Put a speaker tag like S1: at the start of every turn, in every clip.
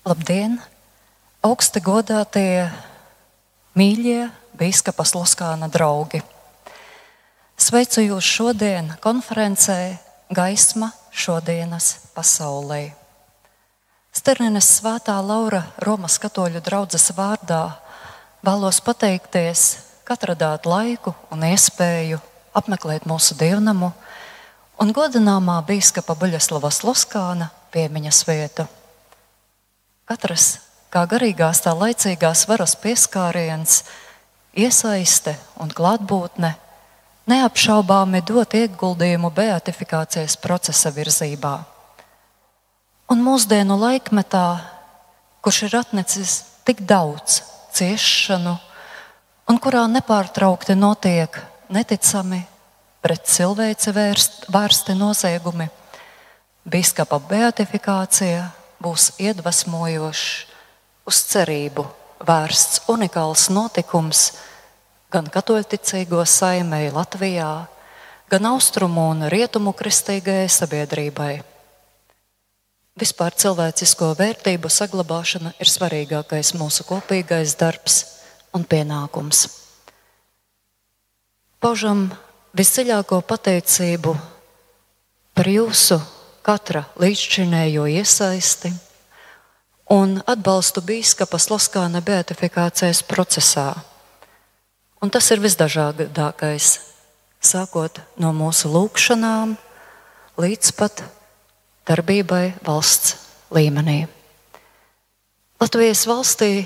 S1: Labdien! Augsti godātie, mīļie Bīskapa Sluskāna draugi! Sveicu jūs šodien konferencē Gaisma šodienas pasaulē. Sternenes svētā Laura Romas katoļu draudzes vārdā vēlos pateikties, ka atradāt laiku un iespēju apmeklēt mūsu dievnamu un godināmā bīskapa Buļaslava Sloskāna piemiņas vietu. Katrs, kā garīgās tā laicīgās varas pieskāriens, iesaiste un klātbūtne neapšaubāmi dot ieguldījumu beatifikācijas procesa virzībā. Un mūsdienu laikmetā, kurš ir atnecis tik daudz ciešanu, un kurā nepārtraukti notiek neticami pret cilvēci vērst, vērsti noziegumi, Bīskapa beatifikācija būs iedvesmojošs, uz cerību vērsts unikāls notikums gan katoļticīgo saimēji Latvijā, gan austrumu un rietumu kristīgajai sabiedrībai. Vispār cilvēcisko vērtību saglabāšana ir svarīgākais mūsu kopīgais darbs un pienākums. Paužam visdziļāko pateicību par jūsu katra līdzšinējo iesaisti un atbalstu bīskapa Sloskāna beatifikācijas procesā. Un tas ir visdažādākais, sākot no mūsu lūgšanām līdz pat darbībai valsts līmenī. Latvijas valstī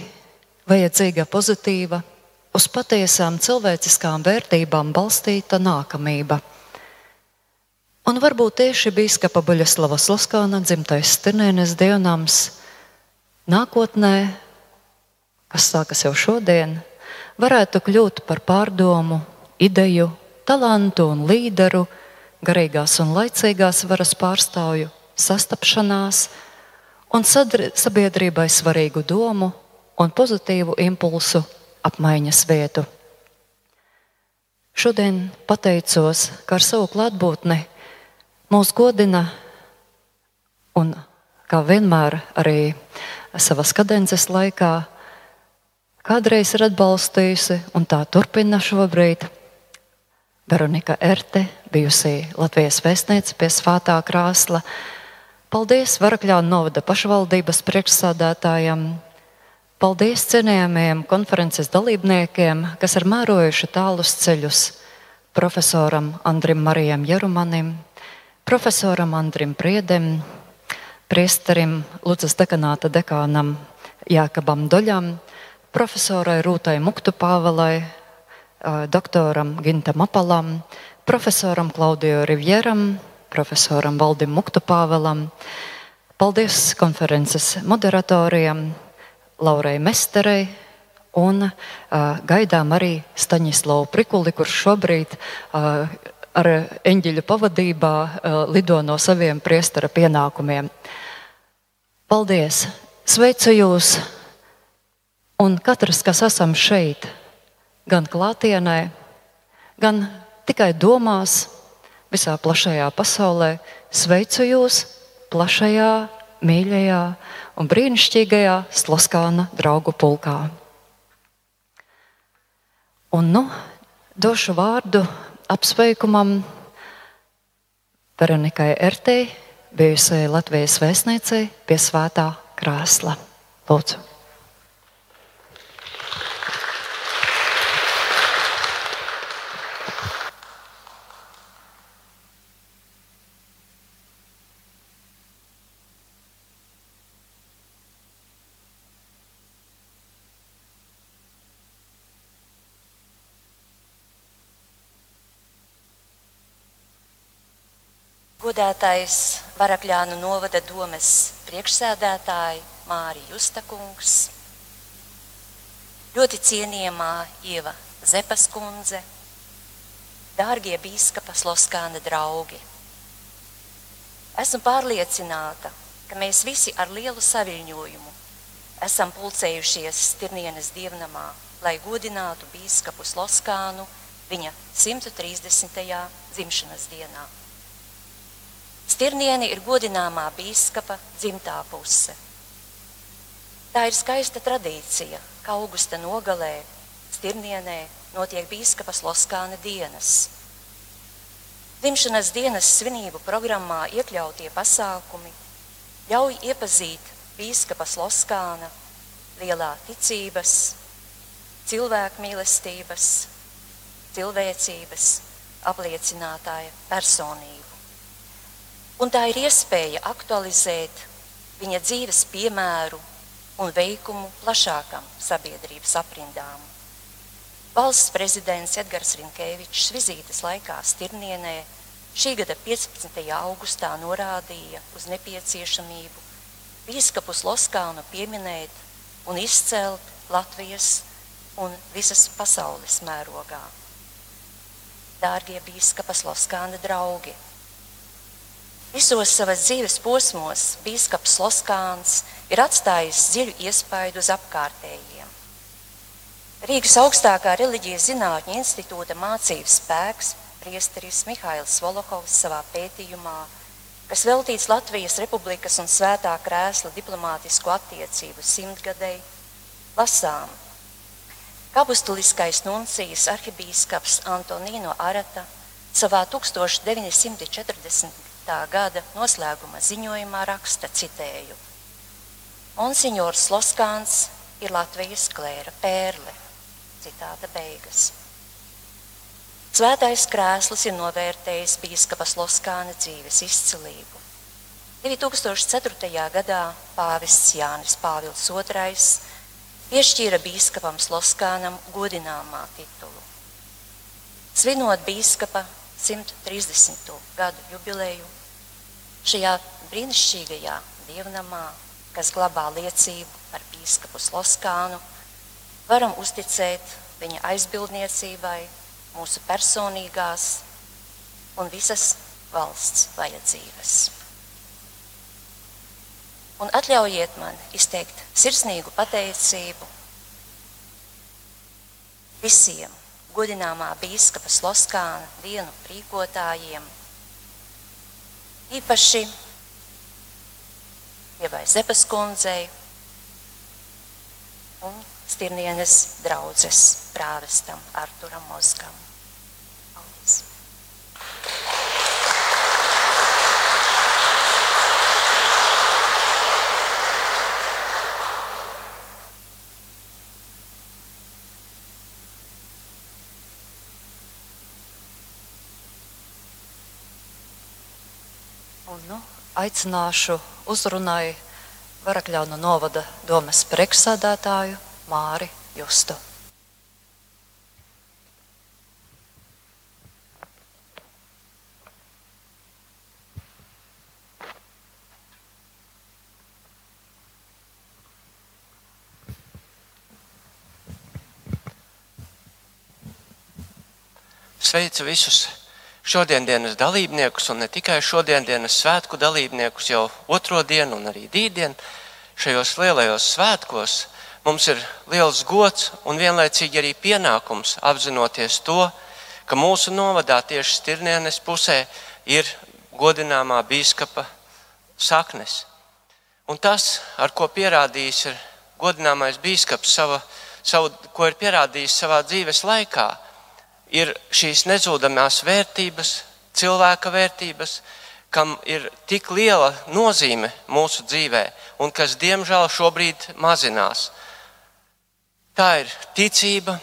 S1: vajadzīga pozitīva, uz patiesām cilvēciskām vērtībām balstīta nākamība. Un varbūt tieši biskupa Buļaslava Sloskāna dzimtais Stirnēnes dievnams nākotnē, kas sākas jau šodien, varētu kļūt par pārdomu, ideju, talantu un līderu, garīgās un laicīgās varas pārstāvju sastapšanās un sabiedrībai svarīgu domu un pozitīvu impulsu apmaiņas vietu. Šodien pateicos, ka ar savu klātbūtni mūs godina un, kā vienmēr, arī savas kadences laikā kādreiz ir atbalstījusi un tā turpina šobrīd. Veronika Erte, bijusī Latvijas vēstniece pie Svētā krāsla. Paldies Varakļānu novada pašvaldības priekšsādātājam, Paldies cienījamajiem konferences dalībniekiem, kas ir mērojuši tālus ceļus profesoram Andrim Marijam Jerumanim, profesoram Andrim Priedem, priesterim Lucas dekanāta dekānam Jākabam Doļam, profesorai Rūtai Muktupāvalai, doktoram Gintam Apalam, profesoram Klaudiju Rivjeram, profesoram Valdim Muktupāvalam. Paldies konferences moderatoriem, Laurai Mesterei un uh, gaidām arī Staņislavu Prikuli, kurš šobrīd uh, ar eņģeļu pavadībā uh, lido no saviem priestara pienākumiem. Paldies! Sveicu jūs! Un katrs, kas esam šeit, gan klātienē, gan tikai domās, visā plašajā pasaulē, sveicu jūs plašajā, mīļajā un brīnišķīgajā Sloskāna draugu pulkā. Un nu došu vārdu apsveikumam Veronikai Ertei, bijusai Latvijas vēstniecei pie Svētā krēsla. Lūdzu!
S2: Godātais Varakļānu novada domes priekšsēdētāji Māri Justakungs, ļoti cienījamā Ieva Zepas kundze, dārgie bīskapa Sloskāna draugi. Esmu pārliecināta, ka mēs visi ar lielu saviņojumu esam pulcējušies Stirnienes dievnamā, lai godinātu bīskapu Sloskānu viņa 130. dzimšanas dienā. Stirnieni ir godināmā bīskapa dzimtā puse. Tā ir skaista tradīcija, ka augusta nogalē Stirnienē notiek bīskapas Loskāna dienas. Dzimšanas dienas svinību programmā iekļautie pasākumi ļauj iepazīt bīskapas Loskāna lielā ticības, cilvēku mīlestības, cilvēcības apliecinātāja personību. Un tā ir iespēja aktualizēt viņa dzīves piemēru un veikumu plašākam sabiedrības aprindām. Valsts prezidents Edgars Rinkēvičs vizītes laikā Stirnienē šī gada 15. augustā norādīja uz nepieciešamību bīskapus Loskānu pieminēt un izcelt Latvijas un visas pasaules mērogā. Dārgie bīskapas Loskāna draugi! Visos savas dzīves posmos bīskaps Loskāns ir atstājis dziļu iespaidu uz apkārtējiem. Rīgas augstākā reliģijas zinātņu institūta mācības spēks priesteris Mihails Volohovs savā pētījumā, kas veltīts Latvijas Republikas un Svētā krēsla diplomātisku attiecību simtgadei, lasām. Kapustuliskais nuncijas arhibīskaps Antonino Arata savā 1940 gada noslēguma ziņojumā raksta citēju. Monsignors Loskāns ir Latvijas klēra pērle. Citāta beigas. Svētais krēsls ir novērtējis bīskapas Loskāna dzīves izcilību. 2004. gadā pāvests Jānis Pāvils II piešķīra bīskapam Loskānam godināmā titulu. Svinot bīskapa 130. gadu jubileju šajā brīnišķīgajā dievnamā, kas glabā liecību par bīskapu Sloskānu, varam uzticēt viņa aizbildniecībai, mūsu personīgās un visas valsts vajadzības. Un atļaujiet man izteikt sirsnīgu pateicību visiem godināmā bīskapa Sloskāna dienu rīkotājiem, īpaši Ievai Zepas kundzei un Stirnienes draudzes prāvestam Arturam Mozgam. Paldies!
S1: Un, nu, aicināšu uzrunai Varakļaunu novada domas priekšsādātāju Māri Justu.
S3: Sveicu visus šodienas dalībniekus, un ne tikai šodienas svētku dalībniekus, jau otro dienu un arī dīdienu. Šajos lielajos svētkos mums ir liels gods un vienlaicīgi arī pienākums apzinoties to, ka mūsu novadā tieši Stirnienes pusē ir godināmā bīskapa saknes. Un tas, ar ko pierādījis ir godināmais bīskaps, sava, savu, ko ir pierādījis savā dzīves laikā, ir šīs nezudamās vērtības, cilvēka vērtības, kam ir tik liela nozīme mūsu dzīvē un kas, diemžēl, šobrīd mazinās. Tā ir ticība,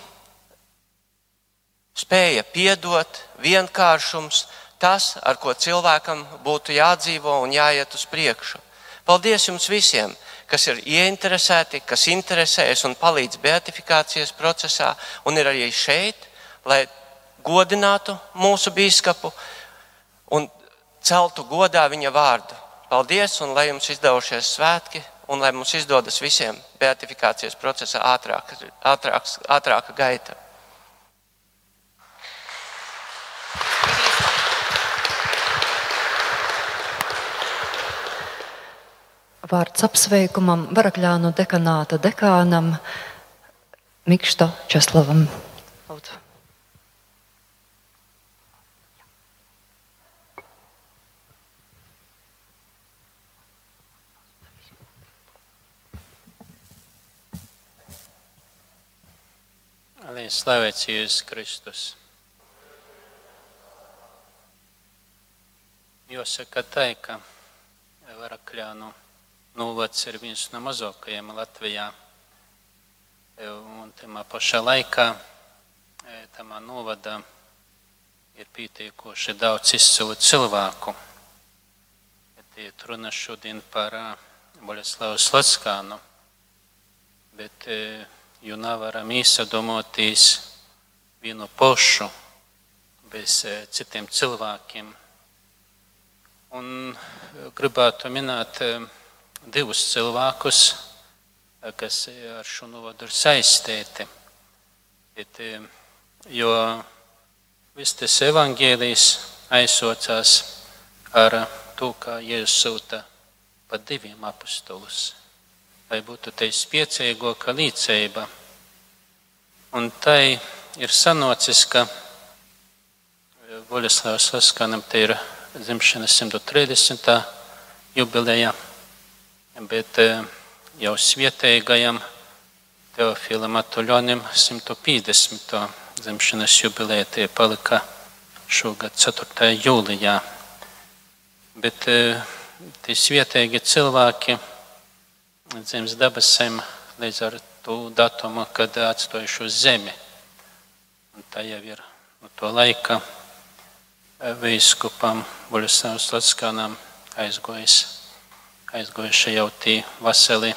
S3: spēja piedot, vienkāršums, tas, ar ko cilvēkam būtu jādzīvo un jāiet uz priekšu. Paldies jums visiem, kas ir ieinteresēti, kas interesējas un palīdz beatifikācijas procesā un ir arī šeit, lai godinātu mūsu biskupu un celtu godā viņa vārdu. Paldies, un lai jums izdevušies svētki, un lai mums izdodas visiem beatifikācijas procesā ātrāk, ātrāk, ātrāka gaita.
S1: Vārds apsveikumam Varakļānu dekanāta dekānam Mikšto Česlavam.
S4: Lai slavēts Jēzus Kristus. Jāsaka tā, ka Varakļānu novads ir viens no mazākajiem Latvijā. Un tajā pašā laikā tamā novada ir pietiekoši daudz izcilu cilvēku. Iet runa šodien par Boļaslavu Slotskānu, bet jo nevaram īsadomotīs vienu pošu bez citiem cilvēkiem. Un gribētu minēt divus cilvēkus, kas ar šo novadu ir saistīti. Bet, jo viss tas evangēlijs aizsaucās ar to, kā Jēzus sūta pa diviem apstulus, lai būtu te spiecīgo kā līdzība. Un tai ir sanocis, ka Voļaslavas Vaskanam te ir dzimšanas 130. jubileja, bet jau svietējgajam Teofilam Atuļonim 150. dzimšanas jubileja tie palika šogad 4. jūlijā. Bet tie svietēji cilvēki dzims debesīm līdz ar to datumu, kad atstājuši uz zemi. Un tā jau ir no to laika vīskupam Buļsavas Latskānam aizgojis, aizgojuši jau tie vaseli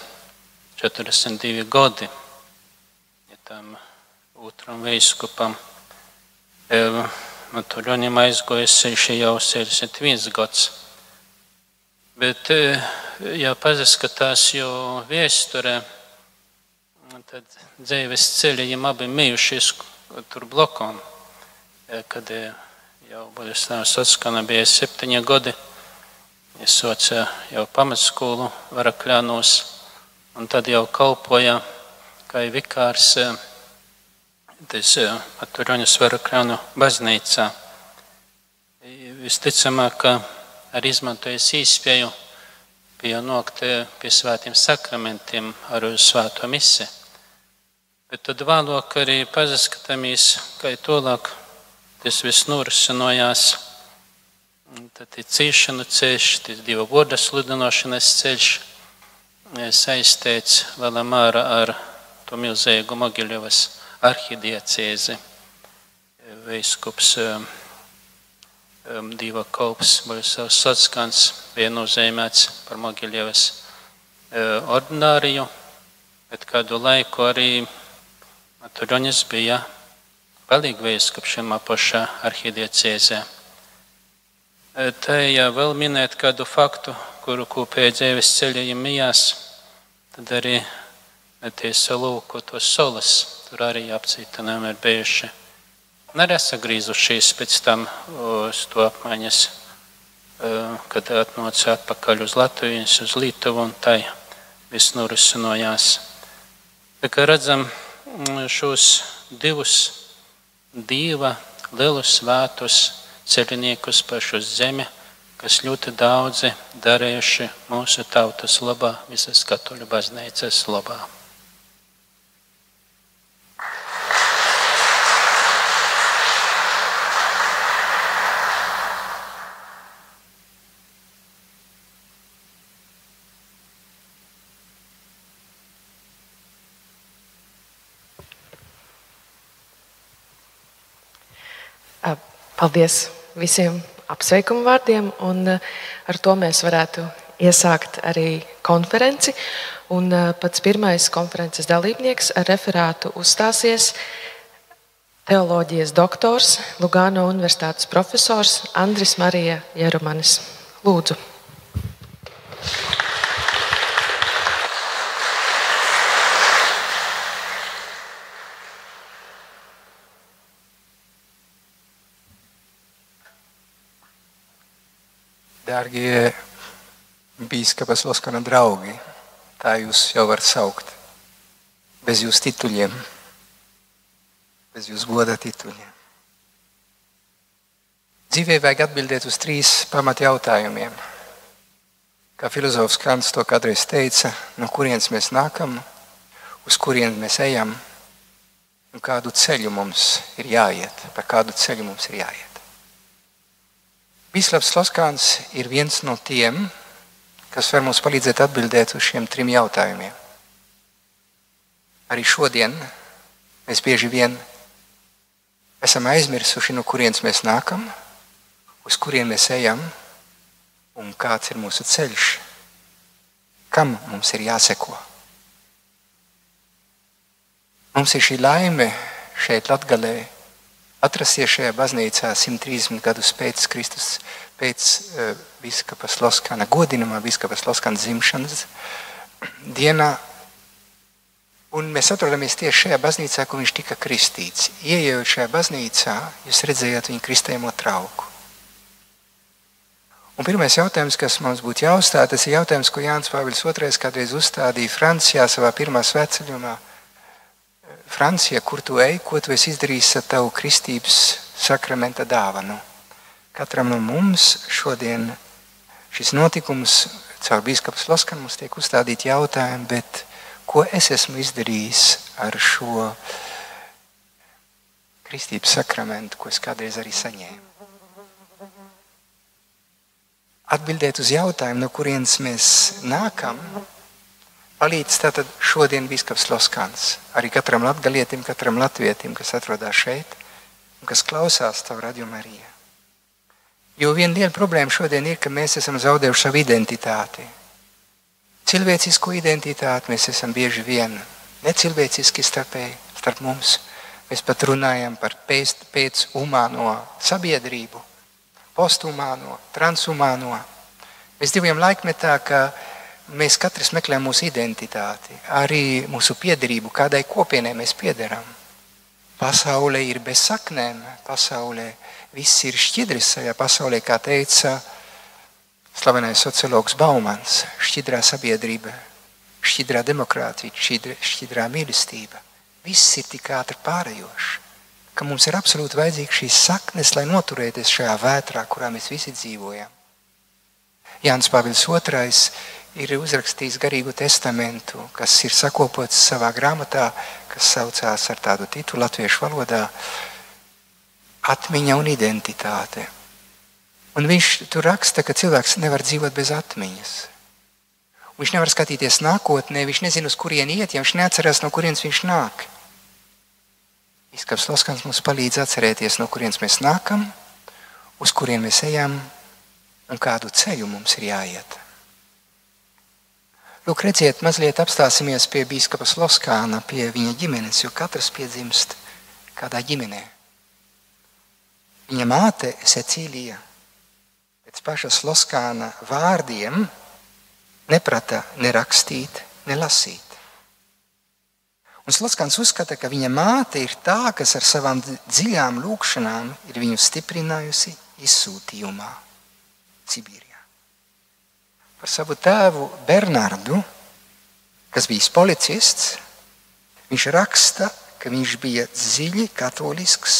S4: 42 gadi. Ja tam otram vīskupam no Tuļonim aizgojis šī jau 61 gads. Bet, ja paskatās jau vēsturē, tad dzīves ceļi viņam abi bijušies tur blokām. Kad jau Boļasnāvas atskana bija septiņi gadi, es soca jau pamatskolu Varakļānos, un tad jau kalpoja kā vikārs tas Aturaņas Varakļānu baznīcā. Visticamāk, ka arī izmantojis īspēju pienākt pie svētiem sakramentiem ar svēto misi. Bet tad vēlāk arī pazaskatāmies, kā tolāk tas viss norisinājās. Tad ir cīšana ceļš, tas divu vārdu sludinošanas ceļš saistīts vēl amāra ar to milzīgu Mogiļevas arhidiecēzi. Veiskups Dieva kalps, Boļsavs Satskans bija nozīmēts par Mogiļevas ordināriju, bet kādu laiku arī Turonis bija palīgveiskaps šajā pašā arhidiecēzē. Tā ja vēl minēt kādu faktu, kuru kopēja dzīves ceļiem mijās, tad arī tie salūko tos solas, tur arī apcītanām ir bijuši neresagrīzušies pēc tam uz to apmaiņas, kad atnāca atpakaļ uz Latviju, uz Lietuvu un tai viss norisinājās. Tā kā redzam šos divus dieva lielus svētus ceļniekus pašu zemi, kas ļoti daudzi darījuši mūsu tautas labā, visas katoļu baznīcas labā.
S5: Paldies visiem apsveikumu vārdiem, un ar to mēs varētu iesākt arī konferenci. Un pats pirmais konferences dalībnieks ar referātu uzstāsies teoloģijas doktors, Lugāno Universitātes profesors Andris Marija Jerumanis. Lūdzu!
S6: Dārgie bīskapas Loskana draugi, tā jūs jau var saukt. Bez jūsu tituļiem, bez jūsu goda tituļiem. Dzīvē vajag atbildēt uz trīs pamat jautājumiem. Kā filozofs Kants to kādreiz teica, no kurienes mēs nākam, uz kurienes mēs ejam, un kādu ceļu mums ir jāiet, pa kādu ceļu mums ir jāiet. Bīskaps Loskāns ir viens no tiem, kas var mums palīdzēt atbildēt uz šiem trim jautājumiem. Arī šodien mēs bieži vien esam aizmirsuši, no kurienes mēs nākam, uz kurien mēs ejam un kāds ir mūsu ceļš, kam mums ir jāseko. Mums ir šī laime šeit, Latvijā, atrasties šajā baznīcā 130 gadus pēc Kristus, pēc uh, biskapa Sloskana, godinamā biskapa Sloskana dzimšanas dienā. Un mēs atrodamies tieši šajā baznīcā, kur viņš tika kristīts. Iejot šajā baznīcā, jūs redzējāt viņa kristējumu trauku. Un pirmais jautājums, kas mums būtu jāuzstāda, tas ir jautājums, ko Jānis Pāvils II kādreiz uzstādīja Francijā savā pirmā sveceļumā. Francija, kur tu ej, ko tu esi izdarījis ar tavu kristības sakramenta dāvanu. Katram no mums šodien šis notikums caur bīskapu Loskanu mums tiek uzstādīti jautājumi, bet ko es esmu izdarījis ar šo kristības sakramentu, ko es kādreiz arī saņēmu? Atbildēt uz jautājumu, no kurienes mēs nākam, palīdz tātad šodien Bīskaps Loskans. Arī katram latgalietim, katram latvietim, kas atrodas šeit un kas klausās tavu radījumu arī. Jo viena liela problēma šodien ir, ka mēs esam zaudējuši savu identitāti. Cilvēcisko identitāti mēs esam bieži vien necilvēciski starpēji, starp mums. Mēs pat runājam par pēc, pēc humāno sabiedrību, posthumāno, transhumāno. Mēs dzīvojam laikmetā, ka mēs katrs meklējam mūsu identitāti, arī mūsu piederību, kādai kopienai mēs piederam. Pasaulē ir bez saknēm, pasaulē viss ir šķidrs šajā pasaulē, kā teica slavenais sociologs Baumans, šķidrā sabiedrība, šķidrā demokrātija, šķidrā, šķidrā mīlestība. Viss ir tik ātri pārējošs, ka mums ir absolūti vajadzīgs šīs saknes, lai noturēties šajā vētrā, kurā mēs visi dzīvojam. Jānis Pāvils II ir uzrakstījis garīgu testamentu, kas ir sakopots savā grāmatā, kas saucās ar tādu titulu latviešu valodā Atmiņa un identitāte. Un viņš tur raksta, ka cilvēks nevar dzīvot bez atmiņas. Viņš nevar skatīties nākotnē, viņš nezina, uz kurien iet, ja viņš neatcerās, no kurienes viņš nāk. Izskats Loskans mums palīdz atcerēties, no kurienes mēs nākam, uz kurien mēs ejam un kādu ceļu mums ir jāiet. Lūk, redziet, mazliet apstāsimies pie biskupa Loskāna, pie viņa ģimenes, jo katrs piedzimst kādā ģimenē. Viņa māte Cecīlija pēc pašas Loskāna vārdiem neprata ne rakstīt, ne lasīt. Un Sloskans uzskata, ka viņa māte ir tā, kas ar savām dziļām lūkšanām ir viņu stiprinājusi izsūtījumā Sibīrijā par savu tēvu Bernardu, kas bija policists. Viņš raksta, ka viņš bija dziļi katolisks,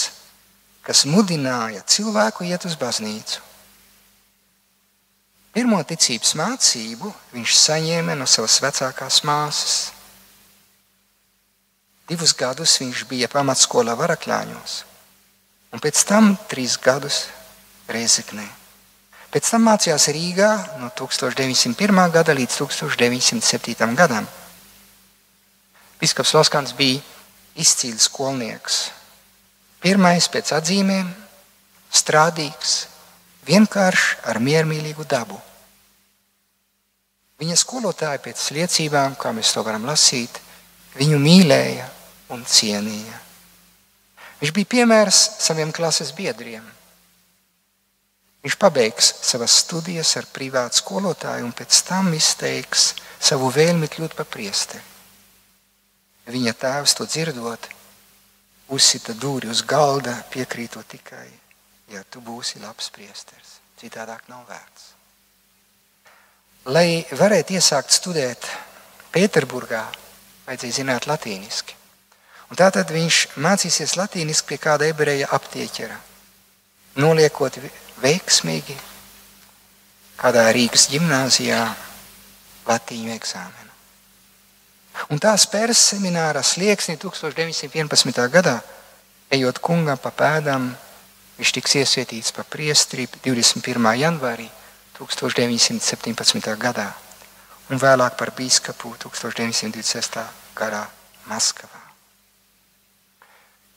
S6: kas mudināja cilvēku iet uz baznīcu. Pirmo ticības mācību viņš saņēma no savas vecākās māsas. Divus gadus viņš bija pamatskolā Varakļāņos, un pēc tam trīs gadus Reizeknē. Pēc tam mācījās Rīgā no 1901. gada līdz 1907. gadam. Biskaps Loskans bija izcīls skolnieks. Pirmais pēc atzīmēm, strādīgs, vienkāršs ar miermīlīgu dabu. Viņa skolotāji pēc liecībām, kā mēs to varam lasīt, viņu mīlēja un cienīja. Viņš bija piemērs saviem klases biedriem. Viņš pabeigs savas studijas ar privātu skolotāju un pēc tam izteiks savu vēlmi kļūt par priesteri. Viņa tēvs to dzirdot, uzsita dūri uz galda, piekrītot tikai, ja tu būsi labs priesteris. Citādāk nav vērts. Lai varētu iesākt studēt Pēterburgā, vajadzēja zināt latīniski. Un tātad viņš mācīsies latīniski pie kāda ebreja aptieķera, noliekot veiksmīgi kādā Rīgas gimnāzijā latīņu eksāmenu. Un tā spērs seminārā slieksnī 1911. gadā, ejot kungam pa pēdām, viņš tiks iesvietīts par priestri 21. janvārī 1917. gadā un vēlāk par biskupu 1926. gadā Maskavā.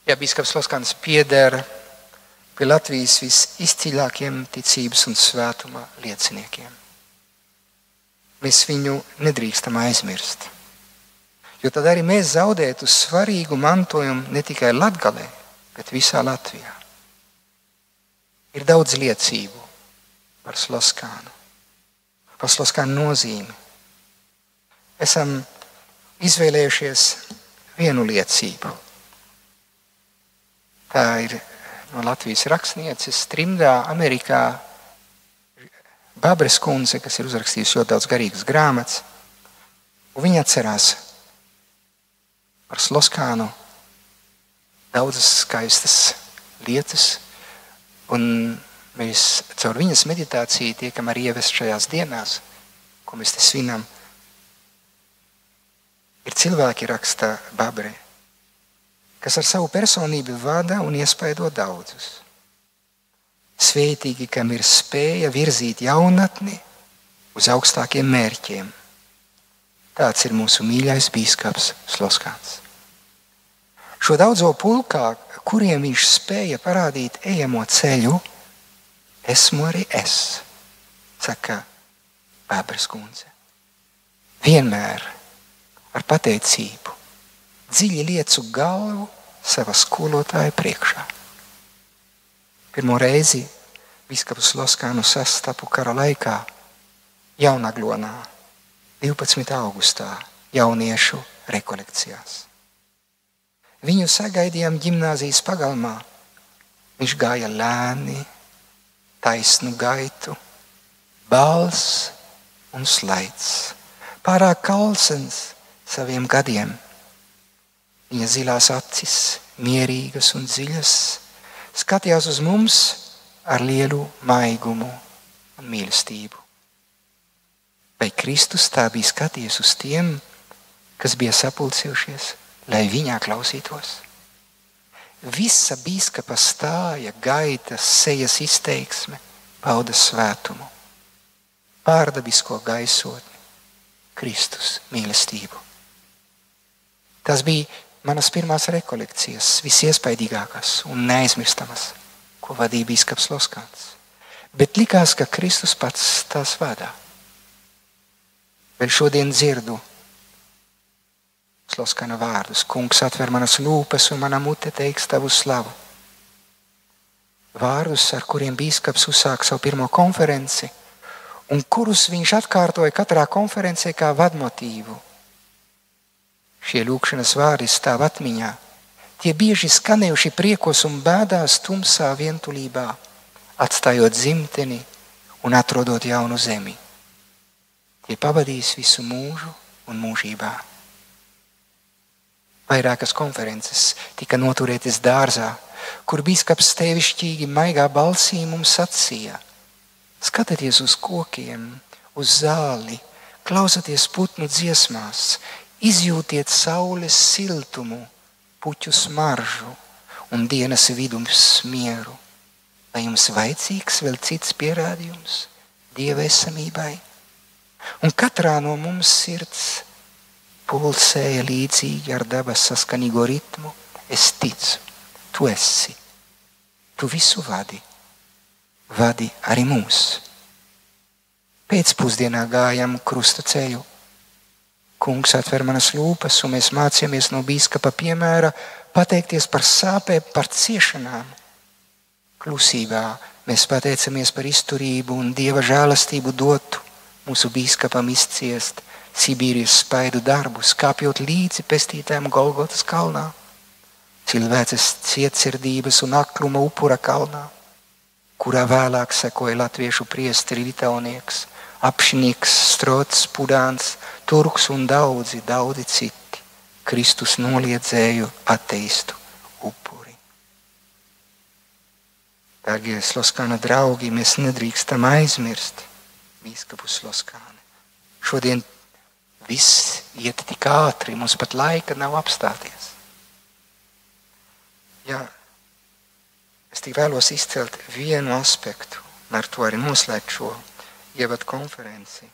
S6: Ja biskups Loskans pieder pie Latvijas visizcīļākiem ticības un svētuma lieciniekiem. Mēs viņu nedrīkstam aizmirst. Jo tad arī mēs zaudētu svarīgu mantojumu ne tikai Latvijā, bet visā Latvijā. Ir daudz liecību par Sloskānu, par Sloskānu nozīmi. Esam izvēlējušies vienu liecību. Tā ir no Latvijas rakstnieces trimdā Amerikā Babres kundze, kas ir uzrakstījusi ļoti daudz garīgas grāmatas. Viņa atcerās par Sloskānu daudzas skaistas lietas, un mēs caur viņas meditāciju tiekam arī ievest šajās dienās, ko mēs te svinam. Ir cilvēki, raksta Babrē, kas ar savu personību vada un iespaido daudzus. Svētīgi, kam ir spēja virzīt jaunatni uz augstākiem mērķiem. Tāds ir mūsu mīļais biskups Sloskāns. Šo daudzo pulkā, kuriem viņš spēja parādīt ejamo ceļu, esmu arī es, saka Bābras kundze. Vienmēr ar pateicību dziļi liecu galvu savā skolotāja priekšā. Pirmo reizi biskups Loskānu sastapu kara laikā Jaunaglonā 12. augustā jauniešu rekolekcijās. Viņu sagaidījām gimnāzijas pagalmā. Viņš gāja lēni, taisnu gaitu, balss un slaids, pārāk kalsens saviem gadiem. Viņa zilās acis, mierīgas un dziļas, skatījās uz mums ar lielu maigumu un mīlestību. Vai Kristus tā bija skatījies uz tiem, kas bija sapulcējušies lai viņā klausītos. Visa biskupa stāja, gaita, sejas izteiksme pauda svētumu, pārdabisko gaisotni, Kristus mīlestību. Tas bija manas pirmās rekolekcijas, visiespaidīgākās un neaizmirstamas, ko vadīja biskups Loskants. Bet likās, ka Kristus pats tās vadā. Vēl šodien dzirdu Sloskana vārdus. Kungs atver manas lūpas un mana mute teiks tavu slavu. Vārdus, ar kuriem bīskaps uzsāk savu pirmo konferenci, un kurus viņš atkārtoja katrā konferencē kā vadmotīvu. Šie lūkšanas vārdi stāv atmiņā. Tie bieži skanējuši priekos un bēdās tumsā vientulībā, atstājot dzimteni un atrodot jaunu zemi. Tie pavadīs visu mūžu un mūžībā. Vairākas konferences tika noturētas dārzā, kur biskups tevišķīgi maigā balsī mums sacīja: Skatieties uz kokiem, uz zāli, klausieties putnu dziesmās, izjūtiet saules siltumu, puķu smaržu un dienas vidums mieru. Vai jums vajadzīgs vēl cits pierādījums dieva esamībai? Un katrā no mums sirds pulsēja līdzīgi ar dabas saskanīgo ritmu. Es ticu, tu esi. Tu visu vadi. Vadi arī mūs. Pēcpusdienā gājām krusta ceļu. Kungs atver manas lūpas, un mēs mācījāmies no biskupa piemēra pateikties par sāpēm, par ciešanām. Klusībā mēs pateicamies par izturību un dieva žēlastību dotu mūsu biskupam izciest Sibīrijas spaidu darbus, kāpjot līdzi pestītājiem Golgotas kalnā, cilvēces cietsirdības un akluma upura kalnā, kurā vēlāk sekoja latviešu priesteri Litaunieks, apšnieks, strots, pudāns, turks un daudzi, daudzi citi Kristus noliedzēju ateistu upuri. Dārgie Sloskāna draugi, mēs nedrīkstam aizmirst bīskapu Sloskāni. Šodien Viss iet tik ātri, mums pat laika nav apstāties. Jā, es tik vēlos izcelt vienu aspektu, un ar to arī noslēgt šo ievadu konferenci.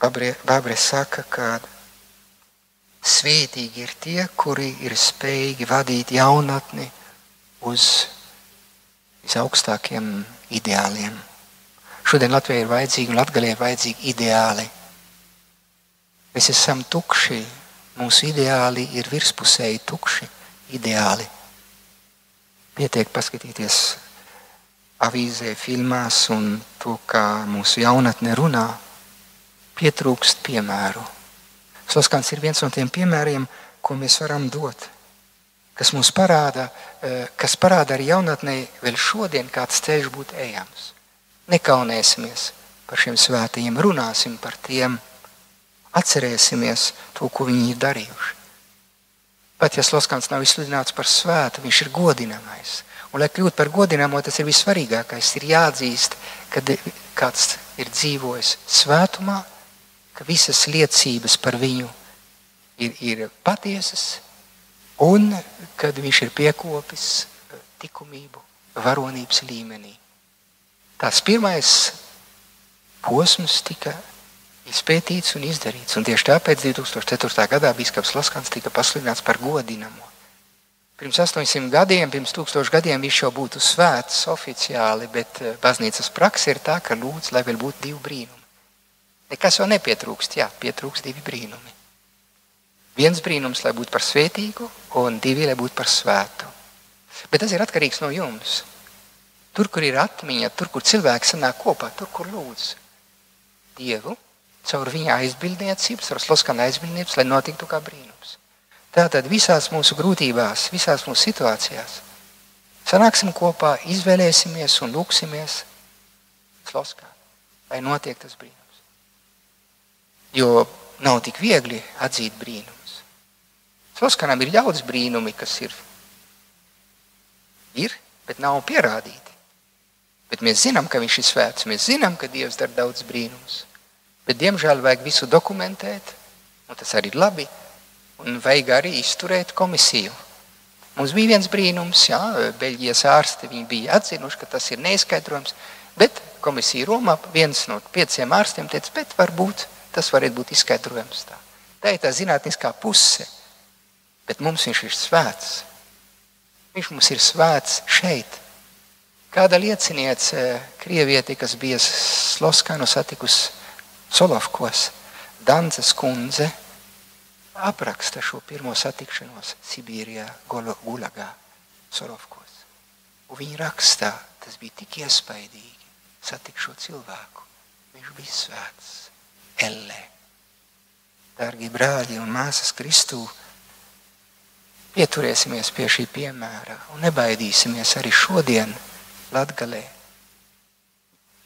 S6: Bābre saka, ka svētīgi ir tie, kuri ir spējīgi vadīt jaunatni uz visaugstākiem ideāliem. Šodien Latvijai ir vajadzīgi un Latvijai ir vajadzīgi ideāli. Mēs esam tukši, mūsu ideāli ir virspusēji tukši, ideāli. Pietiek paskatīties avīzē, filmās un to, kā mūsu jaunatne runā. Pietrūkst piemēru. Sloskans ir viens no tiem piemēriem, ko mēs varam dot kas mums parāda, eh, kas parāda arī jaunatnē, vēl šodien kāds ceļš būtu ejams. Nekaunēsimies par šiem svētajiem, runāsim par tiem, atcerēsimies to, ko viņi ir darījuši. Pat ja Sloskans nav izsludināts par svētu, viņš ir godinamais. Un, lai kļūtu par godināmo, tas ir vissvarīgākais. Ir jāatzīst, ka kāds ir dzīvojis svētumā, ka visas liecības par viņu ir, ir patiesas, Un kad viņš ir piekopis likumību varonības līmenī. Tas pirmais posms tika izpētīts un izdarīts. Un tieši tāpēc 2004. gadā Bīskaps Laskans tika pasludināts par godināmo. Pirms 800 gadiem, pirms 1000 gadiem viņš jau būtu svēts oficiāli, bet eh, baznīcas praksa ir tā, ka lūdz, lai vēl būtu divi brīnumi. Nekas jau nepietrūkst, jā, pietrūkst divi brīnumi. Viens brīnums, lai būtu par svētīgu, un divi, lai būtu par svētu. Bet tas ir atkarīgs no jums. Tur, kur ir atmiņa, tur, kur cilvēks sanāk kopā, tur, kur lūdz Dievu, caur viņa aizbildniecības, caur sloskana aizbildniecības, lai notiktu kā brīnums. Tātad visās mūsu grūtībās, visās mūsu situācijās sanāksim kopā, izvēlēsimies un lūksimies sloskā, lai notiek tas brīnums. Jo nav tik viegli atzīt brīnumu. Saskanam ir daudz brīnumi, kas ir. Ir, bet nav pierādīti. Bet mēs zinām, ka viņš ir svēts. Mēs zinām, ka Dievs dara daudz brīnumus. Bet, diemžēl, vajag visu dokumentēt, un tas arī ir labi. Un vajag arī izturēt komisiju. Mums bija viens brīnums, jā, Beļģijas ārsti bija atzinuši, ka tas ir neizskaidrojams. Bet komisija Romā, viens no pieciem ārstiem teica, bet varbūt tas varētu būt izskaidrojams tā. Tā ir tā zinātniskā puse bet mums viņš ir svēts. Viņš mums ir svēts šeit. Kāda lieciniece, krievieti, kas bija Sloskanu satikusi Solovkos, Dances kundze, apraksta šo pirmo satikšanos Sibīrijā, Gulagā, Solovkos. Un viņa rakstā, tas bija tik iespaidīgi satikt šo cilvēku. Viņš bija svēts, ellē. Dārgie brāļi un māsas Kristū, Pieturēsimies pie šī piemēra un nebaidīsimies arī šodien Latgalē.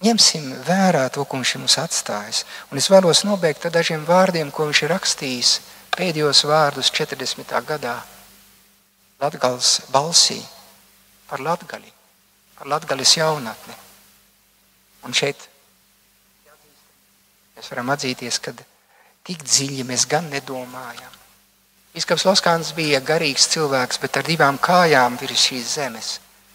S6: Ņemsim vērā to, ko viņš mums atstājis. Un es vēlos nobeigt ar dažiem vārdiem, ko viņš ir rakstījis pēdējos vārdus 40. gadā Latgales balsī par Latgali, par Latgales jaunatni. Un šeit mēs varam atzīties, ka tik dziļi mēs gan nedomājam. Bīskaps Loskāns bija garīgs cilvēks, bet ar divām kājām virs šīs zemes.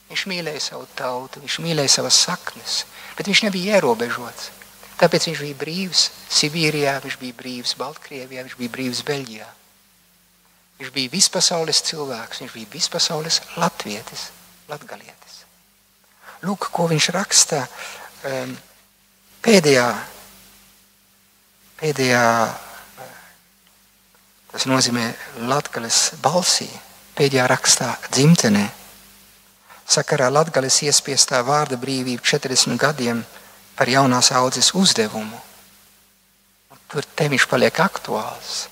S6: Viņš mīlēja savu tautu, viņš mīlēja savas saknes, bet viņš nebija ierobežots. Tāpēc viņš bija brīvs Sibīrijā, viņš bija brīvs Baltkrievijā, viņš bija brīvs Beļģijā. Viņš bija vispasaules cilvēks, viņš bija vispasaules latvietis, latgalietis. Lūk, ko viņš raksta um, pēdējā, pēdējā Tas nozīmē Latvijas balsī, pēdējā rakstā dzimtenē. Sakarā Latvijas iespiestā vārda brīvība 40 gadiem par jaunās audzes uzdevumu. Tur te viņš paliek aktuāls.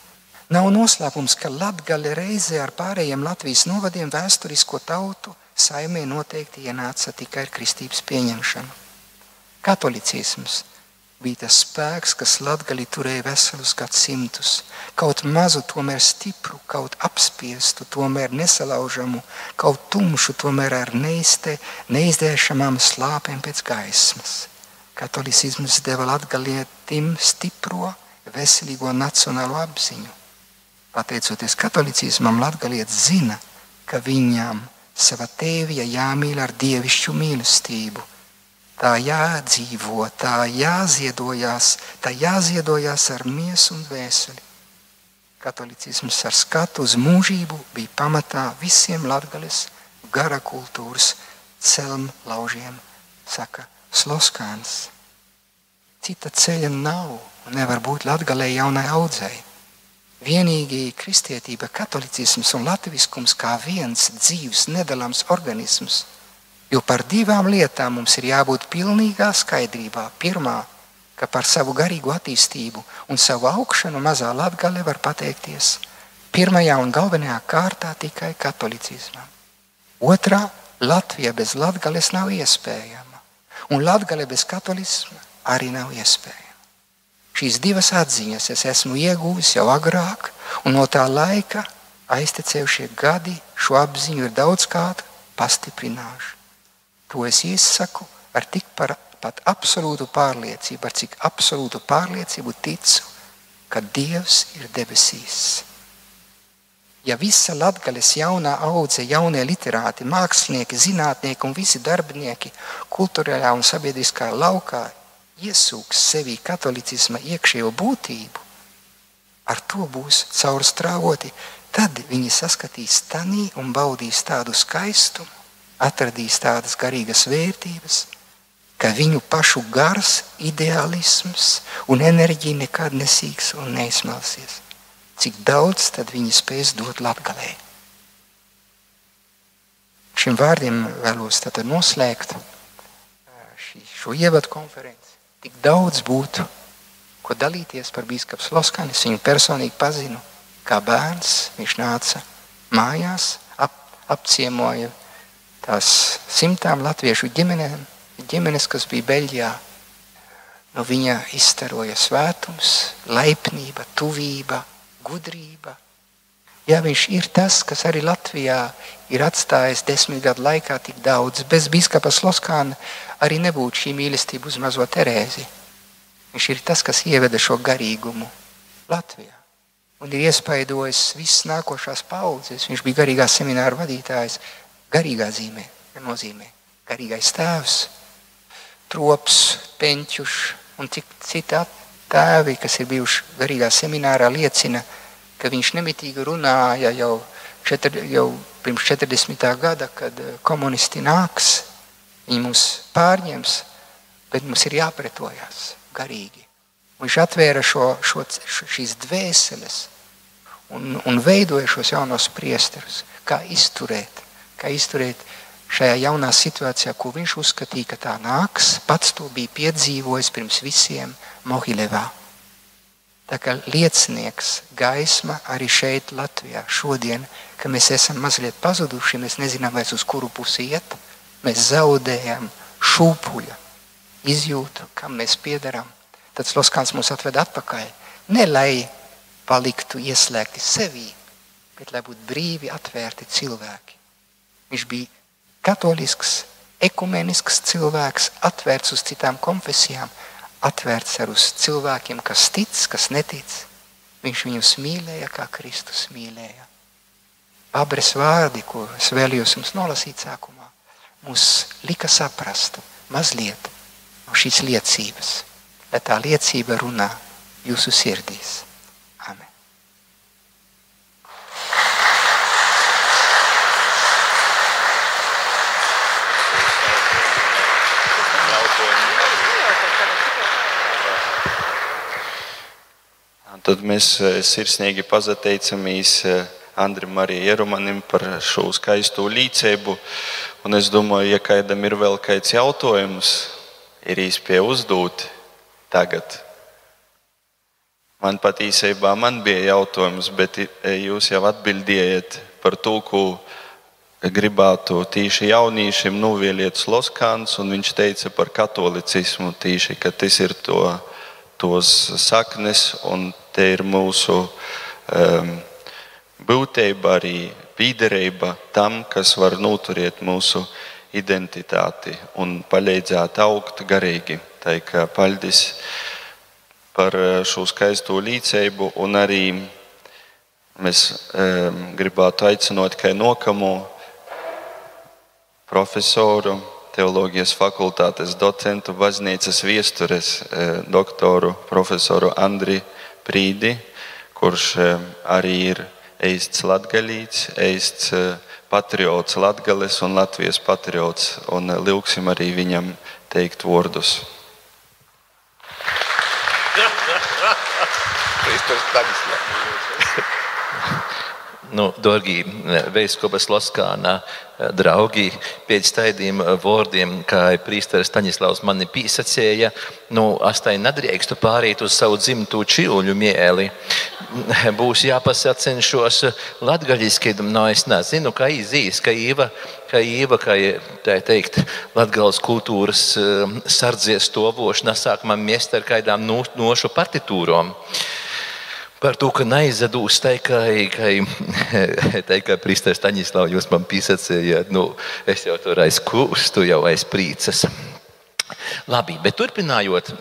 S6: Nav noslēpums, ka Latvija reizē ar pārējiem Latvijas novadiem vēsturisko tautu saimē noteikti ienāca tikai ar kristības pieņemšanu. Katolicisms bija tas spēks, kas latgali turēja veselus gadsimtus. Kaut mazu, tomēr stipru, kaut apspiestu, tomēr nesalaužamu, kaut tumšu, tomēr ar neizte, neizdēšamām slāpēm pēc gaismas. Katolicisms deva latgalietim stipro, veselīgo nacionālo apziņu. Pateicoties katolicismam, Latvijas zina, ka viņam sava tēvija jāmīl ar dievišķu mīlestību. Tā jādzīvo, tā jāziedojās, tā jāziedojās ar miesu un dvēseli. Katolicisms ar skatu uz mūžību bija pamatā visiem latgales gara kultūras celm laužiem, saka Sloskāns. Cita ceļa nav un nevar būt latgalē jaunai audzēji. Vienīgi kristietība, katolicisms un latviskums kā viens dzīves, nedalāms organisms. Jo par divām lietām mums ir jābūt pilnīgā skaidrībā. Pirmā, ka par savu garīgo attīstību un savu augšanu mazā latgale var pateikties pirmajā un galvenajā kārtā tikai katolicismam. Otrā, Latvija bez latgales nav iespējama, un latgale bez katolisma arī nav iespējama. Šīs divas atziņas es esmu ieguvis jau agrāk, un no tā laika aiztecējušie gadi šo apziņu ir daudzkārt pastiprinājuši. To es izsaku ar tik par, pat absolūtu pārliecību, ar cik absolūtu pārliecību ticu, ka Dievs ir debesīs. Ja visa latgales jaunā audze, jaunie literāti, mākslinieki, zinātnieki un visi darbinieki kultūrālā un sabiedriskā laukā iesūks sevī katolicisma iekšējo būtību, ar to būs caurstrāvoti, tad viņi saskatīs tanī un baudīs tādu skaistumu, atradīs tādas garīgas vērtības, ka viņu pašu gars, ideālisms un enerģija nekad nesīks un neizsmelsies. Cik daudz tad viņi spēs dot latgalē. Šim vārdiem vēlos tātad noslēgt šo ievadu konferenci tik daudz būtu, ko dalīties par biskupu Sloskani. Es viņu personīgi pazinu kā bērns. Viņš nāca mājās, ap, apciemoja tās simtām latviešu ģimenēm, ģimenes, kas bija Beļģijā. No viņa izstaroja svētums, laipnība, tuvība, gudrība. Jā, viņš ir tas, kas arī Latvijā ir atstājis desmit gadu laikā tik daudz. Bez biskupa Sloskāna arī nebūtu šī mīlestība uz mazo Terēzi. Viņš ir tas, kas ieveda šo garīgumu Latvijā. Un ir iespaidojis visas nākošās paudzes. Viņš bija garīgā semināra vadītājs. Garīgā zīmē, nozīmē garīgais tēvs, trops, peņķuš un citi tēvi, kas ir bijuši garīgā seminārā, liecina, ka viņš nemitīgi runāja jau, četri, jau pirms 40. gada, kad komunisti nāks Viņi mūs pārņems, bet mums ir jāpretojas garīgi. Viņš atvēra šo, šo, šīs dvēseles un, un veidoja šos jaunos priesterus, kā izturēt, kā izturēt šajā jaunā situācijā, ko viņš uzskatīja, ka tā nāks. Pats to bija piedzīvojis pirms visiem Mohilevā. Tā kā liecinieks, gaisma arī šeit, Latvijā, šodien, ka mēs esam mazliet pazuduši, mēs nezinām vairs uz kuru pusi iet mēs zaudējam šūpuļa izjūtu, kam mēs piedarām. Tad Sloskāns mūs atved atpakaļ. Ne lai paliktu ieslēgti sevī, bet lai būtu brīvi atvērti cilvēki. Viņš bija katolisks, ekumenisks cilvēks, atvērts uz citām konfesijām, atvērts ar uz cilvēkiem, kas tic, kas netic. Viņš viņus mīlēja, kā Kristus mīlēja. Abres vārdi, ko es vēlējos jums nolasīt sākumā mums lika saprast mazliet no šīs liecības, lai tā liecība runā jūsu sirdīs.
S7: Tad mēs eh, sirsnīgi pateicamies Andrim Marijai Jerumanim par šo skaisto līdzību. Un es domāju, ja kādam ir vēl kāds jautājums, ir īstenībā uzdot tagad. Man pat īsībā man bija jautājums, bet jūs jau atbildējat par to, ko gribētu tīši jauniešiem novieliet Sloskāns, un viņš teica par katolicismu tīši, ka tas ir to, tos saknes, un te ir mūsu um, būtība arī piederība tam, kas var noturēt mūsu identitāti un palīdzēt augt garīgi. Tā kā paldies par eh, šo skaisto līdzību. Un arī mēs um, gribētu aicināt, kā nokamo profesoru, teoloģijas fakultātes docentu, baznīcas viestures doktoru, profesoru Andri Prīdi, kurš arī ir eists latgaļīts, eists patriots Latgales un Latvijas patriots, un lūksim arī viņam teikt vārdus.
S8: Kristus Stanislavs. Nu, Dārgie Veiskopas Loskāna draugi, pēc tādiem vārdiem, kā prīsteris Staņislavs mani pīsacēja, nu, astai nedrīkstu pārīt uz savu dzimtu čiluļu mieli. Būs jāpasacenšos latgaļiski, no es nezinu, kā izīs, ka īva, ka īva, kā tā teikt, latgales kultūras sardzies tovošana sāk man miest ar kādām nošu partitūrom par to, ka neizadūs tai, ka, tai, ka Prīsters Taņislavs jūs man pisacējāt, nu, es jau tur aiz kūstu, jau aiz prīcas. Labi, bet turpinājot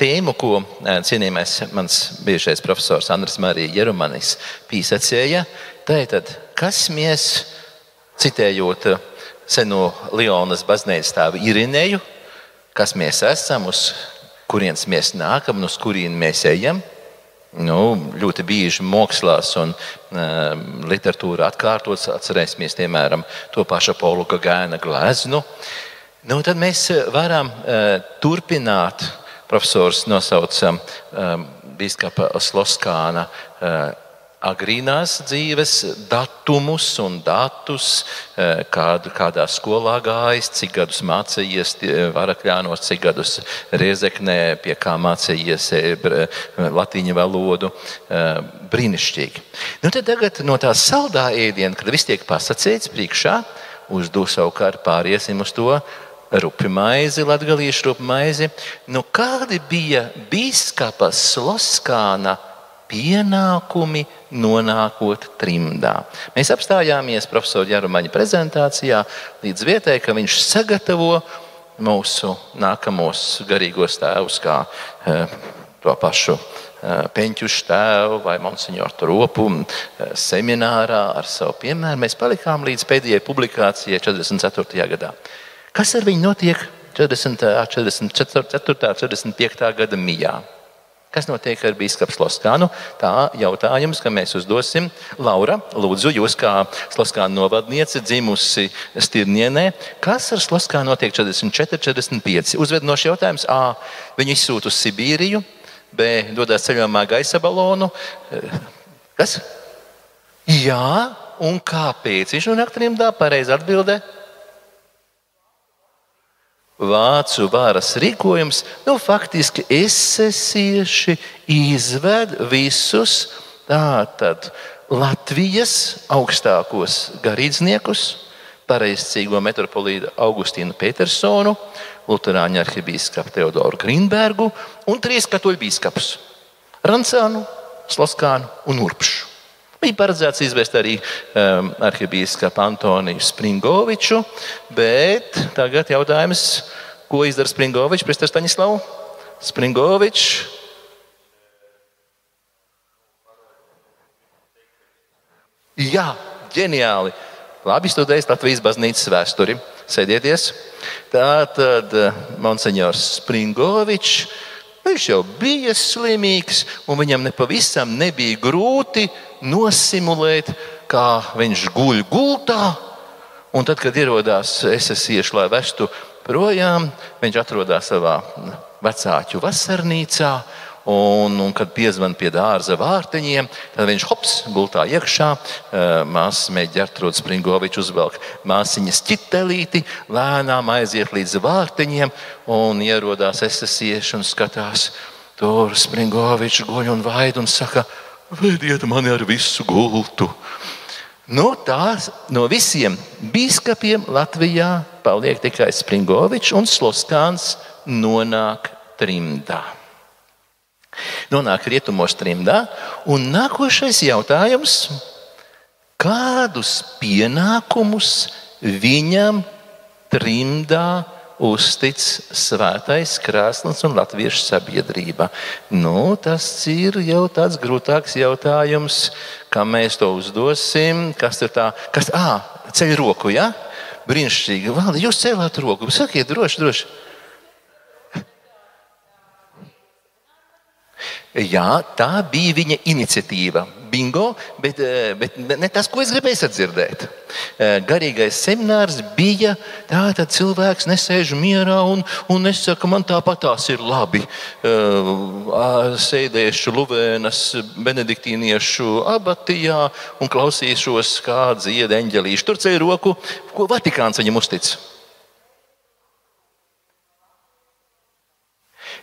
S8: tēmu, ko cienījamais mans bijušais profesors Andris Marija Jerumanis pīsacēja, tātad, kas mēs, citējot seno Lionas baznīcas tēvu Irinēju, kas mēs esam, uz kurienes mēs nākam un uz kurien mēs ejam, Nu, ļoti bieži mākslās un uh, literatūrā atkārtots, atcerēsimies, piemēram, to pašu Paulu Gāna gleznu. Nu, tad mēs varam uh, turpināt. Profesors nosauca um, biskupa Sloskāna uh, agrīnās dzīves datumus un datus, e, kādu, kādā skolā gājis, cik gadus mācījies Varakļānos, cik gadus Riezeknē, pie kā mācījies e, latīņu valodu. Brīnišķīgi. Nu, tagad no tā saldā ēdiena, kad viss tiek pasakīts priekšā, uz to savukārt pāriesim uz to rupi maizi, latgalīšu rupi maizi. Nu, kādi bija biskupa Sloskāna pienākumi nonākot trimdā. Mēs apstājāmies profesora Jarumaņa prezentācijā līdz vietai, ka viņš sagatavo mūsu nākamos garīgos tēvus, kā eh, to pašu eh, Peņķu tēvu vai Monsignoru Tropu eh, seminārā ar savu piemēru. Mēs palikām līdz pēdējai publikācijai 44. gadā. Kas ar viņu notiek 40, 44. un 45. gada mijā? Kas notiek ar biskupu Sloskānu? Tā jautājums, ka mēs uzdosim. Laura, lūdzu, jūs kā Sloskāna novadniece, dzimusi Stirnienē, kas ar Sloskānu notiek 44, 45? Uzvedinošs jautājums A. Viņu izsūta uz Sibīriju, B. dodas ceļojumā gaisa balonu. Kas? Jā, un kāpēc? Viņš nonāk trimdā pareizi atbildēt vācu varas rīkojums, nu, faktiski esesieši izved visus tātad Latvijas augstākos garīdzniekus, pareizcīgo metropolītu Augustīnu Petersonu, Lutāņu arhibīskapu Teodoru Grīnbergu un trīs katoļu biskupus - Rancānu, Sloskānu un Urpšu. Bija paredzēts izvest arī um, arhibīskapu Antoniju Springoviču, bet tagad jautājums, ko izdara Springovičs, Pristers Taņislav? Springovičs. Jā, ģeniāli. Labi studējis Latvijas baznīcas vēsturi. Sēdieties. Tā tad eh, Monsignors Springovičs. Viņš jau bija slimīgs, un viņam nepavisam nebija grūti nosimulēt, kā viņš guļ gultā. Un tad, kad ierodās esesieši, lai vestu projām, viņš atrodas savā vecāku vasarnīcā. Un, un kad piezvan pie dārza vārtiņiem, tad viņš hops, gultā iekšā. Māsas mēģina ģērbtrot Springoviču, uzvelk māsiņas ķitelīti, lēnām aiziet līdz vārtiņiem un ierodās esesieši un skatās. Tur Springovičs guļ un vaid un saka, veidiet mani ar visu gultu. Nu, tās no visiem biskupiem Latvijā paliek tikai Springovičs un Sloskāns nonāk trimdā. Nonāk rietumos trimdā, un nākošais jautājums kādus pienākumus viņam trimdā uztic svētais krēsls un latviešu sabiedrība? Nu, tas ir jau tāds grūtāks jautājums, kā mēs to uzdosim. Kas ir tā? Kas, à, ceļ roku, ja? Brīnišķīgi. Valdi, jūs cēlāt roku. Sakiet, droši, droši. Jā, tā bija viņa iniciatīva. Bingo, bet, eh, bet ne tas, ko es gribēju sadzirdēt. Eh, garīgais seminārs bija tāds, ka cilvēks nesēž mierā un, un nesaka, man tāpat tās ir labi. Eh, sēdēšu Luvēnas benediktīniešu abatijā un klausīšos, kā dzied eņģelīši. Tur ceļ roku, ko Vatikāns viņam uztic.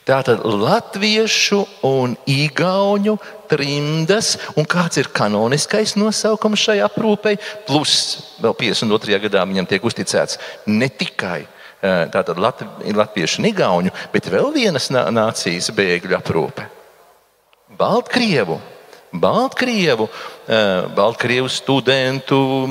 S8: Tātad latviešu un īgauņu trimdas, un kāds ir kanoniskais nosaukums šai aprūpei, plus vēl 52. gadā viņam tiek uzticēts ne tikai tātad latviešu un īgauņu, bet vēl vienas nācijas bēgļu aprūpe - Baltkrievu. Baltkrievu, Baltkrievu studentu,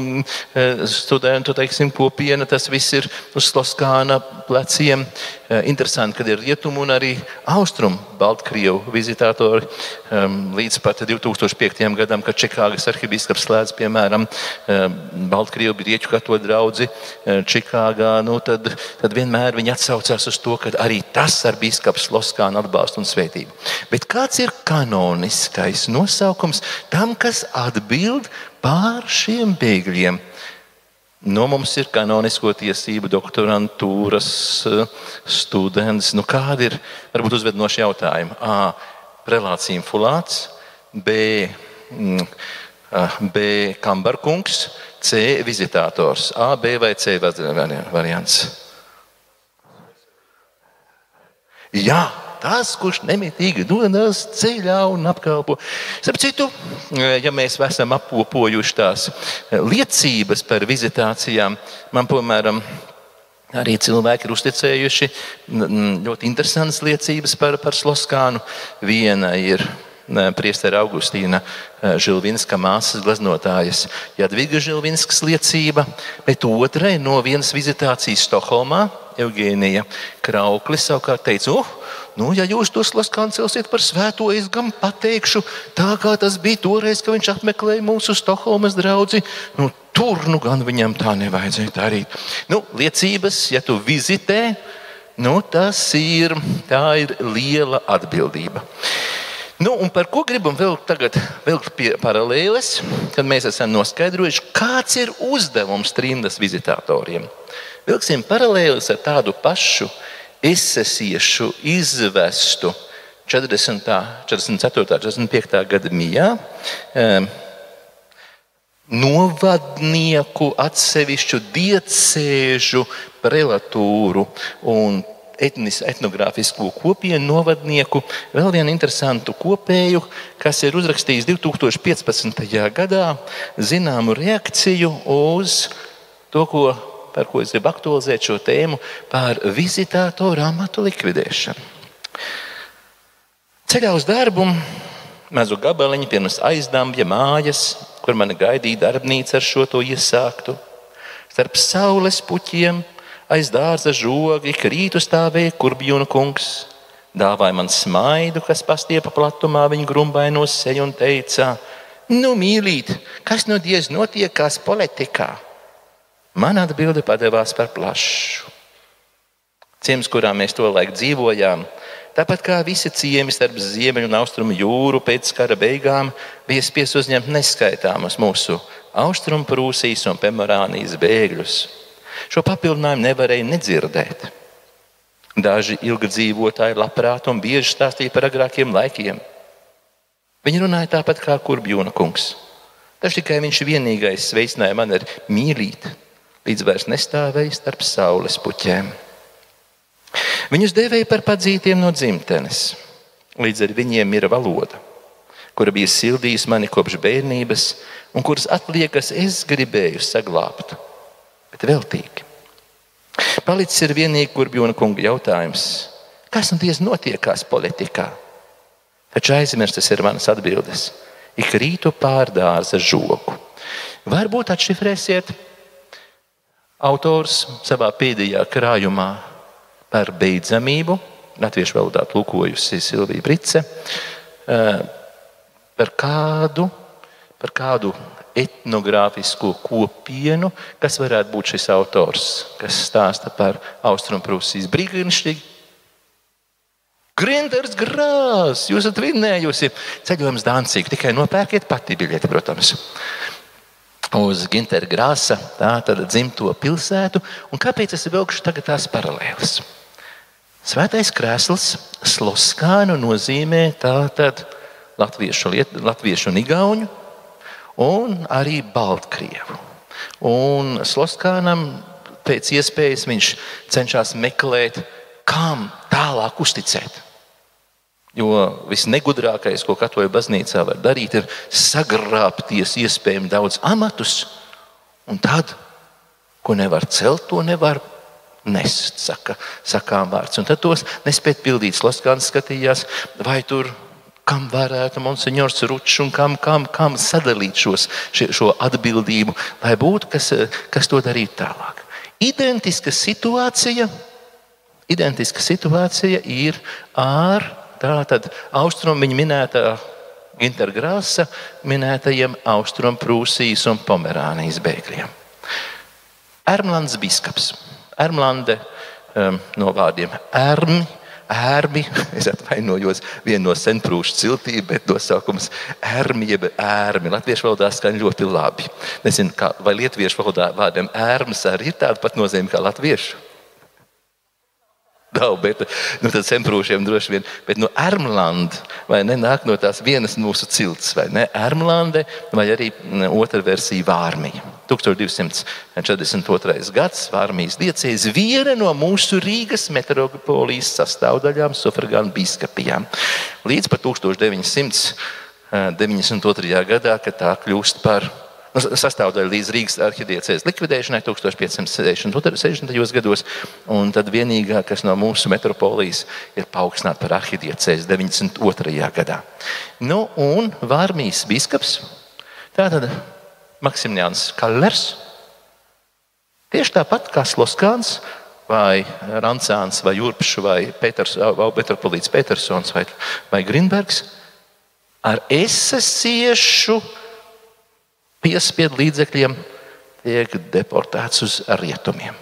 S8: eh, studentu teiksim, kopiena, tas viss ir uz Sloskāna pleciem. Eh, interesanti, ka ir rietumu un arī austrumu Baltkrievu vizitātori līdz pat 2005. gadam, kad Čikāgas arhibīskaps slēdz, piemēram, Baltkrievu grieķu katoļu draugu Čikāgā, nu, tad, tad vienmēr viņi atsaucās uz to, ka arī tas ar biskups Sloskānu atbalstu un svētību. Bet kāds ir kanoniskais nosaukums tam, kas atbild pār šiem bēgļiem? Nu, mums ir kanonisko tiesību doktorantūras eh, students. Nu, kādi ir varbūt uzvednoši jautājumi? A. Relācija infulāts, B. Mm, B. Kambarkungs, C. Vizitators. A, B vai C variants? Jā, tas, kurš nemitīgi dodas ceļā un apkalpo. Starp citu, ja mēs esam apkopojuši tās liecības par vizitācijām, man, piemēram, Arī cilvēki ir uzticējuši ļoti interesantas liecības par, par Sloskānu. Viena ir Priestera Augustīna Žilvinska māsas gleznotājas Jadviga Žilvinskas liecība, bet otra ir no vienas vizitācijas Stokholmā. Eugēnija Krauklis savukārt teica, oh, Nu, ja jūs tos laskancelsiet par svēto, es gan pateikšu, tā kā tas bija toreiz, kad viņš apmeklēja mūsu Stokholmas draugu. Nu, tur nu gan viņam tā nevajadzēja darīt. Nu, liecības, ja tu vizitē, nu, tas ir, ir liela atbildība. Nu, par ko gribam vēl tagad vilkt paralēles, kad mēs esam noskaidrojuši, kāds ir uzdevums trimdas vizitatoriem. Vilksim paralēles ar tādu pašu esesiešu izvestu 40. 44. 45. gada mijā. Novadnieku atsevišķu diecēžu prelatūru un etnis, etnogrāfisku kopienu novadnieku, vēl vienu interesantu kopēju, kas ir uzrakstījis 2015. gadā zināmu reakciju uz to, ko par ko es gribu aktualizēt šo tēmu, par vizitātoru amatu likvidēšanu. Ceļā uz darbu mazu gabaliņu pirms aizdambja mājas, kur mani gaidīja darbnīca ar šo to iesāktu. Starp saules puķiem aiz dārza žogi krītu stāvēja kurbjūnu kungs. Dāvāja man smaidu, kas pastiepa platumā viņa grumbaino seju un teica: Nu, mīlīt, kas no dievs notiekās politikā? Man atbilde padevās par plašu. Ciems, kurā mēs to laiku dzīvojām, tāpat kā visi ciemi starp ziemeļu un austrumu jūru pēc kara beigām, bija spiests uzņemt neskaitāmus mūsu austrumu Prūsijas un Pemorānijas bēgļus. Šo papildinājumu nevarēja nedzirdēt. Daži ilgadzīvotāji labprāt un bieži stāstīja par agrākiem laikiem. Viņi runāja tāpat kā Kurbjūna kungs. Tas tikai viņš vienīgais sveicināja man ar mīlību līdz vairs nestāvēja starp saules puķēm. Viņus devēja par padzītiem no dzimtenes. Līdz ar viņiem ir valoda, kura bija sildījusi mani kopš bērnības, un kuras atliekas es gribēju saglabāt, bet veltīgi. Palicis ir vienīgi kurbjona kunga jautājums, kas nu tiesa notiekās politikā? Taču aizmirstas ir manas atbildes. Ik rītu pārdārza žogu. Varbūt atšifrēsiet Autors savā pēdējā krājumā par beidzamību. Latviešu valodā tulkojusi Silvija Brice. Eh, par kādu, par kādu etnogrāfisko kopienu, kas varētu būt šis autors, kas stāsta par Austrumprūsijas brīnišķīgi. Grinders grās, jūs esat vinnējusi ceļojums Dāncīgi, tikai nopērkiet pati biļeti, protams. Uz Gintera grāsa, tā tad dzimto pilsētu, un kāpēc es vilkšu tagad tās paralēlas? Svētais krēsls Sloskānu nozīmē tātad latviešu, latviešu un igauņu, un arī Baltkrievu. Un Sloskānam pēc iespējas viņš cenšas meklēt, kam tālāk uzticēt. Jo visnegudrākais, ko katoļu baznīcā var darīt, ir sagrābties iespējami daudz amatus, un tad, ko nevar celt, to nevar nest, saka, sakām vārds. Un tad tos nespēt pildīt. Sloskāns skatījās, vai tur kam varētu monsenjors Ručs un kam, kam, kam sadalīt šos, šo atbildību, lai būtu kas, kas to darītu tālāk. Identiska situācija, identiska situācija ir ar tātad austrumu viņa minētā Gintergrāsa minētajiem Austrumprūsijas un Pomerānijas bēgļiem. Ermlands Biskaps. Ermlande um, no vārdiem ermi ērmi. Es atvainojos, viena no senprūšu ciltīm, bet nosaukums ērmi, jeb ērmi. Latviešu valodā skan ļoti labi. Nezinu, kā, vai lietuviešu valodā vārdam ērmas arī ir tāda pat nozīme kā latviešu. Nav, bet nu, tad senprūšiem droši vien. Bet no Ermlanda vai ne nāk no tās vienas mūsu cilts, vai ne? Ermlande vai arī otra versija Vārmija. 1242. gads, Vārmijas diecēs, viena no mūsu Rīgas metropolijas sastāvdaļām, sufragānu biskupijām. Līdz pat 1992. gadā, kad tā kļūst par nu, sastāvdaļa līdz Rīgas arhidiecēs likvidēšanai 1560. gados, un tad vienīgā, kas no mūsu metropolijas ir paaugstināta par arhidiecēs 92. gadā. Nu, un Vārmijas biskups, tātad Maksimilians Kallers. Tieši tāpat kā Sloskāns, vai Rancāns, vai Jurpšs, vai Peters, Petropolīts Petersons vai, vai Grinbergs, ar esasiešu piespiedu līdzekļiem tiek deportēts uz rietumiem.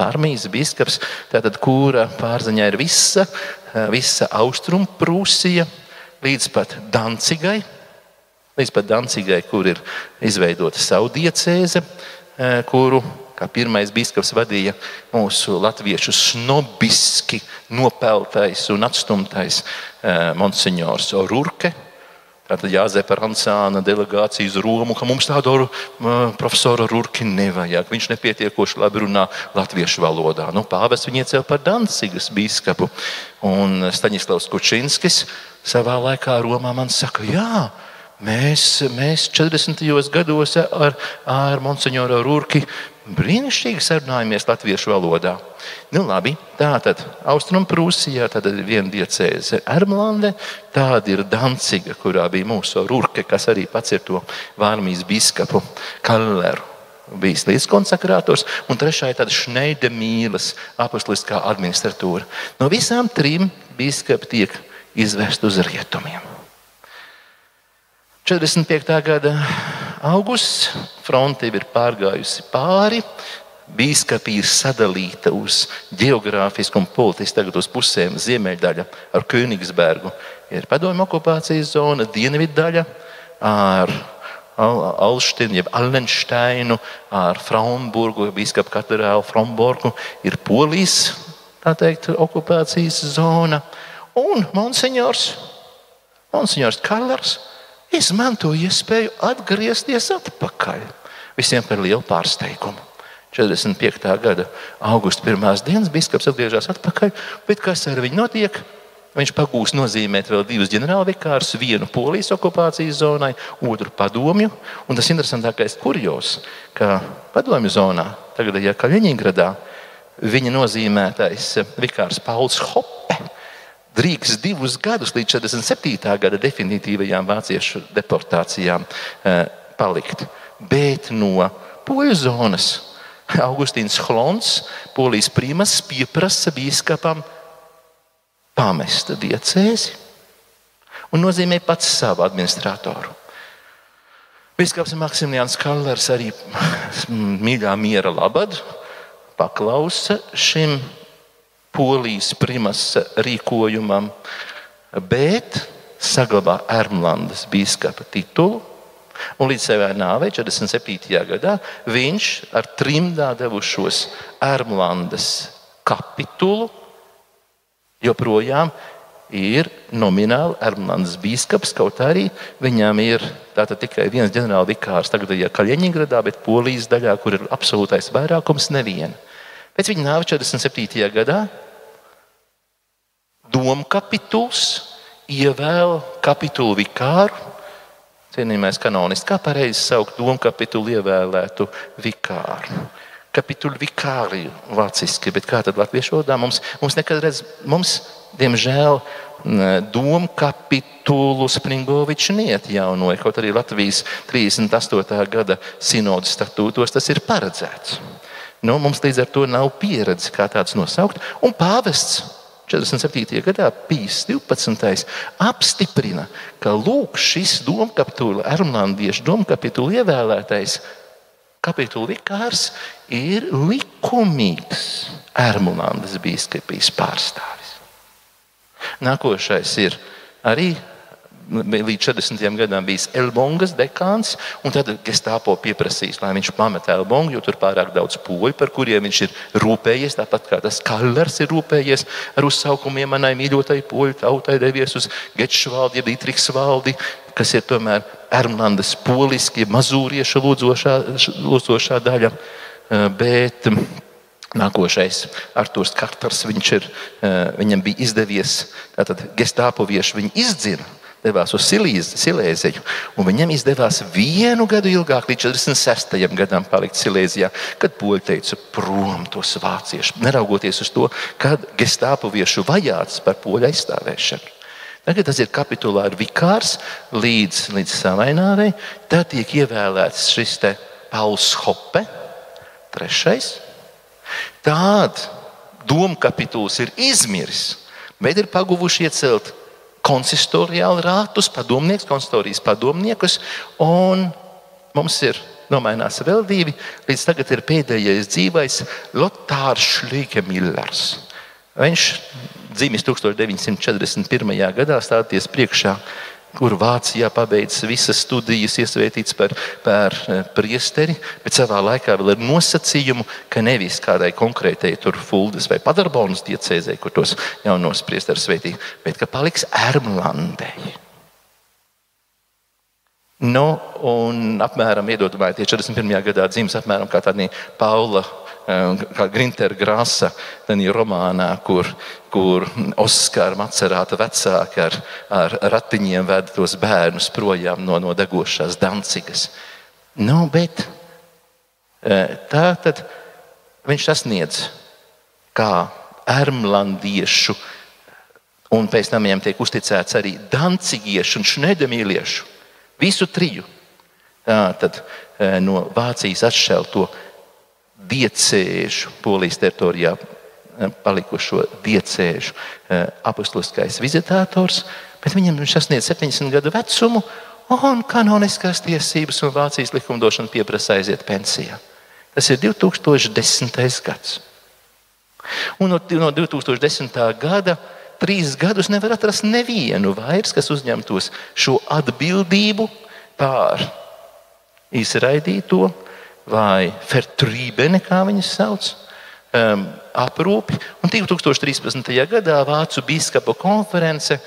S8: Armijas biskups, tātad, kura pārziņā ir visa, visa austrumprūsija līdz pat Dancigai, līdz pat Dancigai, kur ir izveidota savu diecēze, e, kuru kā pirmais biskups vadīja mūsu latviešu snobiski nopeltais un atstumtais e, monsenjors Orurke. Tātad Jāzepa Rancāna delegācija uz Romu, ka mums tādu profesoru Rurki nevajag. Viņš nepietiekoši labi runā latviešu valodā. Nu, Pāvests viņu iecēla par Dancigas biskupu. Un Staņislavs Kučinskis savā laikā Romā man saka, jā, Mēs, mēs 40. gados ar, ar Monsignoru Rūrki brīnišķīgi sarunājamies latviešu valodā. Nu, labi, tā tad Austrumprūsijā ir viena diecēze Ermlande, tāda ir Danciga, kurā bija mūsu Rūrke, kas arī pats ir to Vārmijas biskapu Kalleru bijis līdzkonsekrātors, un trešā ir tāda Šneidemīlas apostoliskā administratūra. No visām trim biskupi tiek izvest uz rietumiem. 45. gada augusts, fronte ir pārgājusi pāri. Bīskapī ir sadalīta uz geogrāfisku un politisku, tagad uz pusēm. Ziemeļdaļa ar Königsbergu ir padomju okupācijas zona, dienvidu daļa ar Alštinu, jeb Allensteinu, ar Fraunburgu, Bīskapa katedrālu Fromborgu ir Polijas teikt, okupācijas zona. Un Monsignors, Monsignors Kallers izmanto iespēju atgriezties atpakaļ. Visiem par lielu pārsteigumu. 45. gada augusta pirmās dienas biskups atgriežas atpakaļ, bet kas ar viņu notiek? Viņš pagūs nozīmēt vēl divus ģenerālvikārus, vienu polijas okupācijas zonai, otru padomju. Un tas interesantākais kurjos, ka padomju zonā, tagadējā Kaļiņģeradā, viņa nozīmētais vikārs Pauls Hoppe drīkst divus gadus līdz 47. gada definitīvajām vāciešu deportācijām eh, palikt. Bet no poļu zonas Augustīns Hlons, polijas primas, pieprasa biskupam pamest diecēzi un nozīmē pats savu administratoru. Biskups Maksimilians Kallers arī mīļā miera labad paklausa šim polijas primas rīkojumam, bet saglabā Ermlandes biskupa titulu. Un līdz savai nāvei, 47. gadā, viņš ar trimdā devušos Ermlandes kapitulu joprojām ir nomināli Ermlandes biskups, kaut arī viņam ir tikai viens ģenerālvikārs tagadējā Kaļiņģeradā, bet Polijas daļā, kur ir absolūtais vairākums, neviena. Pēc viņa nāves 47. gadā domkapituls ievēl kapitulu vikāru. Cienījamais kanonists, kā pareizi saukt domkapitulu ievēlētu vikāru? Kapitulu vikāriju vāciski, bet kā tad latviešu valodā mums, mums nekad redz, mums, diemžēl, domkapitulu Springovičs neatjaunoja, kaut arī Latvijas 38. gada sinodas statūtos tas ir paredzēts. Nu, mums līdz ar to nav pieredze, kā tāds nosaukt, un pāvests 47. gadā Pīs 12. apstiprina, ka lūk, šis domkapitula, Ermlandiešu domkapitula ievēlētais kapitula vikārs ir likumīgs Ermlandes biskupijas pārstāvis. Nākošais ir arī līdz 40 gadam bijis Elbongas dekāns, un tad Gestapo pieprasīs, lai viņš pameta Elbongu, jo tur pārāk daudz poļu, par kuriem viņš ir rūpējies. Tāpat kā tas Kallers ir rūpējies ar uzsaukumiem manai mīļotai poļu tautai, devies uz Gečvaldi, jeb Dītriks valdi, kas ir tomēr Ermlandes poliski, mazūriešu lūdzošā, lūdzošā daļa. Eh, bet Nākošais Arthurs Karters, ir, eh, viņam bija izdevies, tātad gestāpovieši viņu izdzina devās uz Silēziju. Viņam izdevās vienu gadu ilgāk, līdz 46. gadam, palikt Silēzijā, kad poļi teica, prom tos vāciešus, neraugoties uz to, kad gestāpoviešu vajāts par poļu aizstāvēšanu. Tagad tas ir kapitulāri vikārs līdz, līdz savai nāvei. Tad tiek ievēlēts šis Pauls Hoppe, trešais. Tāda domkapituls ir izmiris, bet ir paguvuši iecelt konsistoriāli rātus, padomnieks, konsistorijas padomniekus, un mums ir nomainās vēl divi. Līdz tagad ir pēdējais dzīvais Lotārs Šlīkemillers. Viņš dzimis 1941. gadā, stāties priekšā kur Vācijā pabeidzis visas studijas, iesvētīts par, par eh, priesteri, bet savā laikā vēl ar nosacījumu, ka nevis kādai konkrētai Fuldas vai Padarbonas diecēzē, kur tos jaunos priesterus svētī, bet ka paliks Ermlandei. Nu, un apmēram, iedomājieties, 41. gadā dzimis apmēram kā tāda Paula kā Grintera Grāsa, tādā romānā, kur, kur Oskara macerāta vecāki ar, ar ratiņiem ved tos bērnus projām no, no degošās Dancigas. Nu, bet tā tad viņš sasniedz kā ermlandiešu, un pēc tam viņam tiek uzticēts arī dancigiešu un šnedemīliešu, visu triju. Tā tad no Vācijas atšķelto diecēžu, polijas teritorijā eh, palikušo diecēžu eh, apustuliskais vizitators, bet viņam viņš sasniedz 70 gadu vecumu, un kanoniskās tiesības un Vācijas likumdošana pieprasa aiziet pensijā. Tas ir 2010. gads. Un no, no 2010. gada trīs gadus nevar atrast nevienu vairs, kas uzņemtos šo atbildību pār izraidīto vai Fertrībene, kā viņas sauc, um, aprūpi. Un 2013. gadā Vācu biskupa konference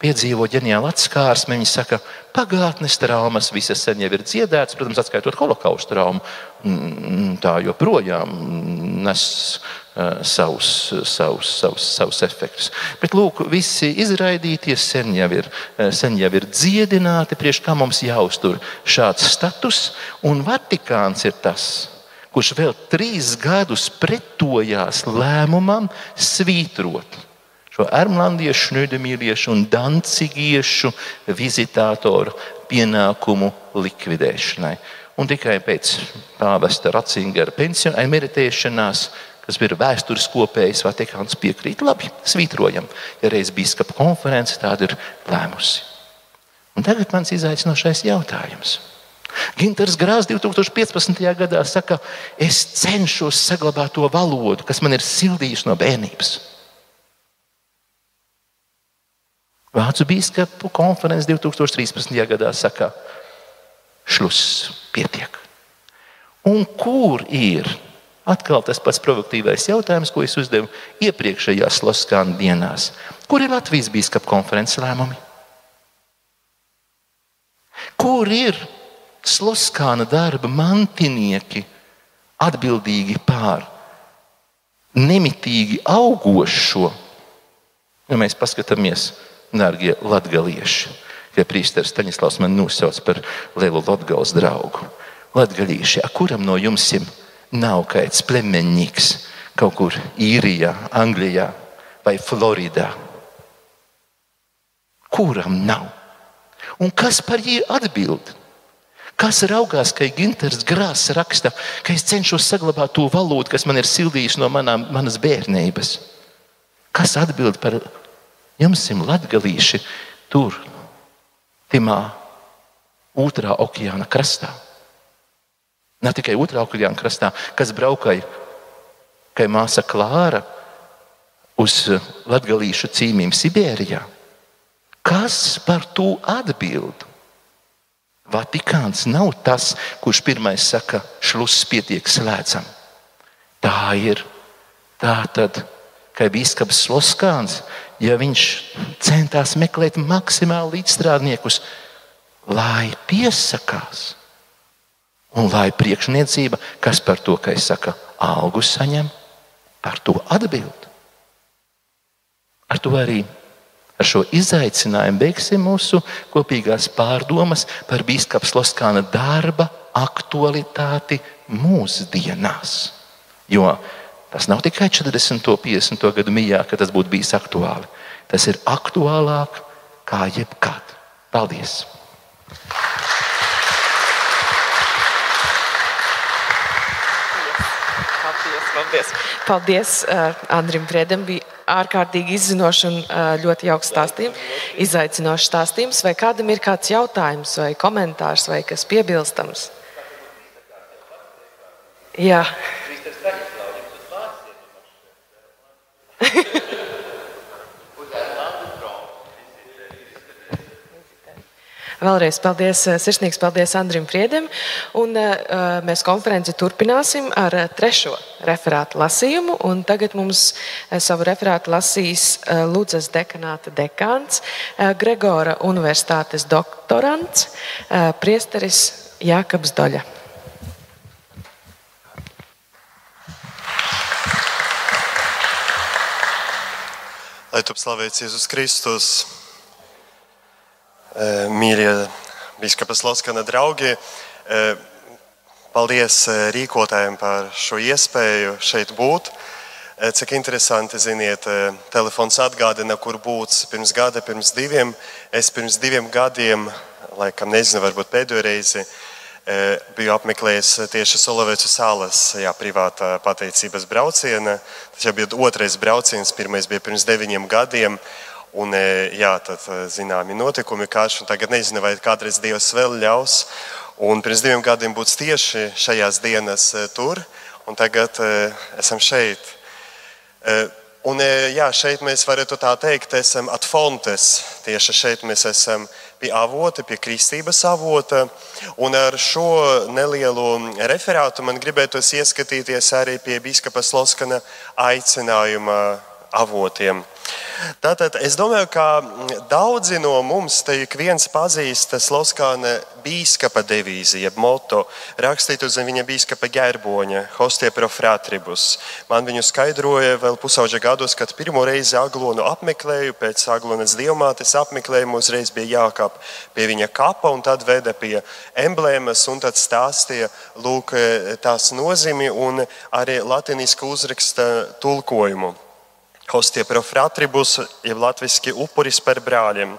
S8: piedzīvo ģeniālu atskārsmi. Viņi saka, pagātnes traumas visas sen jau ir dziedētas, protams, atskaitot holokaustu traumu. Mm, tā joprojām nes uh, savus, savus, savus, savus efektus. Bet lūk, visi izraidītie sen jau ir, uh, sen jau ir dziedināti, priekš kā mums jāuztur šāds status, un Vatikāns ir tas. Kurš vēl trīs gadus pretojās lēmumam svītrot šo ermlandiešu, šnudemīliešu un dancigiešu vizitātoru pienākumu likvidēšanai. Un tikai pēc pāvesta Ratzingera pensionāra emeritēšanās, kas ir vēstures kopējs, Vatikāns piekrīt, labi, svītrojam, ja reiz biskupa konference tādu ir lēmusi. Un tagad mans izaicinošais jautājums. Ginters Grāzs 2015. gadā saka, es cenšos saglabāt to valodu, kas man ir sildījusi no bērnības. Vācu biskupu konferences 2013. gadā saka, šluss, pietiek. Un kur ir atkal tas pats provokatīvais jautājums, ko es uzdevu iepriekšējās Loskāna dienās? Kur ir Latvijas biskupu konferences lēmumi? Kur ir Sloskāna darba mantinieki atbildīgi pār nemitīgi augošo? Ja mēs paskatāmies, darbie latgalieši, ja priesteris Staņislavs man nosauc par lielu latgales draugu. Latgalīši, kuram no jums nav kāds plemeņīgs kaut kur īrijā, Anglijā vai Floridā? Kuram nav? Un kas par viņu atbild? Kas raugās, ka Ginters Grāss raksta, ka es cenšos saglabāt to valodu, kas man ir sildījusi no manām, manas bērnības? Kas atbild par jums, latgalīši, tur, Timā, otrā okeāna krastā? Ne tikai otrā okeāna krastā, kas braucēja, kā māsa Klāra, uz latgalīšu cīmīm Sibērijā. Kas par to atbild? Vatikāns nav tas, kurš pirmais saka, šluss pietiek slēdzam. Tā ir. Tā tad, kā biskups Sloskāns, ja viņš centās meklēt maksimāli līdzstrādniekus, lai piesakās un lai priekšniecība, kas par to, ka es saku, algu saņem, par to atbild. Ar to arī Ar šo izaicinājumu beigsim mūsu kopīgās pārdomas par biskupa Sloskāna darba aktualitāti mūsdienās. Jo tas nav tikai 40. un 50. gadu mijā, ka tas būtu bijis aktuāli. Tas ir aktuālāk kā jebkad. Paldies!
S5: Paldies! Paldies uh, Andrim Priedam! Bija ārkārtīgi izzinošs un uh, ļoti jauks stāstījums, izaicinošs stāstījums. Vai kādam ir kāds jautājums, vai komentārs, vai kas piebilstams? Jā. Vēlreiz paldies, eh, sirsnīgs paldies Andrim Priedam. Un, uh, mēs konferenci turpināsim ar trešo referātu lasījumu. Tagad mums savu referātu lasīs Lūdzes dekanāta dekāns, Gregora universitātes doktorants, priesteris Jākabs Doļa.
S9: Lai tu slavēts Jēzus Kristus! Eh, mīļie biskupas Loskana draugi. Eh, paldies eh, rīkotājiem par šo iespēju šeit būt. Cik interesanti, ziniet, telefons atgādina, kur būt pirms gada, pirms diviem. Es pirms diviem gadiem, laikam nezinu, varbūt pēdējo reizi, biju apmeklējis tieši Solovecu salas jā, privātā pateicības brauciena. Tas jau bija otrais brauciens, pirmais bija pirms deviņiem gadiem. Un, e, jā, tad e, zināmi notikumi karš, un tagad nezinu, vai kādreiz Dievs vēl ļaus. Un pirms diviem gadiem būs tieši šajās dienas e, tur, un tagad esam šeit. Un, jā, šeit mēs varētu tā teikt, esam atfontes. Tieši šeit mēs esam pie avota, pie kristības avota. Un ar šo nelielu referātu man gribētos ieskatīties arī pie biskupa Sloskana aicinājuma avotiem. Tātad es domāju, ka daudzi no mums te ik viens pazīst Sloskāna bīskapa devīzi, jeb moto, rakstītu zem viņa bīskapa ģērboņa, hostie pro fratribus. Man viņu skaidroja vēl pusauģa gados, kad pirmo reizi Aglonu apmeklēju, pēc Aglonas dievmātes apmeklējuma uzreiz bija jākāp pie viņa kapa un tad veda pie emblēmas un tad stāstīja, lūk, tās nozīmi un arī latinisku uzraksta tulkojumu. Hostie profratribus, jeb latviski upuris par brāļiem.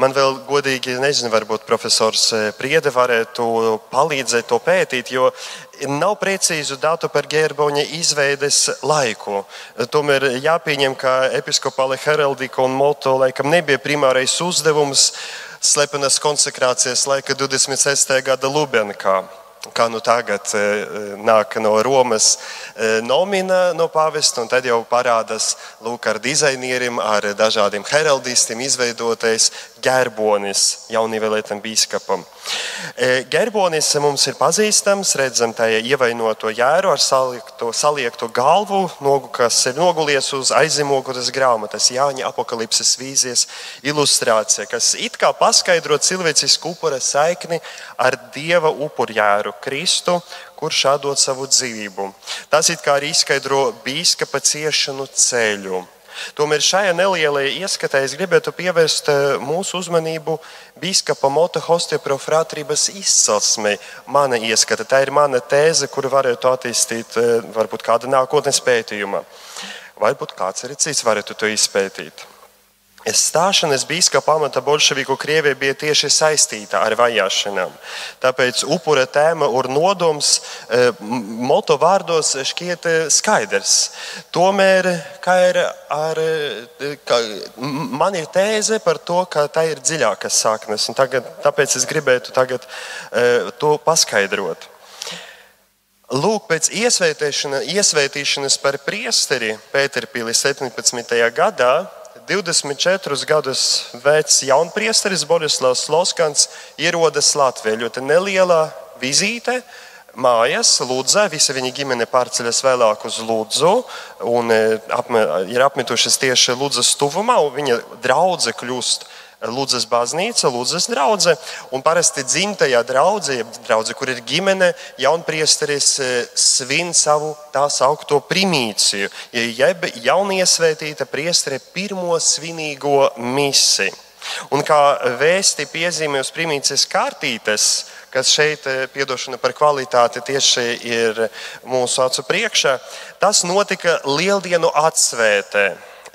S9: Man vēl godīgi, nezinu, varbūt profesors eh, Priede varētu palīdzēt to pētīt, jo nav precīzu datu par ģērboņa izveides laiku. Tomēr jāpieņem, ka episkopāla heraldika un moto laikam nebija primārais uzdevums slepenas konsekrācijas laika 26. gada Lubenkā kā nu tagad e, e, nāk no Romas e, nomina no pāvesta, un tad jau parādās lūk, ar dizainierim, ar dažādiem heraldistiem izveidotais ģerbonis jaunievēlētam biskupam. Gerbonis mums ir pazīstams, redzam tajā ievainoto jēru ar saliekto, saliekto galvu, nogu, kas ir nogulies uz aizzemogotas grāmatas Jāņa apakalipses vīzijas ilustrācija, kas it kā paskaidro cilvēcisku upura saikni ar dieva upurjēru Kristu, kurš atdod savu dzīvību. Tas it kā arī izskaidro bīskapa ciešanu ceļu. Tomēr šajā nelielajā ieskatā es gribētu pievērst eh, mūsu uzmanību biskupa Mota hostioprofrātrības izcelsmei. Mana ieskata, tā ir mana tēze, kuru varētu attīstīt eh, varbūt kāda nākotnes pētījuma. Varbūt kāds arī cits varētu to izpētīt. Stāšanās biskupa amata bolševiku Krievijā bija tieši saistīta ar vajāšanām. Tāpēc upura tēma un nodoms e, moto vārdos šķiet e, skaidrs. Tomēr ir ar, e, ka, man ir tēze par to, ka tā ir dziļākas saknes. Tagad, tāpēc es gribētu tagad to paskaidrot. Lūk, pēc iesvētīšanas par priesteri Pēterpīlī 17. gadā 24 gadus vecs jaunpriesteris Borislavs Loskans ierodas Latvijā. Ļoti neliela vizīte. Mājas, Lūdzē, visa viņa ģimene pārceļas vēlāk uz Lūdzu un e, apme, ir apmetušas tieši Lūdzes tuvumā. Viņa draudzene kļūst Lūdzes baznīca, Lūdzes draudzene. Un parasti dzimtajā draudzē, draudzē, kur ir ģimene, jaunpriesteris e, svin savu tā saukto primīciju, jeb jauniesvētīta priestere pirmo svinīgo misiju. Un kā vēsti piezīmē uz primīcijas kārtītes, kas šeit, e, piedošana par kvalitāti, tieši ir mūsu acu priekšā, tas notika Lieldienu atsvētē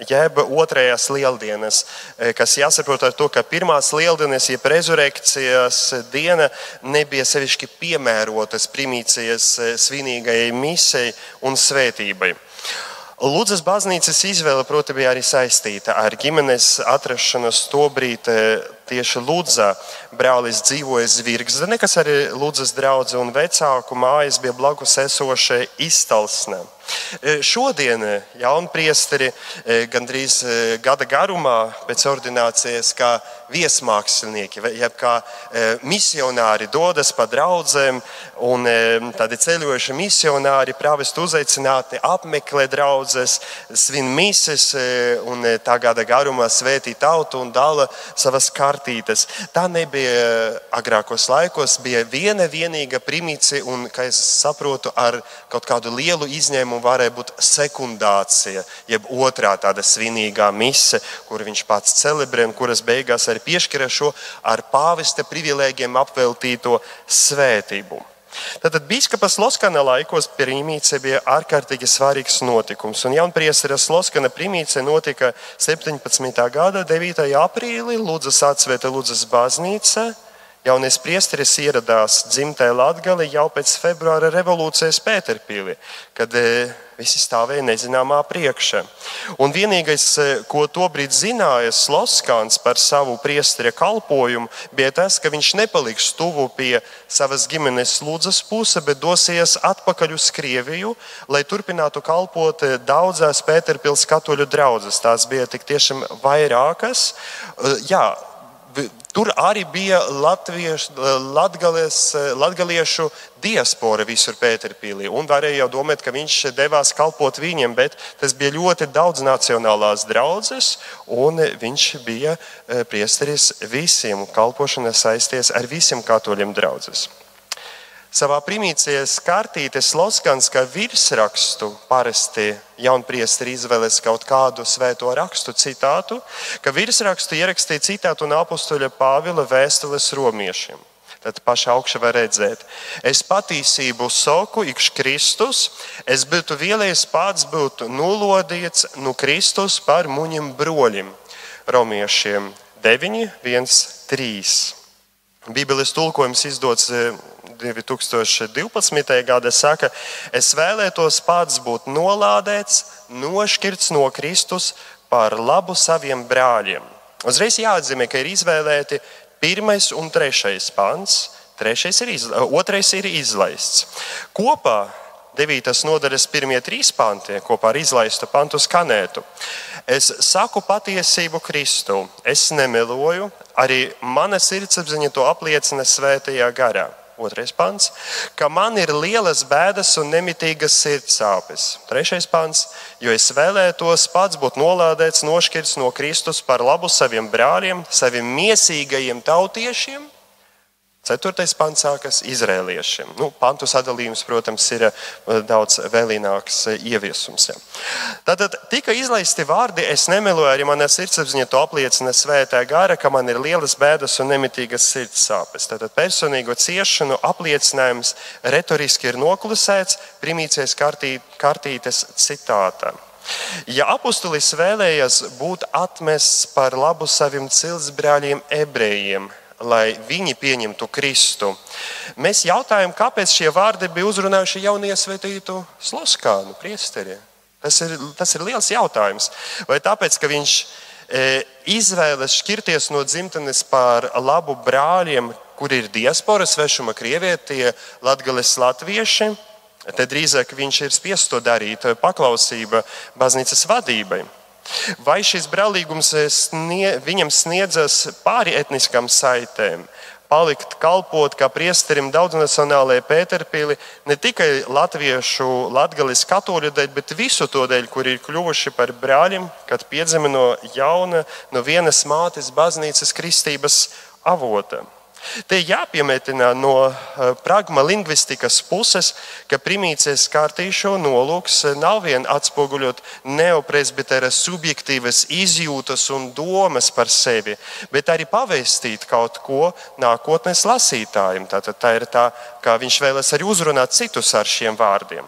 S9: jeb otrajās lieldienas, eh, kas jāsaprot ar to, ka pirmās lieldienas, jeb rezurekcijas diena nebija sevišķi piemērotas primīcijas eh, svinīgajai misei un svētībai. Lūdzas baznīcas izvēle, protams, bija arī saistīta ar ģimenes atrašanos tobrīd eh, tieši Lūdzā. Brālis dzīvoja Zvirgzene, kas arī Lūdzas draudzene un vecāku mājas bija blakus esošai iztalsnē. E, šodien e, jaunpriesteri e, gandrīz gada garumā pēc ordinācijas kā viesmākslinieki, jeb kā misionāri dodas pa draudzēm un tādi ceļojuši misionāri pravestu uzaicināti apmeklē draudzes, svin mises un tā gada garumā svētī tautu un dala savas kartītes. Tā nebija agrākos laikos, bija viena vienīga primīcija un, kā es saprotu, ar kaut kādu lielu izņēmumu varēja būt sekundācija, jeb otrā tāda svinīgā mise, kur viņš pats celebrē un kuras beigās arī piešķira šo ar pāvesta privilēģiem apveltīto svētību. Tātad biskupas Loskana laikos primīce bija ārkārtīgi svarīgs notikums. Un jaunpriesteris Loskana primīce notika 17. gada 9. aprīlī Lūdzas atsvēta Lūdzas baznīca. Jaunais priesteris ieradās dzimtajā Latvijā jau pēc februāra revolūcijas Pēterpīlī, kad e, visi stāvēja nezināmā priekšā. Un vienīgais, e, ko tobrīd zināja Sloskāns par savu priestera kalpošanu, bija tas, ka viņš nepaliks tuvu pie savas ģimenes lūdzas puses, bet dosies atpakaļ uz Krieviju, lai turpinātu kalpot e, daudzās Pēterpils katoļu draugas. Tās bija tik tiešām vairākas. Jā, Tur arī bija latviešu, latgalies, latgaliešu diaspora visur Pēterpīlī. Un varēja jau domāt, ka viņš devās kalpot viņiem, bet tas bija ļoti daudz nacionālās draudzes, un viņš bija eh, priesteris visiem. Kalpošana saisties ar visiem katoļiem draudzes. Savā primīcijas kārtītes Loskans kā virsrakstu parasti jaunpriesteri izvēlas kaut kādu svēto rakstu citātu, ka virsrakstu ierakstīja citātu no apustuļa Pāvila vēstules romiešiem. Tad pašā augšā var redzēt, es patīsību soku, ikš Kristus, es būtu vēlējis pats būt nulodīts no nu Kristus par muņiem broļiem. Romiešiem 9, 1, 3. Bībeles tulkojums izdots 2012. E, gada saka, es vēlētos pats būt nolādēts, nošķirts no Kristus par labu saviem brāļiem. Uzreiz jāatzīmē, ka ir izvēlēti pirmais un trešais pants. Trešais ir, izla... otrais ir izlaists. Kopā 9. nodaļas pirmie trīs panti, kopā ar izlaistu pantu skanētu. Es saku patiesību Kristu, es nemeloju, arī mana sirdsapziņa to apliecina svētajā garā. Otrais pants, ka man ir lielas bēdas un nemitīgas sirdsāpes. Trešais pants, jo es vēlētos pats būt nolādēts, nošķirts no Kristus par labu saviem brāļiem, saviem miesīgajiem tautiešiem Ceturtais pants sākas izrēliešiem. Nu, pantu sadalījums, protams, ir eh, daudz vēlīnāks eh, ieviesums. Ja. Tātad tika izlaisti vārdi, es nemeloju, arī manā sirdsapziņā to apliecina svētā gara, ka man ir lielas bēdas un nemitīgas sirds sāpes. Tātad personīgo ciešanu apliecinājums retoriski ir noklusēts primīcijas kartī, kartītes citātā. Ja apustulis vēlējas būt atmests par labu saviem ciltsbrāļiem, ebrejiem, lai viņi pieņemtu Kristu. Mēs jautājam, kāpēc šie vārdi bija uzrunājuši jauniesvētītu Sloskānu priesteri. Tas ir, tas ir liels jautājums. Vai tāpēc, ka viņš e, izvēlas šķirties no dzimtenes par labu brāļiem, kur ir diaspora svešuma krievietie, latgales latvieši, tad drīzāk viņš ir spiests to darīt, paklausība baznīcas vadībai. Vai šis brālīgums snie, viņam sniedzas pāri etniskām saitēm, palikt kalpot kā priesterim daudznacionālajai Pēterpīli ne tikai latviešu, latgalis katoļu dēļ, bet visu to dēļ, kur ir kļuvuši par brāļiem, kad piedzima no jauna, no vienas mātes baznīcas kristības avota. Te jāpiemetina no eh, pragma lingvistikas puses, ka primīcijas kārtīšo nolūks eh, nav vien atspoguļot neopresbitera subjektīvas izjūtas un domas par sevi, bet arī pavēstīt kaut ko nākotnes lasītājiem. Tātad tā ir tā, kā viņš vēlas arī uzrunāt citus ar šiem vārdiem.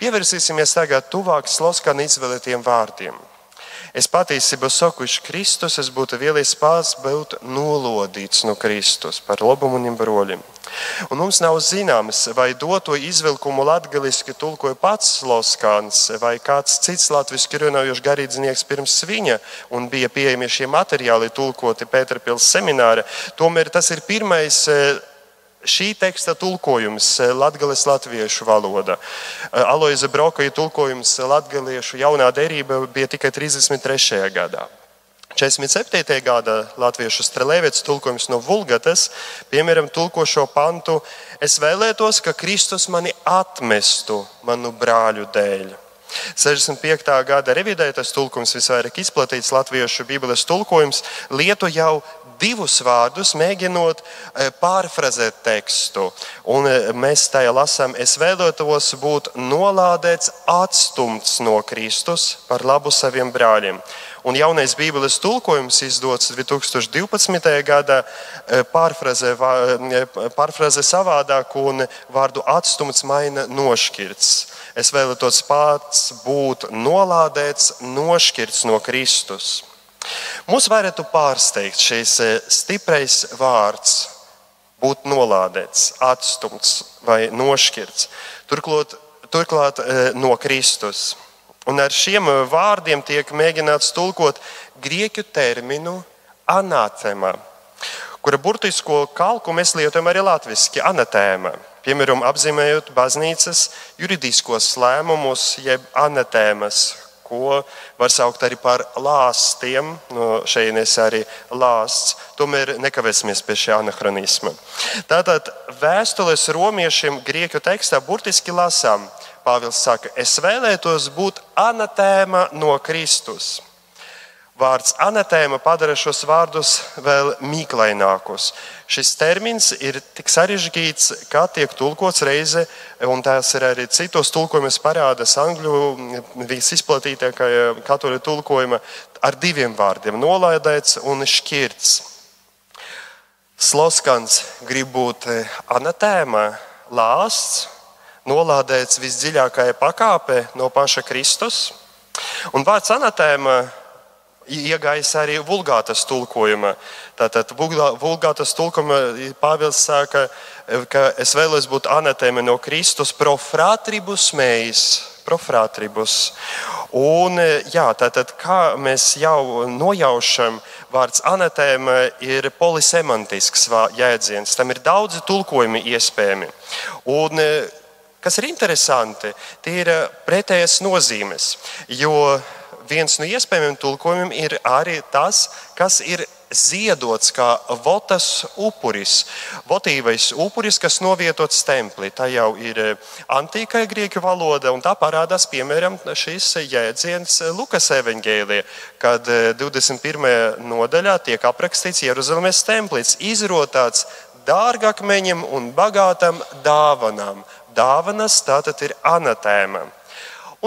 S9: Pievērsīsimies tagad tuvāk Sloskana izvēlētiem vārdiem. Es patiesībā saku, ka Kristus es būtu vēlējis pats būt nolodīts no Kristus par labumu un broļiem. Un mums nav zināms, vai doto izvilkumu latviešu tulkoja pats Loskāns vai kāds cits latviešu runājošs garīdznieks pirms viņa, un bija pieejami šie materiāli tulkoti Pēterpils semināra. Tomēr tas ir pirmais eh, šī teksta tulkojums eh, latgales latviešu valoda. Eh, Aloiza Brokaja tulkojums latgaliešu jaunā derība bija tikai 33. gadā. 47. gada latviešu strelēvietas tulkojums no Vulgatas, piemēram, tulko šo pantu: Es vēlētos, ka Kristus mani atmestu manu brāļu dēļ. 65. gada revidētais tulkojums, visvairāk izplatīts latviešu Bībeles tulkojums, lieto jau divus vārdus, mēģinot e, pārfrazēt tekstu. Un e, mēs tajā lasām, es vēlētos būt nolādēts, atstumts no Kristus par labu saviem brāļiem. Un jaunais Bībeles tulkojums izdots 2012. gadā e, pārfrazē, pārfrazē savādāk un vārdu atstumts maina nošķirts. Es vēlētos pats būt nolādēts, nošķirts no Kristus. Mūs varētu pārsteigt šis e, stiprais vārds, būt nolādēts, atstumts vai nošķirts. Turklāt, turklāt e, no Kristus. Un ar šiem vārdiem tiek mēģināts tulkot grieķu terminu anatēmā, kura burtisko kalku mēs lietojam arī latviešu anatēmā. Piemēram, apzīmējot baznīcas juridiskos lēmumus, jeb anatēmas, ko var saukt arī par lāstiem. No šejienes arī lāsts. Tomēr nekavēsimies pie šī anahronisma. Tātad vēstules romiešiem grieķu tekstā burtiski lasām. Pāvils saka, es vēlētos būt anatēma no Kristus. Vārds anatēma padara šos vārdus vēl mīklainākus. Šis termins ir tik sarežģīts, kā tiek tulkots reize, un tās ir arī citos tulkojumos parādās angļu visizplatītākajā katoļu tulkojuma ar diviem vārdiem - nolaidēts un šķirts. Sloskans grib būt eh, anatēma, lāsts, nolādēts visdziļākajā pakāpē no paša Kristus. Un vārds anatēma iegājis arī vulgātas tulkojumā. Tātad vulgātas tulkojumā Pāvils saka, ka es vēlos būt anatēma no Kristus profratribus mējas. Profratribus. Un, jā, tātad, kā mēs jau nojaušam, vārds anatēma ir polisemantisks jēdziens. Tam ir daudzi tulkojumi iespējami. Un, kas ir interesanti, tie ir pretējas nozīmes. Jo viens no iespējamiem tulkojumiem ir arī tas, kas ir ziedots kā votas upuris, votīvais upuris, kas novietots templī. Tā jau ir antīkā grieķu valoda, un tā parādās piemēram šis jēdziens Lukas evanģēlijā, kad 21. nodaļā tiek aprakstīts Jeruzalemes templīts, izrotāts dārgakmeņiem un bagātam dāvanām. Dāvanas tātad ir anatēma.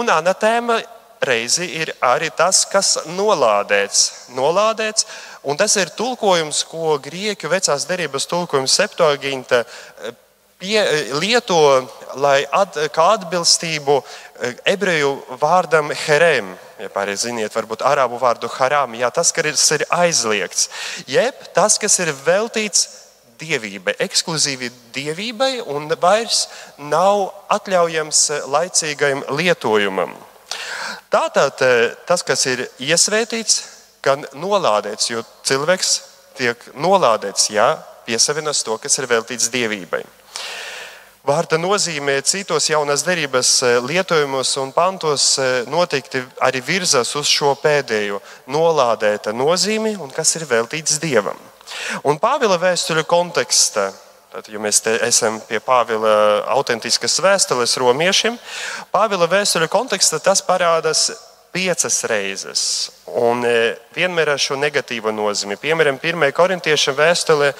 S9: Un anatēma reizi ir arī tas, kas nolādēts. nolādēts un tas ir tulkojums, ko grieķu vecās derības tulkojums Septuaginta eh, pie, eh, lieto, lai at, kā atbilstību eh, ebreju vārdam herem. Ja pareizi ziniet, varbūt arābu vārdu haram, jā, tas, kas ir aizliegts, jeb tas, kas ir veltīts dievībai, ekskluzīvi dievībai, un vairs nav atļaujams laicīgajam lietojumam. Tātad eh, tas, kas ir iesvētīts, gan nolādēts, jo cilvēks tiek nolādēts, ja piesavinas to, kas ir veltīts dievībai. Vārda nozīmē citos jaunās derības eh, lietojumos un pantos eh, noteikti arī virzas uz šo pēdējo nolādēta nozīmi un kas ir veltīts dievam. Un Pāvila vēstuļu kontekstā Tad, ja mēs esam pie Pāvila autentiskas vēstules romiešiem, Pāvila vēstuļu kontekstā tas parādās piecas reizes. Un vienmēr ar šo negatīvo nozīmi. Piemēram, 1. korintieša vēstulē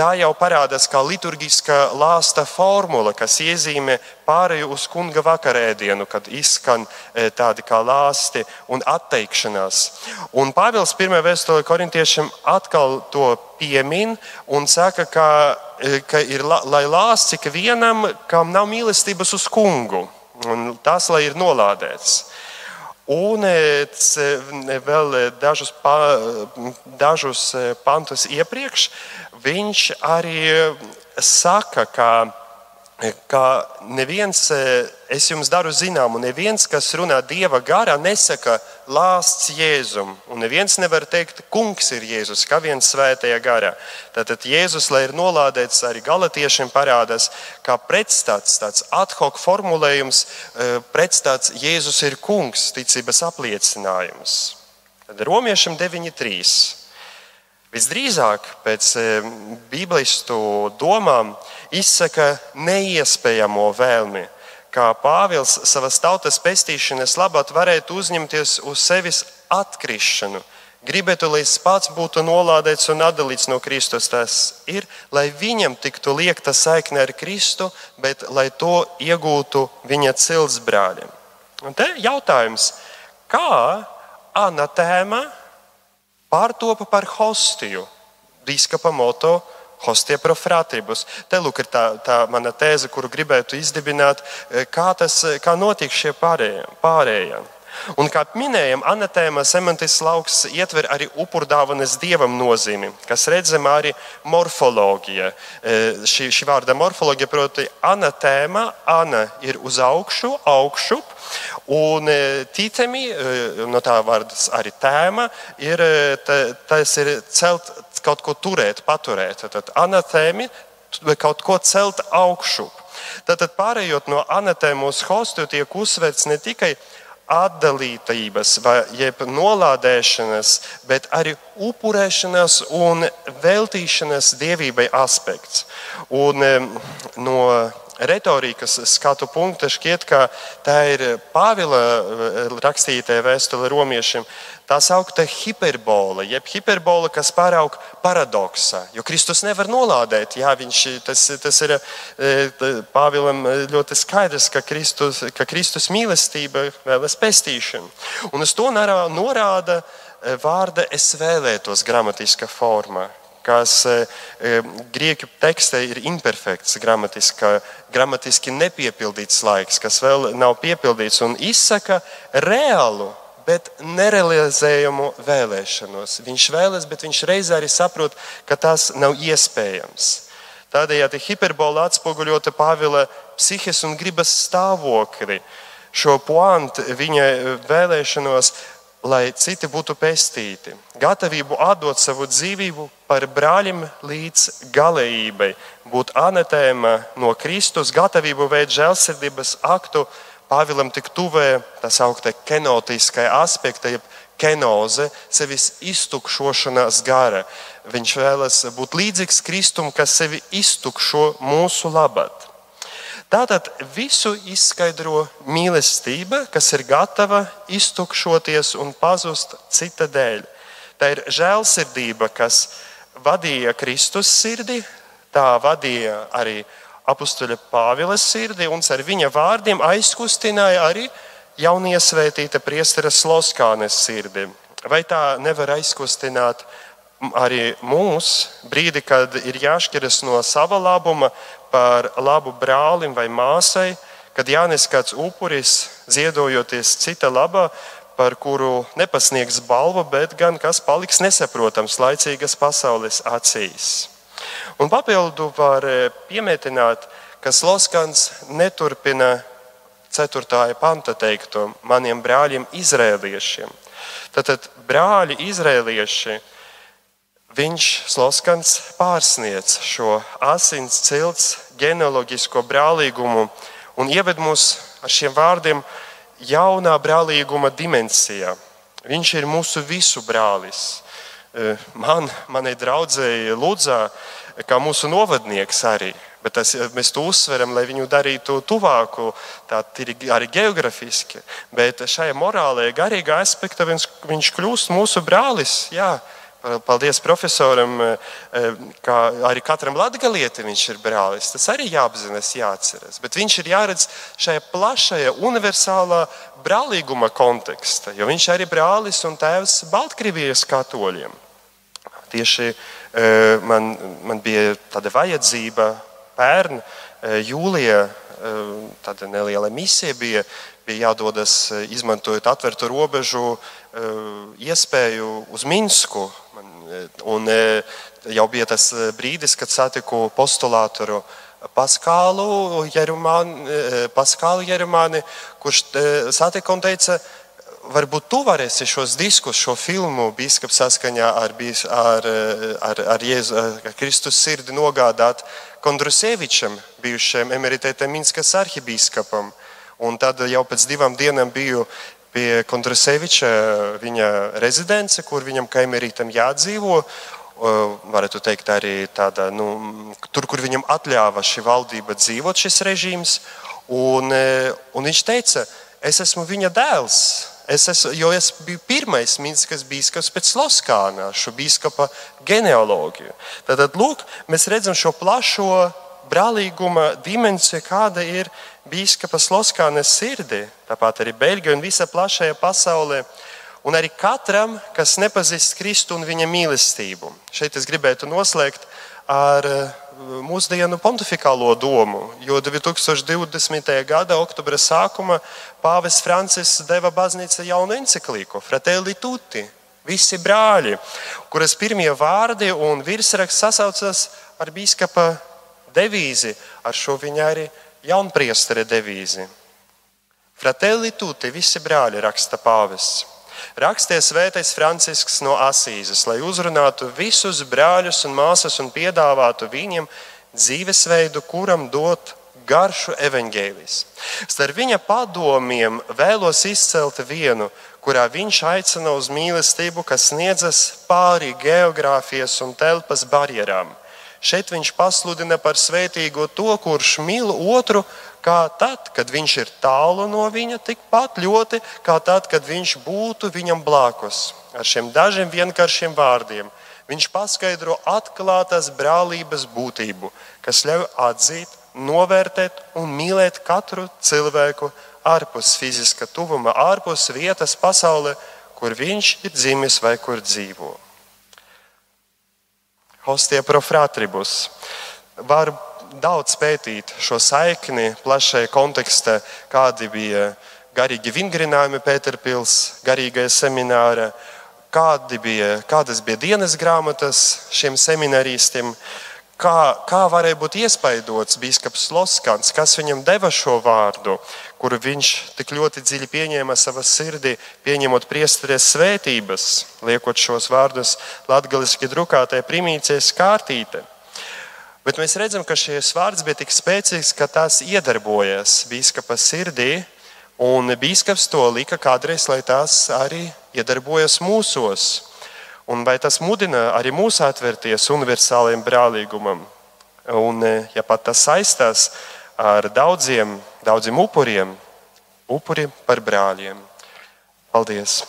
S9: tā jau parādās kā liturgiska lāsta formula, kas iezīmē pārēju uz kunga vakarēdienu, kad izskan e, tādi kā lāsti un atteikšanās. Un Pāvils 1. vēstulē korintiešiem atkal to piemin un saka, ka, e, ka ir lai lāsts ik vienam, kam nav mīlestības uz kungu, un tas, lai ir nolādēts. Un e, vēl dažus, pa, dažus pantus iepriekš viņš arī saka, ka ka neviens, e, es jums daru zināmu, neviens, kas runā Dieva garā, nesaka lāsts Jēzum. Un neviens nevar teikt, kungs ir Jēzus, kā viens svētajā garā. Tātad Jēzus, lai ir nolādēts, arī galotiešiem parādās, kā pretstats, tāds ad hoc formulējums, e, pretstats Jēzus ir kungs, ticības apliecinājums. Tad romiešiem 9.3. Visdrīzāk pēc e, bībelistu domām izsaka neiespējamo vēlmi, kā Pāvils savas tautas pestīšanas labāk varētu uzņemties uz sevis atkrišanu. Gribētu, lai pats būtu nolādēts un atdalīts no Kristus. Tas ir, lai viņam tiktu liekta saikne ar Kristu, bet lai to iegūtu viņa ciltsbrāļiem. Un te jautājums, kā anatēma pārtopa par hostiju. Bīskapa moto hostie profrātības. Te lūk, ir tā, tā mana tēze, kuru gribētu izdibināt, e, kā tas kā notiek šie pārējie. pārējie. Un, kā minējām, anatēma semantisks lauks ietver arī upurdāvanas dievam nozīmi, kas redzama arī morfoloģija. E, šī, šī vārda morfoloģija, proti, anatēma, ana ir uz augšu, augšup, Un e, ticami, e, no tā vārda arī tēma, ir, tas ir celt kaut ko turēt, paturēt. Tad anatēmi kaut ko celt augšup. Tātad pārējot no anatēmu uz hostu tiek uzsvērts ne tikai atdalītības, vai nolādēšanas, bet arī upurēšanās un veltīšanas dievībai aspekts. Un, no retorikas skatu punkta šķiet, ka tā ir Pāvila eh, rakstītē vēstule romiešiem. Tā saukta hiperbola, jeb hiperbola, kas pāraug paradoksā. Jo Kristus nevar nolādēt. Jā, viņš, tas, tas ir eh, Pāvilam ļoti skaidrs, ka Kristus, ka Kristus mīlestība vēlas pestīšanu. Un uz to norāda eh, vārda es vēlētos gramatiskā formā kas e, e, grieķu tekstē ir imperfekts, gramatiski nepiepildīts laiks, kas vēl nav piepildīts un izsaka reālu, bet nerealizējumu vēlēšanos. Viņš vēlas, bet viņš reizē arī saprot, ka tas nav iespējams. Tādējādi hiperbola atspoguļota Pāvila psihes un gribas stāvokli, šo poantu viņa vēlēšanos lai citi būtu pestīti, gatavību atdot savu dzīvību par brāļiem līdz galējībai, būt anetēma no Kristus, gatavību veikt žēlsirdības aktu Pāvilam tik tuvē tā sauktā kenotiskai aspekta, jeb kenoze, sevis iztukšošanās gara. Viņš vēlas būt līdzīgs Kristum, kas sevi iztukšo mūsu labad. Tātad visu izskaidro mīlestība, kas ir gatava iztukšoties un pazust cita dēļ. Tā ir žēlsirdība, kas vadīja Kristus sirdi, tā vadīja arī apakstuļa Pāvila sirdi, un ar viņa vārdiem aizkustināja arī jauniesvētīta priestera Sloskānes sirdi. Vai tā nevar aizkustināt arī mūs brīdi, kad ir jāšķiras no sava labuma par labu brālim vai māsai, kad jānes kāds upuris, ziedojoties cita labā, par kuru nepasniegs balvu, bet gan kas paliks nesaprotams laicīgas pasaules acīs. Un papildu var eh, piemetināt, ka Sloskans neturpina 4. panta teikto maniem brāļiem, izrēliešiem. Tātad brāļi, izrēlieši viņš, Sloskans, pārsniedz šo asins cilts genealoģisko brālīgumu un ieved mūs ar šiem vārdiem jaunā brālīguma dimensijā. Viņš ir mūsu visu brālis. E, man, manai draudzēji Lūdzā, kā mūsu novadnieks arī. Bet tas, mēs to uzsveram, lai viņu darītu tuvāku, tā arī geogrāfiski. Bet šajā morālajā, garīgā aspektā viņš, viņš kļūst mūsu brālis. Jā, Paldies profesoram, e, e, ka arī katram latgalietim viņš ir brālis. Tas arī jāapzinās, jāatceras. Bet viņš ir jāredz šajā plašajā, universālā brālīguma kontekstā, jo viņš arī brālis un tēvs Baltkrievijas katoļiem. Tieši man, man bija tāda vajadzība pērn jūlijā, tāda neliela misija bija, bija jādodas izmantojot atvērtu robežu iespēju uz Minsku Un e, jau bija tas e, brīdis, kad satiku postulātoru Paskālu Jerumāni, e, Paskālu Jerumāni kurš satika un teica, varbūt tu varēsi šos diskus, šo filmu biskups saskaņā ar, ar, ar, ar, Jēzu, ar Kristus sirdi nogādāt Kondrusievičam, bijušajam emeritētam Minskas arhibīskapam. Un tad jau pēc divām dienām biju pie Kontraseviča viņa rezidence, kur viņam kaimērītam jādzīvo. Varētu teikt, arī tāda, nu, tur, kur viņam atļāva šī valdība dzīvot, šis režīms. Un, e, un viņš teica, es esmu viņa dēls. Es esmu, jo es biju pirmais Minskas biskups pēc Loskāna, šo biskupa genealoģiju. Tad, lūk, mēs redzam šo plašo brālīguma dimensiju, kāda ir biskupa Loskānes sirdī, tāpat arī Beļģija un visa plašajā pasaulē. Un arī katram, kas nepazīst Kristu un viņa mīlestību. Šeit es gribētu noslēgt ar eh, mūsdienu pontificālo domu, jo 2020. gada oktobra sākuma Pāvis Francis deva baznīca jaunu enciklīku Fratelli Tutti, visi brāļi, kuras pirmie vārdi un virsraksts sasaucas ar biskupa devīzi, ar šo viņa arī jaunpriestera devīzi. Fratelli tutti, visi brāļi, raksta pāvests. Raksties svētais Francisks no Asīzes, lai uzrunātu visus brāļus un māsas un piedāvātu viņiem dzīvesveidu, kuram dot garšu evaņģēlis. Starp viņa padomiem vēlos izcelt vienu, kurā viņš aicina uz mīlestību, kas sniedzas pāri geogrāfijas un telpas barjerām. Šeit viņš pasludina par svētīgo to, kurš mīl otru, kā tad, kad viņš ir tālu no viņa, tikpat ļoti kā tad, kad viņš būtu viņam blakus. Ar šiem dažiem vienkāršiem vārdiem viņš paskaidro atklātās brālības būtību, kas ļauj atzīt, novērtēt un mīlēt katru cilvēku ārpus fiziska tuvuma, ārpus vietas pasaulē, kur viņš ir dzimis vai kur dzīvo. Hostie pro fratribus. Var daudz pētīt šo saikni plašai kontekstā, kādi bija garīgi vingrinājumi Pēterpils, garīgais semināra, kādi bija, kādas bija dienas grāmatas šiem semināristiem, kā, kā varēja būt iespaidots biskups Loskans, kas viņam deva šo vārdu, kuru viņš tik ļoti dziļi pieņēma savā sirdī, pieņemot priesteres svētības, liekot šos vārdus latgaliski drukātajā primīcijas kārtītē. Bet mēs redzam, ka šis vārds bija tik spēcīgs, ka tas iedarbojas biskupa sirdī, un biskups to lika kādreiz, lai tas arī iedarbojas mūsos. Un vai tas mudina arī mūs atvērties universālajam brālīgumam? Un, ja pat tas saistās ar daudziem, daudziem upuriem, upuri par brāļiem. Paldies!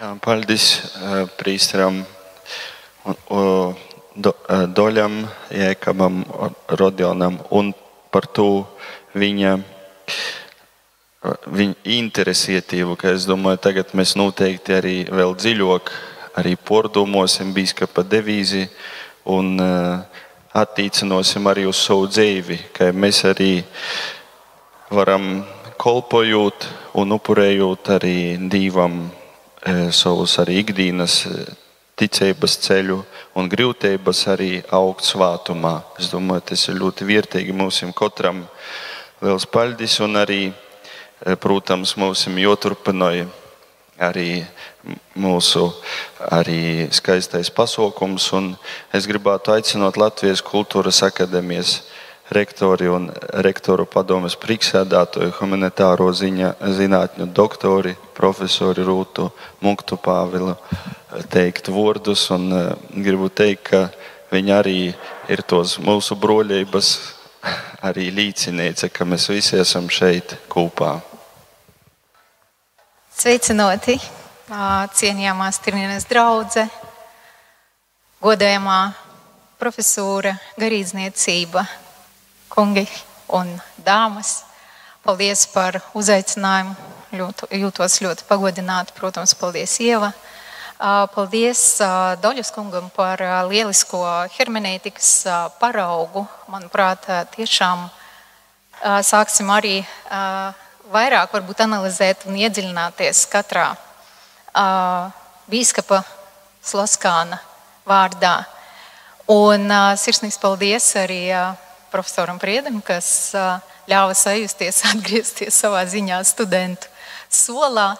S7: Jā, paldies prīsteram Doļam, Jēkabam, Rodionam un par to viņa, viņa interesētību, ka es domāju, tagad mēs noteikti arī vēl dziļāk arī pordomāsim biskupa devīzi un attīcināsim arī uz savu dzīvi, ka mēs arī varam kolpojot un upurējot arī divam savus arī ikdienas ticības ceļu un grūtības arī augt svātumā. Es domāju, tas ir ļoti vērtīgi mums katram. Liels paldies un arī, protams, mums joturpināja arī mūsu arī skaistais pasaukums. Es gribētu aicināt Latvijas Kultūras akadēmijas rektori un rektoru padomes priekšsēdētāju, humanitāro ziņa, zinātņu doktori, profesori Rūtu Munktu Pāvilu teikt vārdus. Gribu teikt, ka viņi arī ir tos mūsu broļības arī līdziniece, ka mēs visi esam šeit kopā.
S10: Sveicināti, cienījamās Tirnienes draudzene, godējamā profesūra, garīdzniecība, kungi un dāmas. Paldies par uzaicinājumu. Jūtos ļoti pagodināti. Protams, paldies Ieva. Paldies Doļas kungam par lielisko hermenētikas paraugu. Manuprāt, tiešām sāksim arī vairāk varbūt analizēt un iedziļināties katrā bīskapa Sloskāna vārdā. Un sirsnīgs paldies arī profesoram Priedam, kas ļāva sajusties, atgriezties savā ziņā studentu solā.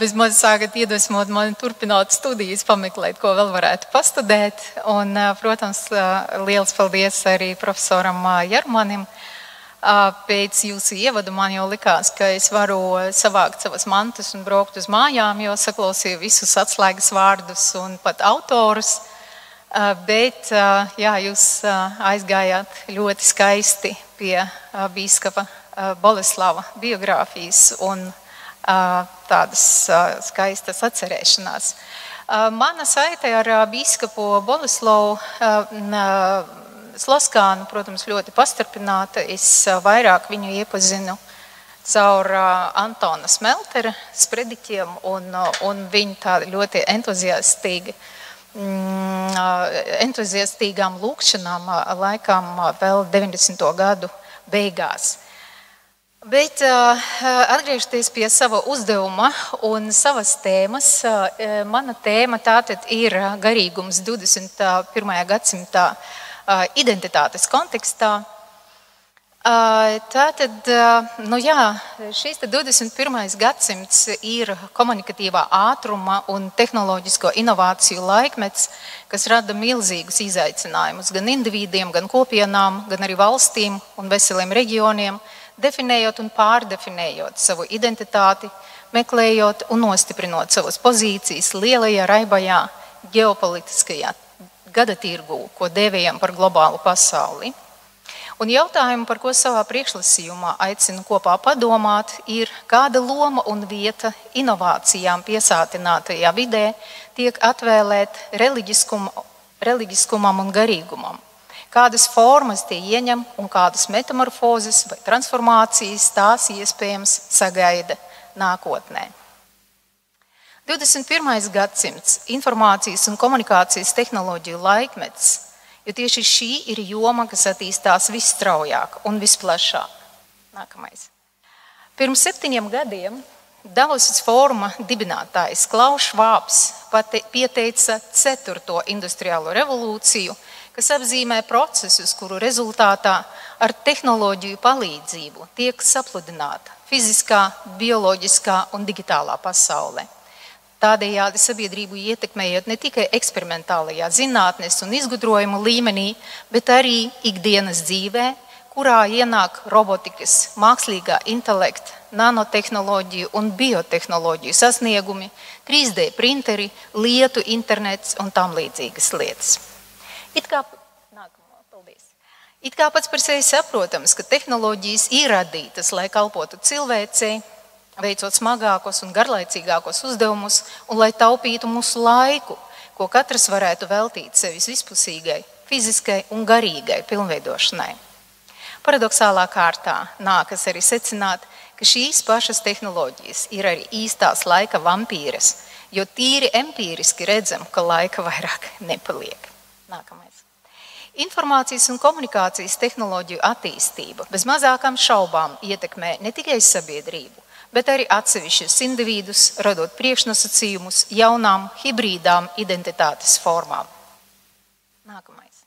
S10: Bez manis sākat iedvesmot mani turpināt studijas, pameklēt, ko vēl varētu pastudēt. Un, protams, liels paldies arī profesoram Jarmanim. Pēc jūsu ievada man jau likās, ka es varu savākt savas mantas un braukt uz mājām, jo saklausīju visus atslēgas vārdus un pat autorus. Bet jā, jūs aizgājāt ļoti skaisti pie biskupa Boleslava biogrāfijas un tādas skaistas atcerēšanās. Mana saite ar biskupu Boleslavu Sloskānu, protams, ļoti pastarpināta. Es vairāk viņu iepazinu caur Antona Smeltera sprediķiem un, un viņa tādi ļoti entuziastīgi Mm, entuziastīgām lūkšanām laikam vēl 90. gadu beigās. Bet atgriežoties pie sava uzdevuma un savas tēmas, mana tēma tātad ir garīgums 21. gadsimtā identitātes kontekstā. Tātad, nu jā, šīs 21. gadsimts ir komunikatīvā ātruma un tehnoloģisko inovāciju laikmets, kas rada milzīgus izaicinājumus gan individiem, gan kopienām, gan arī valstīm un veseliem reģioniem, definējot un pārdefinējot savu identitāti, meklējot un nostiprinot savas pozīcijas lielajā, raibajā, ģeopolitiskajā gada tirgū, ko dēvējam par globālu pasauli. Un jautājumu, par ko savā priekšlasījumā aicinu kopā padomāt, ir, kāda loma un vieta inovācijām piesātinātajā vidē tiek atvēlēta reliģiskum, reliģiskumam un garīgumam. Kādas formas tie ieņem un kādas metamorfozes vai transformācijas tās iespējams sagaida nākotnē. 21. gadsimts - informācijas un komunikācijas tehnoloģiju laikmets, jo tieši šī ir joma, kas attīstās visstraujāk un visplašāk. Nākamais. Pirms septiņiem gadiem Davosas fóruma dibinātājs Klaus Švāps pieteica ceturto industriālo revolūciju, kas apzīmē procesus, kuru rezultātā ar tehnoloģiju palīdzību tiek sapludināta fiziskā, bioloģiskā un digitālā pasaulē. Tādējādi sabiedrību ietekmējot ne tikai eksperimentālajā zinātnes un izgudrojumu līmenī, bet arī ikdienas dzīvē, kurā ienāk robotikas, mākslīgā intelekta, nanotehnoloģiju un biotehnoloģiju sasniegumi, 3D printeri, lietu internets un tam līdzīgas lietas. It kā, nākamo, paldies. It kā pats par sevi saprotams, ka tehnoloģijas ir radītas, lai kalpotu cilvēcei, veicot smagākos un garlaicīgākos uzdevumus, un lai taupītu mūsu laiku, ko katrs varētu veltīt sevis vispusīgai, fiziskai un garīgai pilnveidošanai. Paradoxālā kārtā nākas arī secināt, ka šīs pašas tehnoloģijas ir arī īstās laika vampīras, jo tīri empīriski redzam, ka laika vairāk nepaliek. Nākamais. Informācijas un komunikācijas tehnoloģiju attīstība bez mazākām šaubām ietekmē ne tikai sabiedrību, bet arī atsevišķus individus, radot priekšnosacījumus jaunām hibrīdām identitātes formām. Nākamais.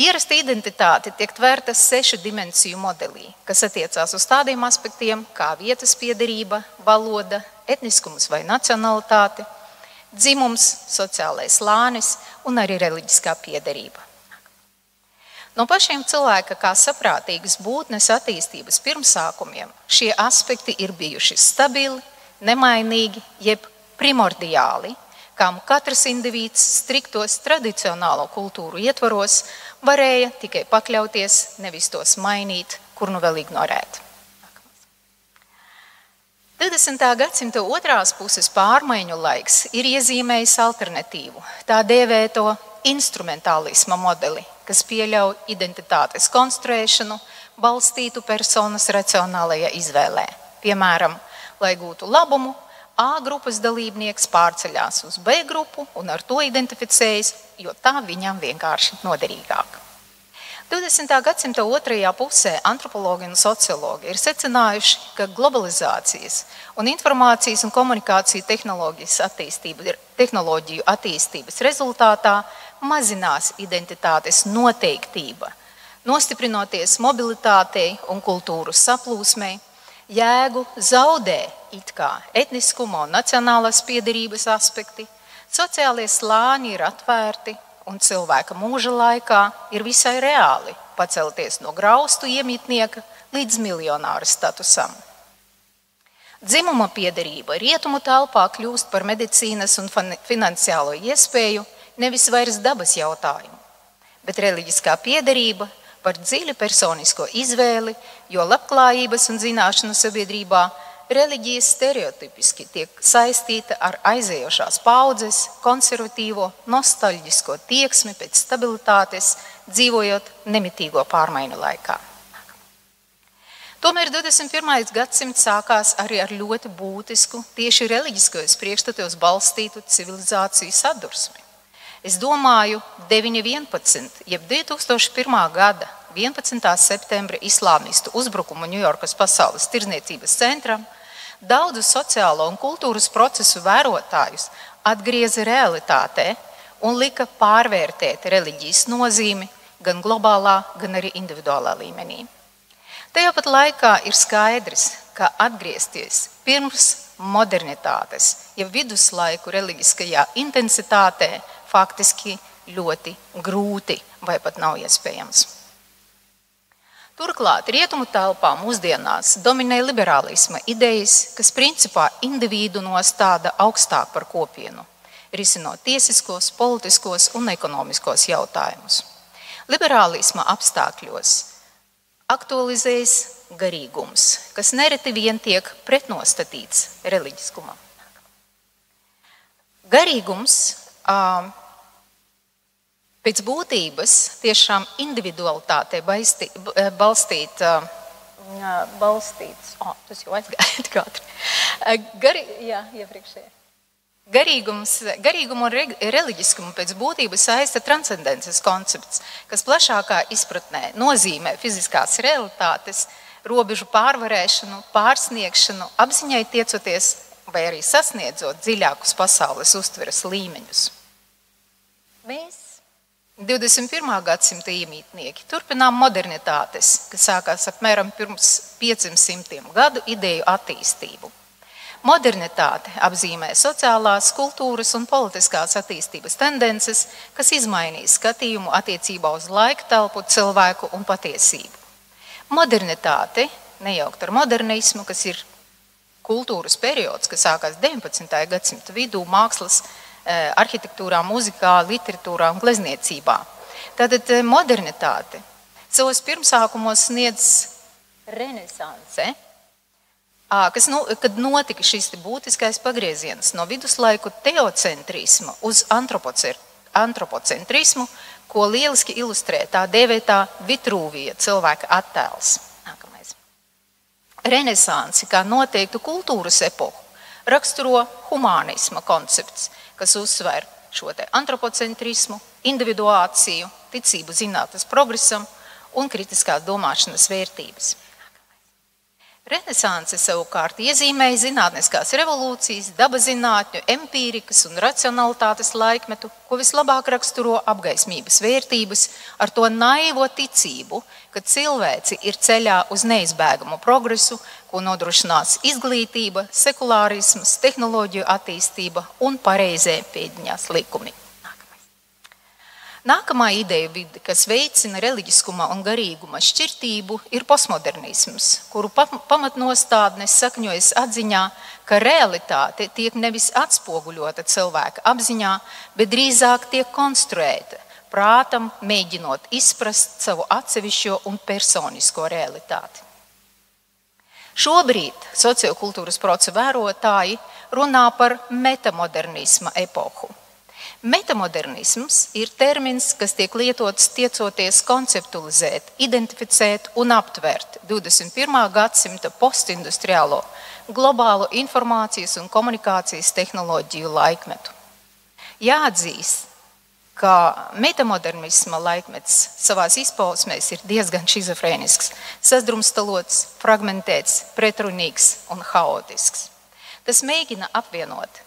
S10: Ierasta identitāte tiek tvērta sešu dimensiju modelī, kas attiecās uz tādiem aspektiem kā vietas piederība, valoda, etniskums vai nacionalitāte, dzimums, sociālais slānis un arī reliģiskā piederība. No pašiem cilvēka kā saprātīgas būtnes attīstības pirmsākumiem šie aspekti ir bijuši stabili, nemainīgi, jeb primordiāli, kam katrs indivīds striktos tradicionālo kultūru ietvaros varēja tikai pakļauties, nevis tos mainīt, kur nu vēl ignorēt. 20. gadsimta otrās puses pārmaiņu laiks ir iezīmējis alternatīvu, tā dēvēto instrumentālisma modeli, kas pieļauj identitātes konstruēšanu, balstītu personas racionālajā izvēlē. Piemēram, lai gūtu labumu, A grupas dalībnieks pārceļās uz B grupu un ar to identificējas, jo tā viņam vienkārši noderīgāk. 20. gadsimta otrajā pusē antropologi un sociologi ir secinājuši, ka globalizācijas un informācijas un komunikāciju attīstība, tehnoloģiju attīstības rezultātā mazinās identitātes noteiktība, nostiprinoties mobilitātei un kultūras saplūsmei, jēgu zaudē it kā etniskuma un nacionālās piedarības aspekti, sociālie slāņi ir atvērti un cilvēka mūža laikā ir visai reāli pacelties no graustu iemītnieka līdz miljonāra statusam. Dzimuma piederība rietumu telpā kļūst par medicīnas un finansiālo iespēju, nevis vairs dabas jautājumu, bet reliģiskā piederība par dziļu personisko izvēli, jo labklājības un zināšanu sabiedrībā reliģija stereotipiski tiek saistīta ar aizējošās paudzes, konservatīvo, nostalģisko tieksmi pēc stabilitātes, dzīvojot nemitīgo pārmaiņu laikā. Tomēr 21. gadsimts sākās arī ar ļoti būtisku, tieši reliģiskajos priekšstatos balstītu civilizāciju sadursmi. Es domāju, 9.11. jeb 2001. gada 11. septembra islāmistu uzbrukumu Ņujorkas pasaules tirdzniecības centram daudzus sociālo un kultūras procesu vērotājus atgrieza realitātē un lika pārvērtēt reliģijas nozīmi gan globālā, gan arī individuālā līmenī. Tajā pat laikā ir skaidrs, ka atgriezties pirms modernitātes, ja viduslaiku reliģiskajā intensitātē, faktiski ļoti grūti vai pat nav iespējams. Turklāt rietumu telpā mūsdienās dominē liberālisma idejas, kas principā individu nostāda augstāk par kopienu, risinot tiesiskos, politiskos un ekonomiskos jautājumus. Liberālisma apstākļos aktualizējas garīgums, kas nereti vien tiek pretnostatīts reliģiskumam. Garīgums Pēc būtības tiešām individualitātei balstī, balstīt, balstīts, oh, tas jau aizgāja tik ātri. Gari, jā, iepriekšējā. Garīgums, garīgumu un reliģiskumu pēc būtības saista transcendences koncepts, kas plašākā izpratnē nozīmē fiziskās realitātes, robežu pārvarēšanu, pārsniegšanu, apziņai tiecoties vai arī sasniedzot dziļākus pasaules uztveres līmeņus. Mēs 21. gadsimta iemītnieki turpinām modernitātes, kas sākās apmēram pirms 500 gadu ideju attīstību. Modernitāte apzīmē sociālās, kultūras un politiskās attīstības tendences, kas izmainīs skatījumu attiecībā uz laika telpu, cilvēku un patiesību. Modernitāte, nejaukt ar modernismu, kas ir kultūras periods, kas sākās 19. gadsimta vidū, mākslas arhitektūrā, mūzikā, literatūrā un glezniecībā. Tātad eh, modernitāte savos pirmsākumos sniedz renesanse, kas, nu, kad notika šis būtiskais pagrieziens no viduslaiku teocentrisma uz antropocentrismu, ko lieliski ilustrē tā dēvētā Vitrūvija cilvēka attēls. Nākamais. Renesansi kā noteiktu kultūras epohu raksturo humānisma koncepts – kas uzsver šo antropocentrismu, individuāciju, ticību zinātnes progresam un kritiskās domāšanas vērtības. Renesanse savukārt iezīmēja zinātniskās revolūcijas, dabas zinātņu, empīrikas un racionalitātes laikmetu, ko vislabāk raksturo apgaismības vērtības ar to naivo ticību, ka cilvēci ir ceļā uz neizbēgamu progresu, ko nodrošinās izglītība, sekulārisms, tehnoloģiju attīstība un pareizē pēdiņās likumi. Nākamā ideja vide, kas veicina reliģiskuma un garīguma šķirtību, ir postmodernisms, kuru pamatnostādnes sakņojas atziņā, ka realitāte tiek nevis atspoguļota cilvēka apziņā, bet drīzāk tiek konstruēta, prātam mēģinot izprast savu atsevišķo un personisko realitāti. Šobrīd sociokultūras procesu vērotāji runā par metamodernisma epohu Metamodernisms ir termins, kas tiek lietots tiecoties konceptualizēt, identificēt un aptvert 21. gadsimta postindustriālo globālo informācijas un komunikācijas tehnoloģiju laikmetu. Jāatzīst, ka metamodernisma laikmets savā izpausmē ir diezgan schizofrēnisks, sadrumstalots, fragmentēts, pretrunīgs un haotisks. Tas mēģina apvienot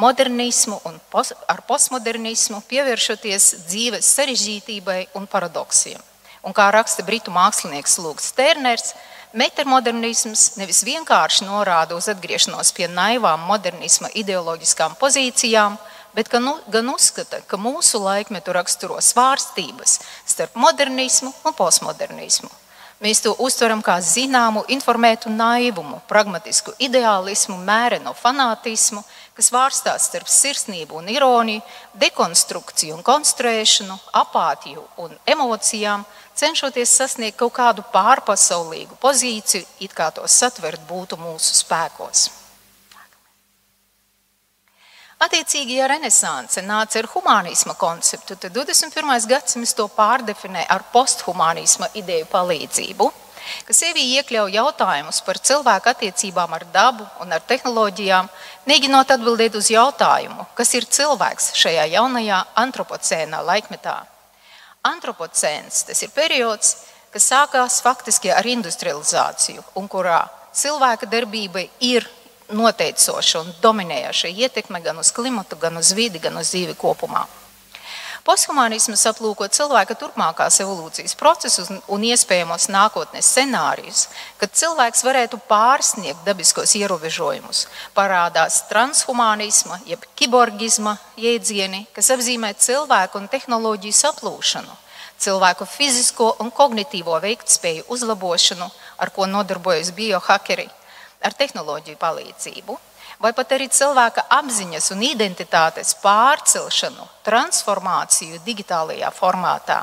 S10: modernismu un pos, ar postmodernismu, pievēršoties dzīves sarežģītībai un paradoksiem. Un kā raksta britu mākslinieks Lūks Terners, Metamodernisms nevis vienkārši norāda uz atgriešanos pie naivām modernisma ideoloģiskām pozīcijām, bet gan, gan uzskata, ka mūsu laikmetu raksturo svārstības starp modernismu un postmodernismu. Mēs to uztveram kā zināmu, informētu naivumu, pragmatisku ideālismu, mērenu fanātismu, kas vārstās starp sirsnību un ironiju, dekonstrukciju un konstruēšanu, apātiju un emocijām, cenšoties sasniegt kaut kādu pārpasaulīgu pozīciju, it kā to satvert būtu mūsu spēkos. Attiecīgi, ja renesanse nāca ar humanisma konceptu, tad 21. gadsimts to pārdefinē ar posthumanisma ideju palīdzību kas sevī iekļauj jautājumus par cilvēku attiecībām ar dabu un ar tehnoloģijām, mēģinot atbildēt uz jautājumu, kas ir cilvēks šajā jaunajā antropocēnā laikmetā. Antropocēns tas ir periods, kas sākās faktiski ar industrializāciju un kurā cilvēka darbība ir noteicoša un dominējoša ietekme gan uz klimatu, gan uz vidi, gan uz dzīvi kopumā. Posthumanisms aplūko cilvēka turpmākās evolūcijas procesus un iespējamos nākotnes scenārijus, kad cilvēks varētu pārsniegt dabiskos ierobežojumus. Parādās transhumanisma, jeb kiborgisma jēdzieni, kas apzīmē cilvēku un tehnoloģiju saplūšanu, cilvēku fizisko un kognitīvo veiktspēju uzlabošanu, ar ko nodarbojas biohakeri, ar tehnoloģiju palīdzību vai pat arī cilvēka apziņas un identitātes pārcelšanu, transformāciju digitālajā formātā.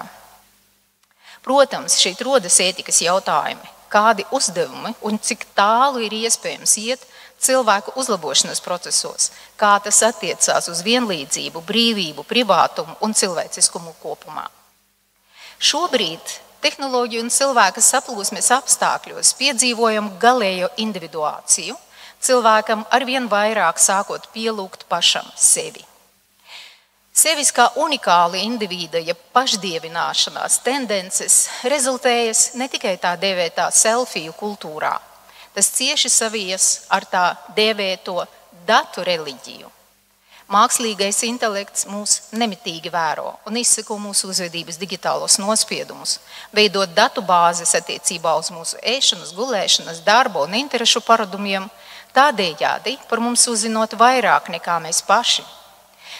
S10: Protams, šeit rodas ētikas jautājumi, kādi uzdevumi un cik tālu ir iespējams iet, cilvēku uzlabošanas procesos, kā tas attiecās uz vienlīdzību, brīvību, privātumu un cilvēciskumu kopumā. Šobrīd tehnoloģiju un cilvēka saplūsmes apstākļos piedzīvojam galējo individuāciju, cilvēkam arvien vairāk sākot pielūgt pašam sevi. Sevis kā unikāla indivīda, ja pašdievināšanās tendences rezultējas ne tikai tā dēvētā selfiju kultūrā, tas cieši savies ar tā dēvēto datu reliģiju. Mākslīgais intelekts mūs nemitīgi vēro un izseko mūsu uzvedības digitālos nospiedumus, veidot datu bāzes attiecībā uz mūsu ēšanas, gulēšanas, darba un interešu paradumiem, tādējādi par mums uzzinot vairāk nekā mēs paši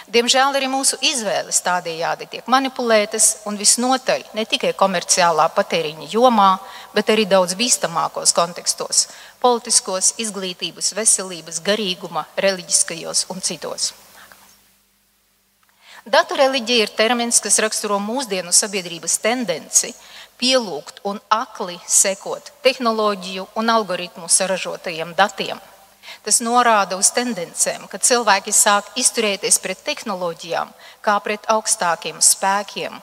S10: Diemžēl arī mūsu izvēles tādējādi tiek manipulētas un visnotaļ ne tikai komerciālā patēriņa jomā, bet arī daudz bīstamākos kontekstos - politiskos, izglītības, veselības, garīguma, reliģiskajos un citos. Datu reliģija ir termins, kas raksturo mūsdienu sabiedrības tendenci pielūgt un akli sekot tehnoloģiju un algoritmu saražotajiem datiem – Tas norāda uz tendencēm, ka cilvēki sāk izturēties pret tehnoloģijām kā pret augstākiem spēkiem,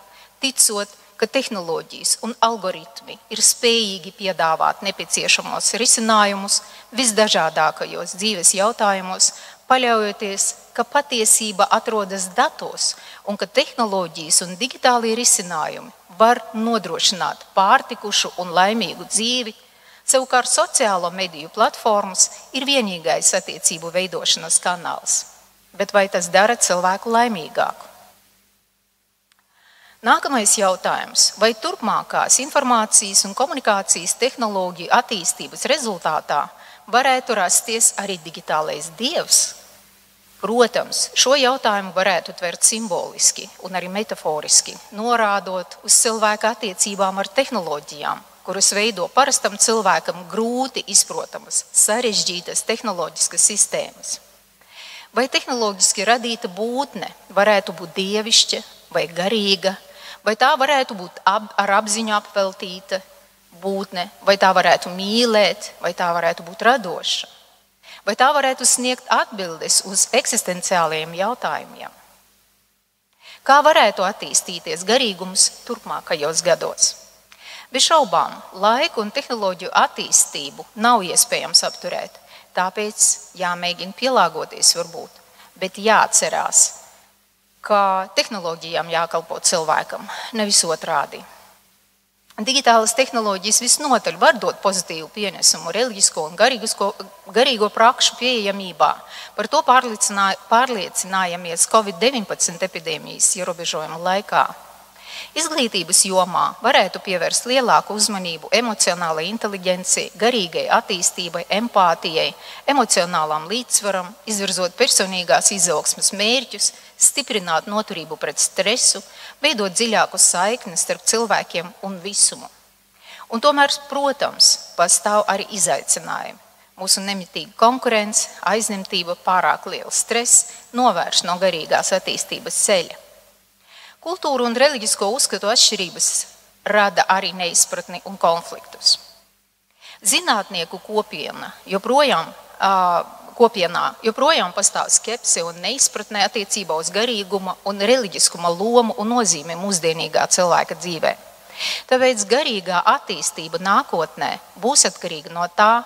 S10: ticot, ka tehnoloģijas un algoritmi ir spējīgi piedāvāt nepieciešamos risinājumus visdažādākajos dzīves jautājumos, paļaujoties, ka patiesība atrodas datos un ka tehnoloģijas un digitālie risinājumi var nodrošināt pārtikušu un laimīgu dzīvi Savukārt sociālo mediju platformas ir vienīgais attiecību veidošanas kanāls. Bet vai tas dara cilvēku laimīgāku? Nākamais jautājums. Vai turpmākās informācijas un komunikācijas tehnoloģiju attīstības rezultātā varētu rasties arī digitālais dievs? Protams, šo jautājumu varētu tvert simboliski un arī metaforiski, norādot uz cilvēka attiecībām ar tehnoloģijām, kurus veido parastam cilvēkam grūti izprotamas, sarežģītas tehnoloģiskas sistēmas. Vai tehnoloģiski radīta būtne varētu būt dievišķa vai garīga, vai tā varētu būt ap, ar apziņu apveltīta būtne, vai tā varētu mīlēt, vai tā varētu būt radoša, vai tā varētu sniegt atbildes uz eksistenciālajiem jautājumiem. Kā varētu attīstīties garīgums turpmākajos gados? Bez šaubām, laiku un tehnoloģiju attīstību nav iespējams apturēt. Tāpēc jāmēģina pielāgoties, varbūt, bet jāatcerās, ka tehnoloģijām jākalpo cilvēkam, nevis otrādi. Digitālas tehnoloģijas visnotaļ var dot pozitīvu pienesumu reliģisko un garīgo, garīgo prakšu pieejamībā. Par to pārliecinājāmies Covid-19 epidēmijas ierobežojuma laikā. Izglītības jomā varētu pievērst lielāku uzmanību emocionālai inteligencei, garīgai attīstībai, empātijai, emocionālām līdzsvaram, izvirzot personīgās izaugsmas mērķus, stiprināt noturību pret stresu, veidot dziļāku saikni starp cilvēkiem un visumu. Un tomēr, protams, pastāv arī izaicinājumi. Mūsu nemitīga konkurence, aizņemtība, pārāk liels stress novērš no garīgās attīstības ceļa. Kultūra un reliģisko uzskatu atšķirības rada arī neizpratni un konfliktus. Zinātnieku kopiena joprojām, kopienā joprojām pastāv skepse un neizpratne attiecībā uz garīguma un reliģiskuma lomu un nozīmi mūsdienīgā cilvēka dzīvē. Tāpēc garīgā attīstība nākotnē būs atkarīga no tā,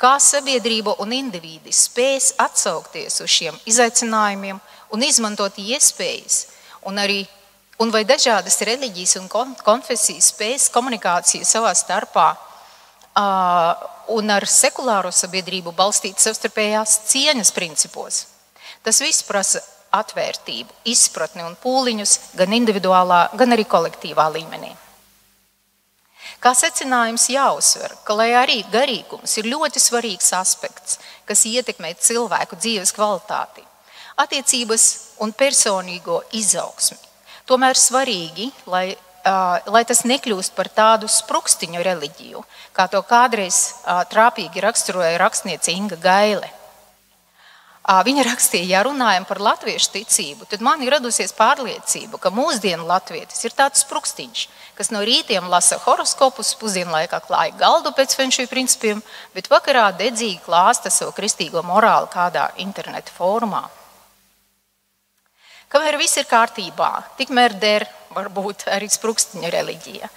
S10: kā sabiedrība un indivīdi spēs atsaukties uz šiem izaicinājumiem un izmantot iespējas un arī un vai dažādas reliģijas un konfesijas spējas komunikāciju savā starpā un ar sekulāro sabiedrību balstīt savstarpējās cieņas principos. Tas viss prasa atvērtību, izpratni un pūliņus gan individuālā, gan arī kolektīvā līmenī. Kā secinājums jāuzsver, ka lai arī garīgums ir ļoti svarīgs aspekts, kas ietekmē cilvēku dzīves kvalitāti, attiecības un personīgo izaugsmi, Tomēr svarīgi, lai, lai tas nekļūst par tādu sprukstiņu reliģiju, kā to kādreiz trāpīgi raksturoja rakstniece Inga Gaile. Viņa rakstīja, ja runājam par latviešu ticību, tad man ir radusies pārliecība, ka mūsdienu latvietis ir tāds sprukstiņš, kas no rītiem lasa horoskopus, pusdienlaikā klāja galdu pēc fenšiju principiem, bet vakarā dedzīgi klāsta savu kristīgo morāli kādā interneta fórumā. Kamēr viss ir kārtībā, tikmēr der varbūt arī sprukstiņa reliģija.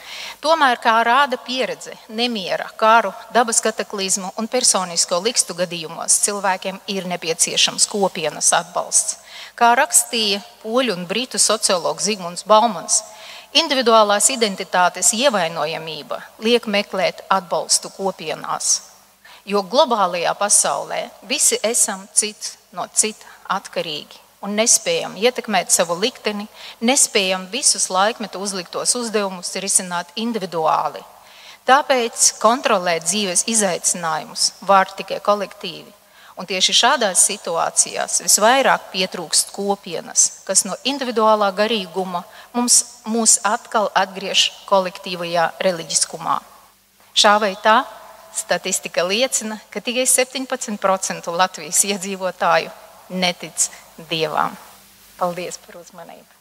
S10: Tomēr, kā rāda pieredze, nemiera, kāru, dabas kataklizmu un personisko likstu gadījumos cilvēkiem ir nepieciešams kopienas atbalsts. Kā rakstīja poļu un britu sociologs Zigmunds Baumans, individuālās identitātes ievainojamība liek meklēt atbalstu kopienās. Jo globālajā pasaulē visi esam cits no cita atkarīgi un nespējam ietekmēt savu likteni, nespējam visus laikmetu uzliktos uzdevumus risināt individuāli. Tāpēc kontrolēt dzīves izaicinājumus var tikai kolektīvi. Un tieši šādās situācijās visvairāk pietrūkst kopienas, kas no individuālā garīguma mums, mūs atkal atgriež kolektīvajā reliģiskumā. Šā vai tā statistika liecina, ka tikai 17% Latvijas iedzīvotāju netic Dievam. Paldies par uzmanību!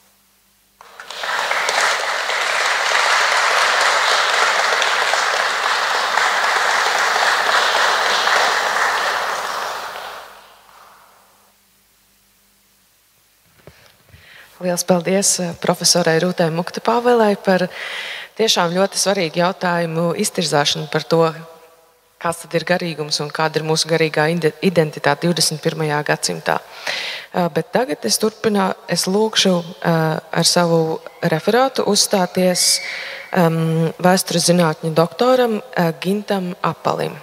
S5: Lielas paldies eh, profesorai Rūtai Mukta Pāvelai par tiešām ļoti svarīgu jautājumu iztirzāšanu par to, kāds tad ir garīgums un kāda ir mūsu garīgā identitāte 21. gadsimtā. Bet tagad es turpinā, es lūkšu ar savu referātu uzstāties vēstures zinātņu doktoram Gintam Apalim.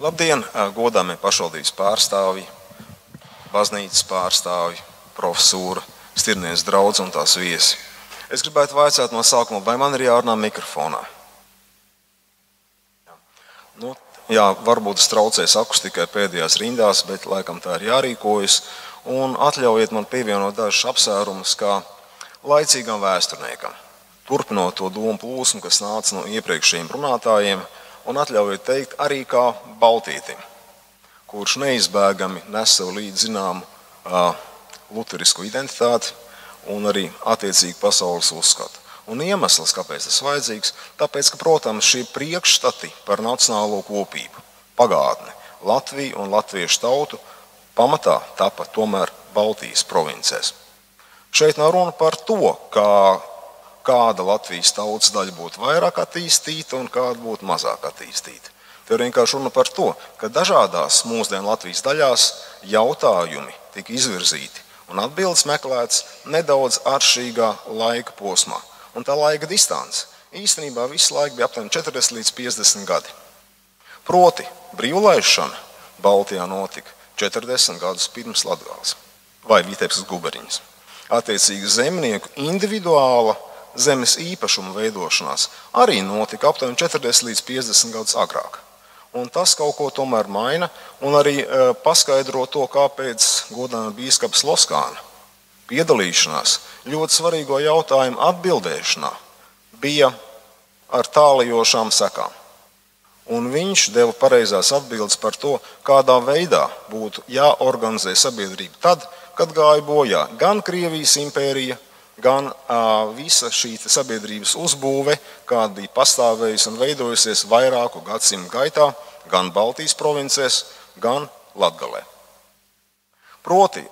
S11: Labdien, godāmie pašvaldības pārstāvji, baznīcas pārstāvji, profesūra, stirnieks draugs un tās viesi. Es gribētu vaicāt no sākuma, vai man ir jārunā mikrofonā. Nu, jā, varbūt es traucēju akustikai pēdējās rindās, bet laikam tā ir jārīkojas. Un atļaujiet man pievienot dažus apsvērumus kā laicīgam vēsturniekam. Turpinot to domu plūsmu, kas nāca no iepriekšējiem runātājiem, un atļaujiet teikt, arī kā Baltītim, kurš neizbēgami nes sev līdzi zināmu luterisku identitāti un arī attiecīgi pasaules uzskatu. Un iemesls, kāpēc tas ir vajadzīgs, tāpēc, ka, protams, šie priekšstati par nacionālo kopību, pagātni, Latviju un latviešu tautu pamatā tāpat tomēr Baltijas provincēs. Šeit nav runa par to, kā kāda Latvijas tautas daļa būtu vairāk attīstīta un kāda būtu mazāk attīstīta. Te ir vienkārši runa par to, ka dažādās mūsdienu Latvijas daļās jautājumi tika izvirzīti un atbildes meklētas nedaudz atšķirīgā laika posmā. Un tā laika distance īstenībā visu laiku bija aptuveni 40 līdz 50 gadi. Proti, brīvlaišana Baltijā notika 40 gadus pirms Latvijas vai Vitebiskas guberiņas. Attiecīgi zemnieku individuāla zemes īpašuma veidošanās arī notika aptuveni 40 līdz 50 gadus agrāk. Un tas kaut ko tomēr maina un arī e, paskaidro to, kāpēc godāmā bīskaps Loskāna piedalīšanās ļoti svarīgo jautājumu atbildēšanā bija ar tālajošām sekām. Un viņš deva pareizās atbildes par to, kādā veidā būtu jāorganizē sabiedrība tad, kad gāja bojā gan Krievijas impērija, gan uh, visa šī sabiedrības uzbūve, kāda bija pastāvējusi un veidojusies vairāku gadsimtu gaitā, gan Baltijas provincēs, gan Latvijā. Proti,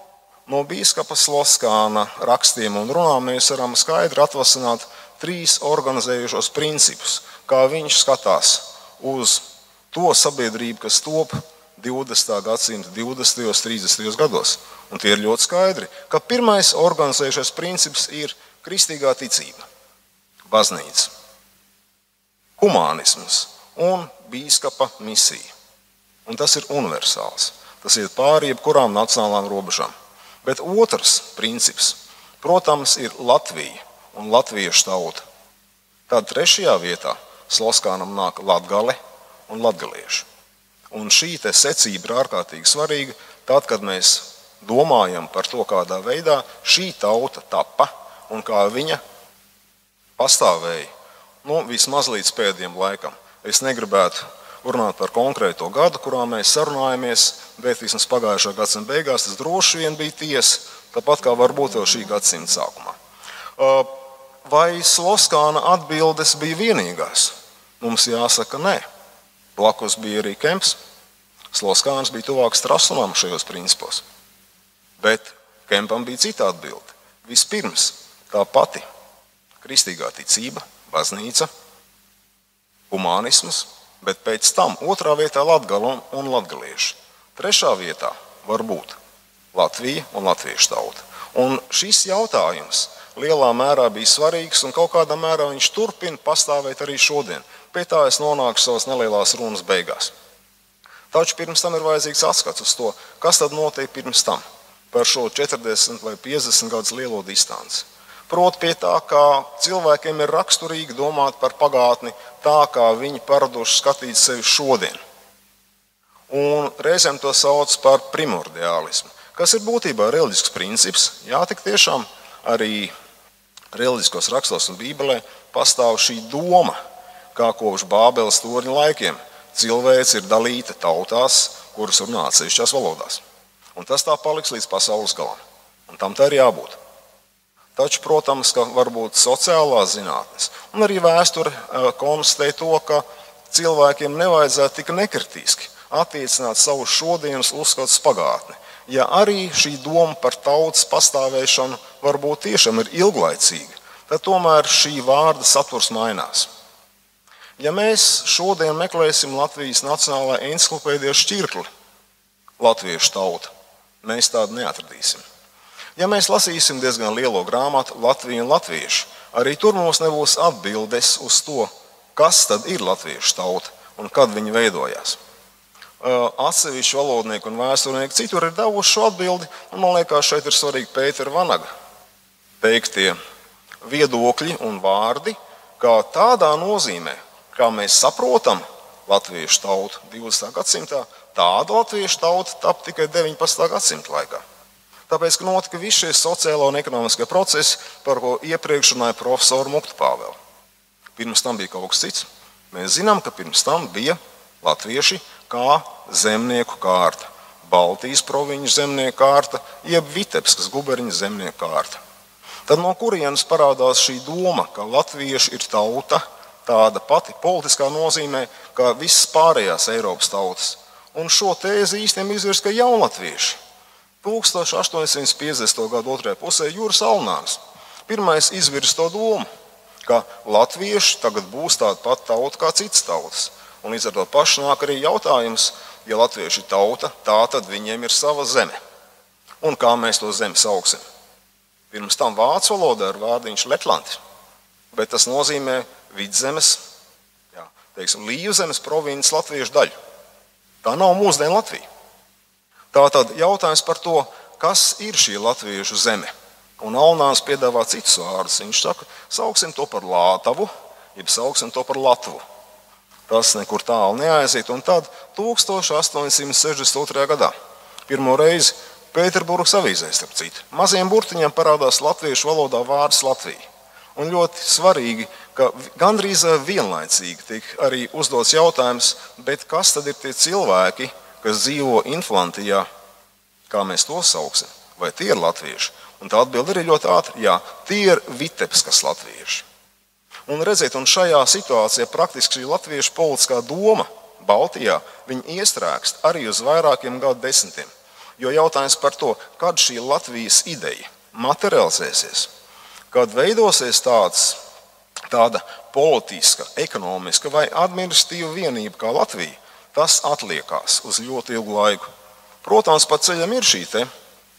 S11: no biskupa Sloskāna rakstiem un runām mēs varam skaidri atvasināt trīs organizējušos principus, kā viņš skatās uz to sabiedrību, kas top 20. gadsimta 20. un 30. gados. Un tie ir ļoti skaidri, ka pirmais organizējušais princips ir kristīgā ticība, baznīca, humānisms un biskupa misija. Un tas ir universāls. Tas iet pāri jebkurām nacionālām robežām. Bet otrs princips, protams, ir Latvija un latviešu tauta. Tad trešajā vietā Sloskānam nāk latgale un latgalieši. Un šī secība ir ārkārtīgi svarīga tad, kad mēs domājam par to, kādā veidā šī tauta tappa un kā viņa pastāvēja nu, vismaz līdz pēdējiem laikam. Es negribētu runāt par konkrēto gadu, kurā mēs sarunājamies, bet vismaz pagājušā gadsimta beigās tas droši vien bija tiesa, tāpat kā varbūt jau šī gadsimta sākumā. Vai Sloskāna atbildes bija vienīgās? Mums jāsaka, nē. Blakus bija arī Kemps. Sloskāns bija tuvāks Trasunam šajos principos. Bet Kempam bija cita atbilde. Vispirms tā pati kristīgā ticība, baznīca, humanisms, bet pēc tam otrā vietā Latgala un latgalieši. Trešā vietā var būt Latvija un latviešu tauta. Un šis jautājums lielā mērā bija svarīgs un kaut kādā mērā viņš turpina pastāvēt arī šodien. Pie tā es nonāku savas nelielās runas beigās. Taču pirms tam ir vajadzīgs atskats uz to, kas tad notiek pirms tam par šo 40 vai 50 gadus lielo distanci. Proti, pie tā, kā cilvēkiem ir raksturīgi domāt par pagātni, tā kā viņi paraduši skatīt sevi šodien. Un reizēm to sauc par primordiālismu, kas ir būtībā reliģisks princips. Jā, tik tiešām arī reliģiskos rakstos un Bībelē pastāv šī doma, kā kopš Bābeles torņa laikiem cilvēks ir dalīta tautās, kuras runā atsevišķās valodās. Un tas tā paliks līdz pasaules galam. Un tam tā ir jābūt. Taču, protams, ka varbūt sociālās zinātnes un arī vēsture eh, konstatē to, ka cilvēkiem nevajadzētu tik nekritiski attiecināt savu šodienas uzskatu pagātni. Ja arī šī doma par tautas pastāvēšanu varbūt tiešām ir ilglaicīga, tad tomēr šī vārda saturs mainās. Ja mēs šodien meklēsim Latvijas Nacionālajā encyklopēdijā šķirkli Latviešu tauta, mēs tādu neatradīsim. Ja mēs lasīsim diezgan lielo grāmatu Latviju un Latviešu, arī tur mums nebūs atbildes uz to, kas tad ir latviešu tauta un kad viņi veidojās. Atsevišķi valodnieki un vēsturnieki citur ir devuši šo atbildi, un man liekas, šeit ir svarīgi Pētera Vanaga teiktie viedokļi un vārdi, kā tādā nozīmē, kā mēs saprotam latviešu tautu 20. gadsimtā, tāda latviešu tauta tap tikai 19. gadsimta laikā. Tāpēc, ka notika visi šie sociālo un ekonomiskie procesi, par ko iepriekš runāja profesora Mukta Pāvēla. Pirms tam bija kaut kas cits. Mēs zinām, ka pirms tam bija latvieši kā zemnieku kārta, Baltijas provinču zemnieku kārta, jeb Vitebskas guberņas zemnieku kārta. Tad no kurienes parādās šī doma, ka latvieši ir tauta, tāda pati politiskā nozīmē, kā visas pārējās Eiropas tautas. Un šo tēzi īstenībā izvirs, ka jaunatvieši 1850. gada otrajā pusē Jūras Alnāns. Pirmais izvirs to domu, ka latvieši tagad būs tāda pati tauta kā citas tautas. Un līdz ar to pašu nāk arī jautājums, ja latvieši ir tauta, tā tad viņiem ir sava zeme. Un kā mēs to zemi sauksim? Pirms tam vācu valodā ir vārdiņš Letlands, bet tas nozīmē vidzemes, jā, teiksim, Līvzemes provinces latviešu daļu. Tā nav mūsdienu Latvija. Tātad jautājums par to, kas ir šī latviešu zeme. Un Alnāns piedāvā citus vārdus. Viņš saka, sauksim to par Lātavu, jeb sauksim to par Latvu. Tas nekur tālu neaiziet. Un tad 1862. gadā pirmo reizi Pēterburgas avīzē, starp citu, maziem burtiņiem parādās latviešu valodā vārds Latvija. Un ļoti svarīgi, ka gandrīz vienlaicīgi tiek arī uzdots jautājums, kas tad ir tie cilvēki, kas dzīvo Inflantijā, kā mēs to sauksim, vai tie ir latvieši? Un tā atbilde ir ļoti ātra. Jā, tie ir Vitebskas latvieši. Un redziet, un šajā situācijā praktiski šī latviešu politiskā doma Baltijā iestrēgst arī uz vairākiem gadu desmitiem. Jo jautājums par to, kad šī Latvijas ideja materializēsies, kad veidosies tāds, tāda politiska, ekonomiska vai administratīva vienība kā Latvija, tas atliekās uz ļoti ilgu laiku. Protams, pa ceļam ir šī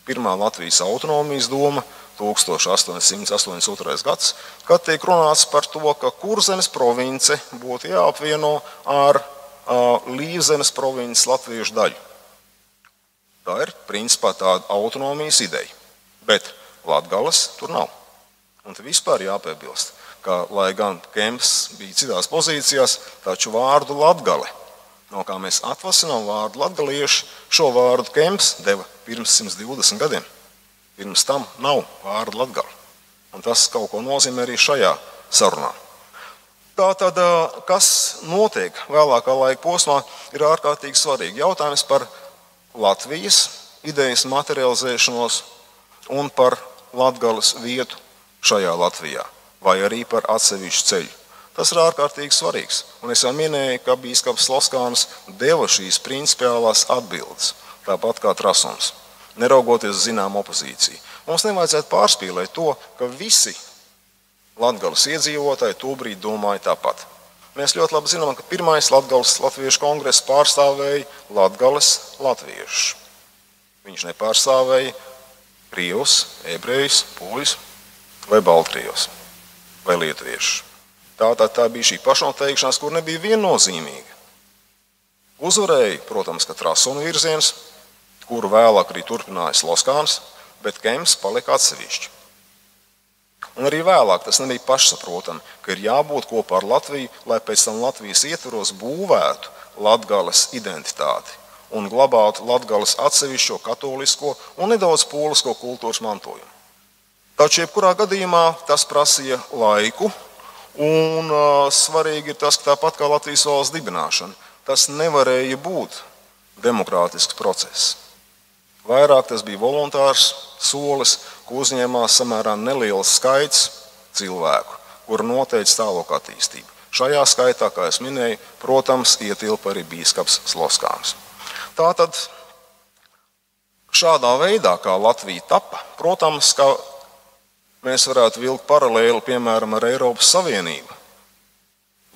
S11: pirmā Latvijas autonomijas doma, 1882. gads, kad tiek runāts par to, ka Kurzemes province būtu jāapvieno ar uh, Līvzemes provinces latviešu daļu. Tā ir principā tāda autonomijas ideja. Bet Latvijas tur nav. Un te vispār jāpiebilst, ka, lai gan Kemps bija citās pozīcijās, taču vārdu latgale no kā mēs atvasinām vārdu latgalieši, šo vārdu Kemps deva pirms 120 gadiem. Pirms tam nav vārdu latgali. Un tas kaut ko nozīmē arī šajā sarunā. Tā tad, kas notiek vēlākā laika posmā, ir ārkārtīgi svarīgi. Jautājums par Latvijas idejas materializēšanos un par Latvijas vietu šajā Latvijā, vai arī par atsevišķu ceļu. Tas ir ārkārtīgi svarīgs. Un es jau minēju, ka Bīskaps Loskāns deva šīs principiālās atbildes, tāpat kā Trasons, neraugoties uz zināmu opozīciju. Mums nevajadzētu pārspīlēt to, ka visi Latvijas iedzīvotāji tobrīd domāja tāpat. Mēs ļoti labi zinām, ka pirmais Latvijas Latviešu kongress pārstāvēja Latvijas latviešus. Viņš nepārstāvēja krievus, ebrejus, poļus vai baltkrievus vai lietuviešus. Tā, tā, tā bija šī pašnoteikšanās, kur nebija viennozīmīga. Uzvarēja, protams, ka Trasona virziens, kuru vēlāk arī turpināja Sloskāns, bet Kems palika atsevišķi. Un arī vēlāk tas nebija pašsaprotami, ka ir jābūt kopā ar Latviju, lai pēc tam Latvijas ietvaros būvētu latgales identitāti un glabātu latgales atsevišķo katolisko un nedaudz polisko kultūras mantojumu. Taču, jebkurā gadījumā, tas prasīja laiku, Un uh, svarīgi ir tas, ka tāpat kā Latvijas valsts dibināšana, tas nevarēja būt demokrātisks process. Vairāk tas bija voluntārs solis, ko uzņēmās samērā neliels skaits cilvēku, kur noteica tālāk attīstību. Šajā skaitā, kā jau minēju, protams, ietilpa arī biskups Sloskāns. Tātad šādā veidā, kā Latvija tapa, protams, ka mēs varētu vilkt paralēli piemēram ar Eiropas Savienību.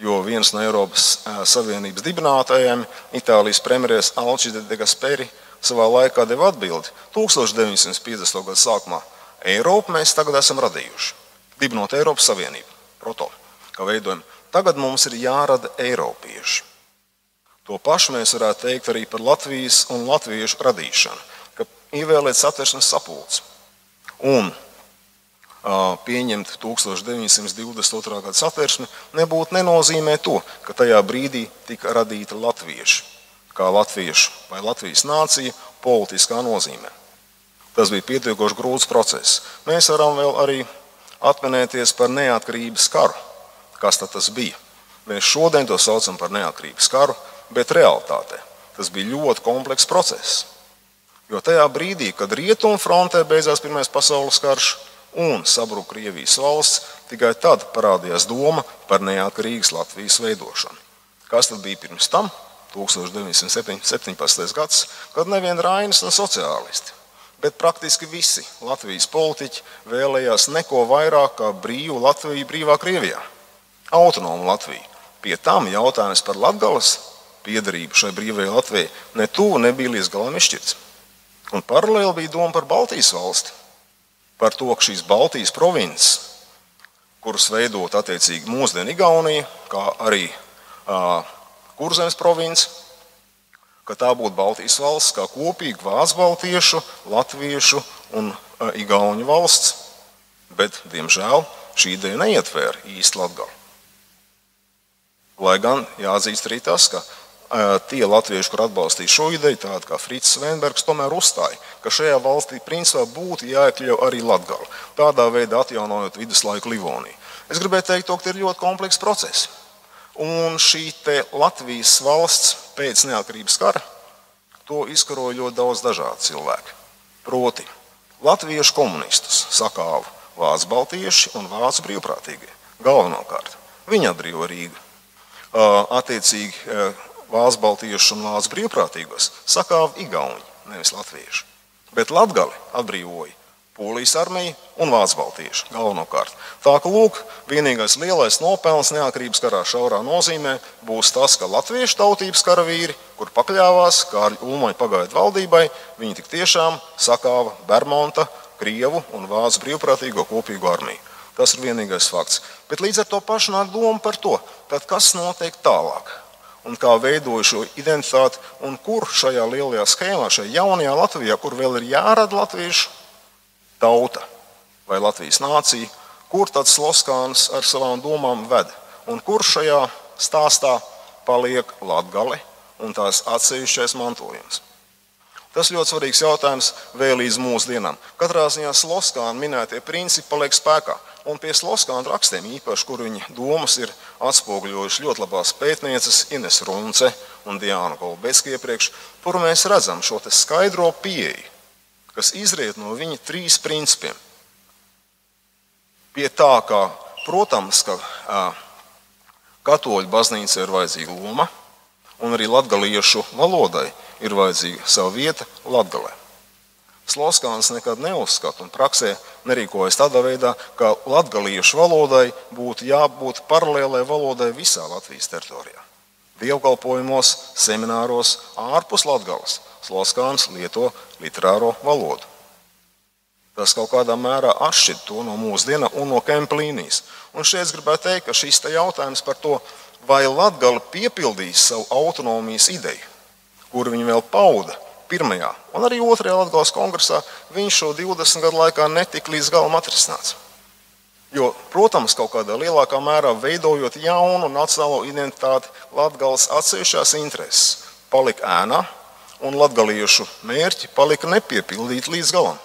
S11: Jo viens no Eiropas Savienības dibinātājiem, Itālijas premjerministrs Alčide de Gasperi, savā laikā deva atbildi 1950. gada sākumā. Eiropu mēs tagad esam radījuši, dibinot Eiropas Savienību, proto, kā veidojam. Tagad mums ir jārada Eiropieši. To pašu mēs varētu teikt arī par Latvijas un latviešu radīšanu, ka ievēlēt satversmes sapulci. Un pieņemt 1922. gada satversmi, nebūtu nenozīmē to, ka tajā brīdī tika radīta latvieši, kā latviešu vai Latvijas nācija politiskā nozīmē. Tas bija pietiekoši grūts process. Mēs varam vēl arī atminēties par neatkarības karu. Kas tas bija? Mēs šodien to saucam par neatkarības karu, bet realitātē tas bija ļoti komplekss process. Jo tajā brīdī, kad rietumu frontē beidzās Pirmais pasaules karš, un sabruka Krievijas valsts, tikai tad parādījās doma par neatkarīgas Latvijas veidošanu. Kas tad bija pirms tam? 1917. gads, kad nevien Rainis un sociālisti, bet praktiski visi Latvijas politiķi vēlējās neko vairāk kā brīvu Latviju brīvā Krievijā, autonomu Latviju. Pie tam jautājums par Latvijas piedarību šai brīvajai Latvijai ne tuvu nebija līdz galam izšķirts. Un paralēli bija doma par Baltijas valsti par to, ka šīs Baltijas provinces, kuras veidot attiecīgi mūsdienu Igaunija, kā arī uh, Kurzemes province, ka tā būtu Baltijas valsts kā kopīga vācu baltiešu, latviešu un uh, igauņu valsts. Bet, diemžēl, šī ideja neietvēra īsti Latviju. Lai gan jāatzīst arī tas, ka tie latvieši, kur atbalstīja šo ideju, tādi kā Frits Svenbergs, tomēr uzstāja, ka šajā valstī principā būtu jāiekļauj arī Latgala, tādā veidā atjaunojot viduslaiku Livoniju. Es gribēju teikt, to, ka ir ļoti komplekss process. Un šī Latvijas valsts pēc neatkarības kara to izkaroja ļoti daudz dažādu cilvēku. Proti, latviešu komunistus sakāva vācu baltieši un vācu brīvprātīgie. Galvenokārt viņi atbrīvo Rīgu. Attiecīgi Vācu baltiešu un vācu brīvprātīgos sakāva Igauni, nevis latvieši. Bet Latgali atbrīvoja Polijas armija un Vācu baltieši galvenokārt. Tā ka lūk, vienīgais lielais nopelns neatkarības karā šaurā nozīmē būs tas, ka latviešu tautības karavīri, kur pakļāvās Kārļa Ulmaņa pagaidu valdībai, viņi tik tiešām sakāva Bermonta, Krievu un Vācu brīvprātīgo kopīgo armiju. Tas ir vienīgais fakts. Bet līdz ar to pašu nāk doma par to, kas notiek tālāk un kā veidoja šo identitāti, un kur šajā lielajā schēmā, šajā jaunajā Latvijā, kur vēl ir jārada latviešu tauta vai Latvijas nācija, kur tāds Loskāns ar savām domām ved, un kur šajā stāstā paliek Latgale un tās atsevišķais mantojums. Tas ļoti svarīgs jautājums vēl līdz mūsdienām. Katrā ziņā Sloskāna minētie principi paliek spēkā. Un pie Sloskāna rakstiem, īpaši, kur viņa domas ir atspoguļojuši ļoti labās pētnieces Ines Runce un Diana Golbeska iepriekš, kur mēs redzam šo skaidro pieeju, kas izriet no viņa trīs principiem. Pie tā, ka, protams, ka katoļu baznīca ir vajadzīga loma, un arī latgaliešu valodai ir vajadzīga sava vieta Latvijā. Sloskāns nekad neuzskata un praksē nerīkojas tādā veidā, ka latviešu valodai būtu jābūt paralēlai valodai visā Latvijas teritorijā. Dievkalpojumos, semināros ārpus Latvijas Sloskāns lieto literāro valodu. Tas kaut kādā mērā atšķir to no mūsdienu un no kempa līnijas. Un šeit es gribētu teikt, ka šis jautājums par to, vai Latvija piepildīs savu autonomijas ideju, kur viņi vēl pauda pirmajā un arī otrajā Latvijas kongresā, viņš šo 20 gadu laikā netika līdz galam atrisināts. Jo, protams, kaut kādā lielākā mērā veidojot jaunu nacionālo identitāti, Latvijas atsevišķās intereses palika ēnā, un latviešu mērķi palika nepiepildīti līdz galam.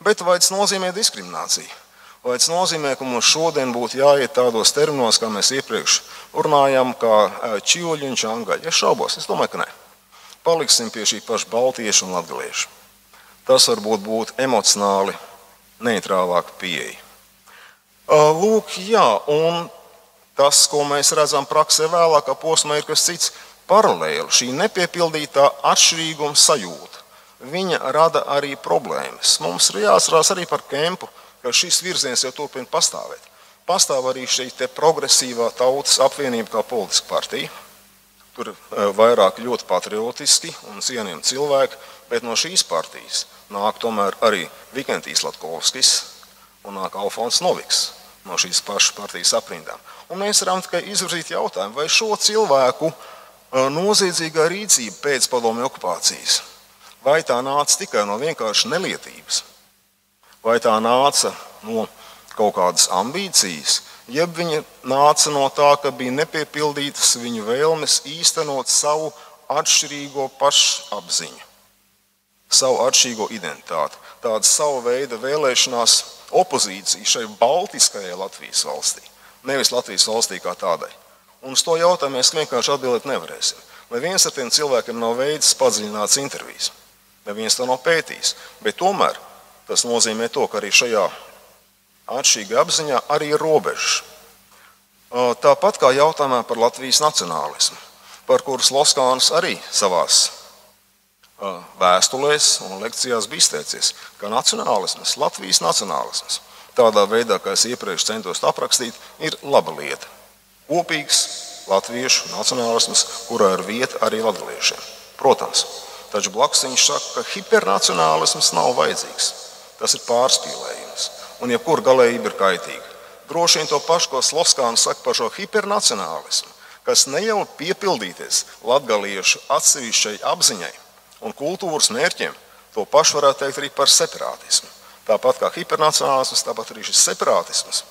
S11: Bet vai tas nozīmē diskrimināciju? Vai tas nozīmē, ka mums šodien būtu jāiet tādos terminos, kā mēs iepriekš runājām, kā čiūļi un čangaļi? Es šaubos, es domāju, ka nē paliksim pie šī paša baltiešu un latgaliešu. Tas varbūt būtu emocionāli neitrālāka pieeja. Lūk, jā, un tas, ko mēs redzam praksē vēlākā posmā, ir kas cits paralēli. Šī nepiepildītā atšķirīguma sajūta. Viņa rada arī problēmas. Mums ir jāatcerās arī par kempu, ka šis virziens jau turpina pastāvēt. Pastāv arī šī progresīvā tautas apvienība kā politiska partija Tur eh, vairāk ļoti patriotiski un cienījami cilvēki, bet no šīs partijas nāk tomēr arī Vikentijs Latkovskis un nāk Alfons Noviks no šīs pašas partijas aprindām. Un mēs varam tikai izvirzīt jautājumu, vai šo cilvēku eh, noziedzīgā rīcība pēc padomju okupācijas, vai tā nāca tikai no vienkārši nelietības, vai tā nāca no kaut kādas ambīcijas, jeb viņa nāca no tā, ka bija nepiepildītas viņa vēlmes īstenot savu atšķirīgo pašapziņu, savu atšķirīgo identitāti, tāda sava veida vēlēšanās opozīcija šai Baltiskajai Latvijas valstī, nevis Latvijas valstī kā tādai. Un uz to jautājumu mēs vienkārši atbildēt nevarēsim. Neviens ar tiem cilvēkiem nav veids padziļināts intervijas. Neviens to nav pētījis. Bet tomēr tas nozīmē to, ka arī šajā atšķirīga apziņā arī ir robežas. Tāpat kā jautājumā par Latvijas nacionālismu, par kuras Loskāns arī savās vēstulēs un lekcijās bija izteicies, ka nacionālisms, Latvijas nacionālisms, tādā veidā, kā es iepriekš centos aprakstīt, ir laba lieta. Kopīgs latviešu nacionālisms, kurā ir vieta arī latviešiem. Protams, taču blakus viņš saka, ka hipernacionālisms nav vajadzīgs. Tas ir pārspīlējums un jebkura galējība ir kaitīga. Droši vien to pašu, ko Sloskāns saka par šo hipernacionālismu, kas neļauj piepildīties latgaliešu atsevišķai apziņai un kultūras mērķiem, to pašu varētu teikt arī par separātismu. Tāpat kā hipernacionālisms, tāpat arī šis separātisms,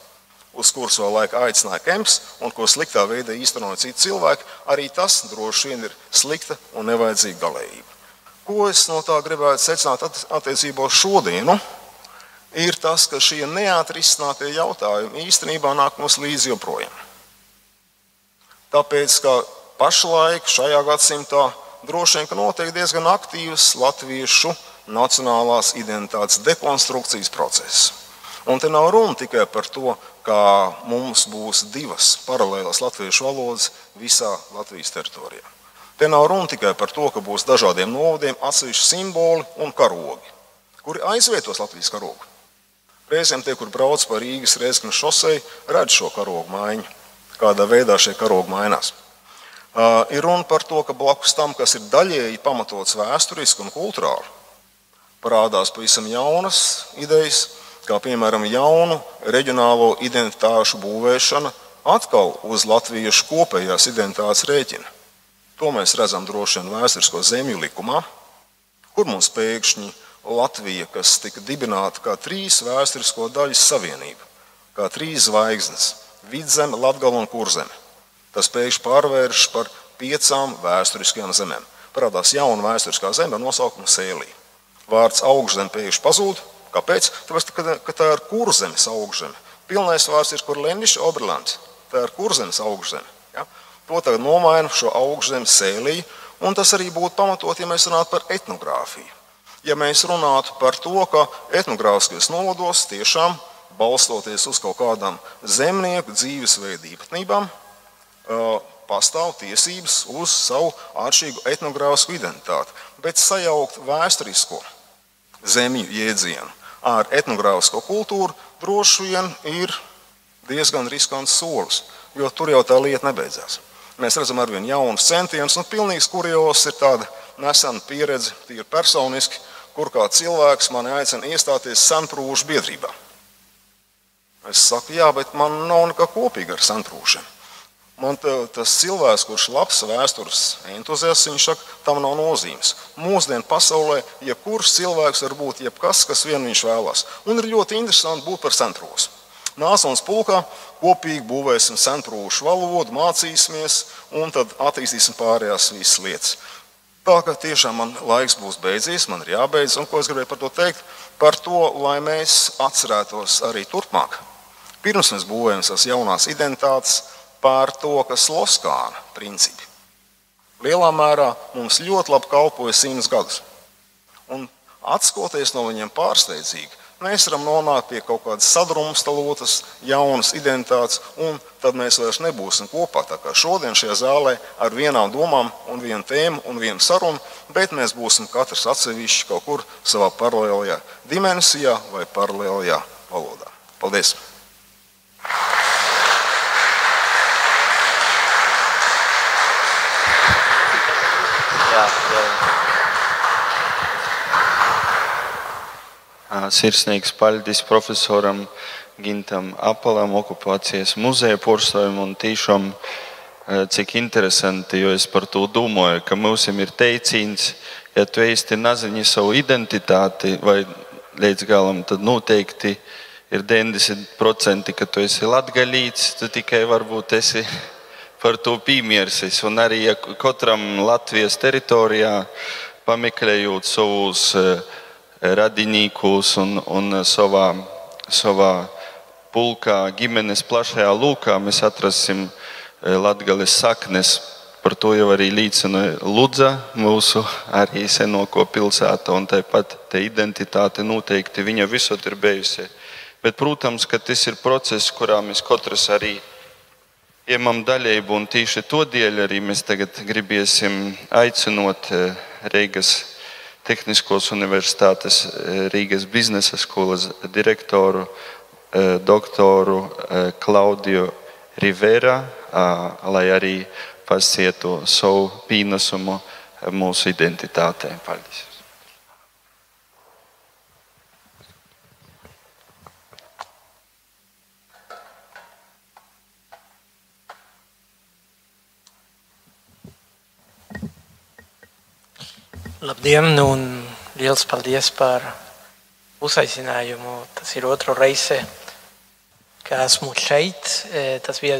S11: uz kuras vēl laika aicināja Kemps un ko sliktā veidā īstenoja citi cilvēki, arī tas droši vien ir slikta un nevajadzīga galējība. Ko es no tā gribētu secināt attiecībā uz šodienu? Ir tas, ka šie neatrisinātie jautājumi īstenībā nāk mums līdzi joprojām. Tāpēc, ka pašlaik šajā gadsimtā droši vien notiek diezgan aktīvs latviešu nacionālās identitātes dekonstrukcijas process. Un te nav runa tikai par to, ka mums būs divas paralēlas latviešu valodas visā Latvijas teritorijā. Te nav runa tikai par to, ka būs dažādiem novadiem atsevišķi simboli un karogi, kuri aizvietos Latvijas karogu. Reizēm tie, kur brauc pa Rīgas Reizeknas šosei, redz šo karogu maiņu, kādā veidā šie karogi mainās. Uh, ir runa par to, ka blakus tam, kas ir daļēji pamatots vēsturiski un kultūrāli, parādās pavisam jaunas idejas, kā piemēram jaunu reģionālo identitāšu būvēšana atkal uz latviešu kopējās identitātes rēķina. To mēs redzam droši vien vēsturisko zemju likumā, kur mums pēkšņi Latvija, kas tika dibināta kā trīs vēsturisko daļu savienība, kā trīs zvaigznes - vidzeme, latgala un kurzeme. Tas pēkšņi pārvērš par piecām vēsturiskajām zemēm. Parādās jauna vēsturiskā zeme ar nosaukumu Sēlija. Vārds augšzeme pēkšņi pazūd. Kāpēc? Tāpēc, ka, tā ir kurzemes augšzeme. Pilnais vārds ir Kurleniša Oberlands. Tā ir kurzemes augšzeme. Ja? To tagad nomaina šo augšzemes sēliju, un tas arī būtu pamatot, ja mēs runātu par etnogrāfiju. Ja mēs runātu par to, ka etnogrāfiskajos novados tiešām balstoties uz kaut kādām zemnieku dzīvesveidu īpatnībām, pastāv tiesības uz savu atšķirīgu etnogrāfisku identitāti. Bet sajaukt vēsturisko zemju jēdzienu ar etnogrāfisko kultūru droši vien ir diezgan riskants solis, jo tur jau tā lieta nebeidzās. Mēs redzam ar vien jaunus centienus, un pilnīgs kurjos ir tāda nesena pieredze, tīri personiski, kur kā cilvēks mani aicina iestāties senprūžu biedrībā. Es saku, jā, bet man nav nekā kopīga ar senprūšiem. Man tas cilvēks, kurš ir labs vēstures entuziasts, viņš saka, tam nav nozīmes. Mūsdienu pasaulē jebkurš cilvēks var būt jebkas, kas vien viņš vēlās. Un ir ļoti interesanti būt par sentrūsu. Nāsons pulkā kopīgi būvēsim sentrūšu valodu, mācīsimies un tad attīstīsim pārējās visas lietas. Tā kā tiešām man laiks būs beidzies, man ir jābeidz. Un ko es gribēju par to teikt? Par to, lai mēs atcerētos arī turpmāk. Pirms mēs būvējam savas jaunās identitātes, par to, kas ir Loskāna principi. Lielā mērā mums ļoti labi kalpoja simts gadus. Un atskoties no viņiem pārsteidzīgi, mēs varam nonākt pie kaut kādas sadrumstalotas, jaunas identitātes, un tad mēs vairs nebūsim kopā. Tā kā šodien šajā zālē ar vienām domām, un vienu tēmu un vienu sarunu, bet mēs būsim katrs atsevišķi kaut kur savā paralēlajā dimensijā vai paralēlajā valodā. Paldies!
S7: Sirsnīgs paļģis profesoram Gintam Apalam, okupācijas muzeja porcelānam un tīšām cik interesanti, jo es par to domāju, ka mums ir teiciens, ja tu īsti nezini savu identitāti vai līdz galam, tad noteikti ir 90%, ka tu esi latgaļīts, tu tikai varbūt esi par to piemērsis. Un arī ja katram Latvijas teritorijā pameklējot savus radinīkus un, un savā, savā pulkā, ģimenes plašajā lūkā, mēs atrasim latgales saknes. Par to jau arī liecina Ludza, mūsu arī senoko pilsēta, un tāpat te identitāte noteikti viņa visur ir bijusi. Bet, protams, ka tas ir process, kurā mēs katrs arī iemam daļēju, un tieši to dēļ arī mēs tagad gribēsim aicinot Reigas Tehniskos universitātes Rīgas biznesa skolas direktoru, doktoru Klaudiju Rivera, lai arī pasietu savu pienesumu mūsu identitātei. Paldies!
S12: Labdien, un liels paldies par uzaicinājumu. Tas ir otro reize, ka esmu šeit. Tas bija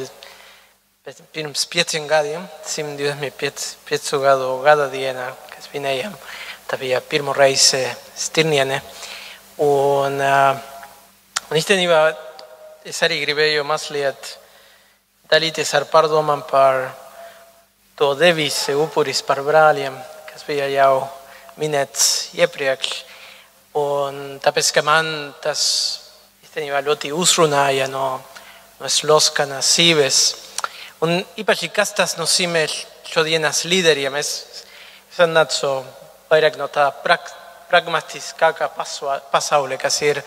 S12: pirms pieciem gadiem, 125 gadu gada dienā, kad svinējām. Tā bija pirmo reize Stirniene. Un, un īstenībā es arī gribēju mazliet dalīties ar pārdomām par to devīzi upuris par brāļiem kas bija jau minēts iepriekš. Un tāpēc, ka man tas īstenībā ļoti uzrunāja no, no Sloskanas sīves. Un īpaši, kas tas nozīmē šodienas līderiem, es, es nācu vairāk no tā prak, pragmatiskākā pasaule, kas ir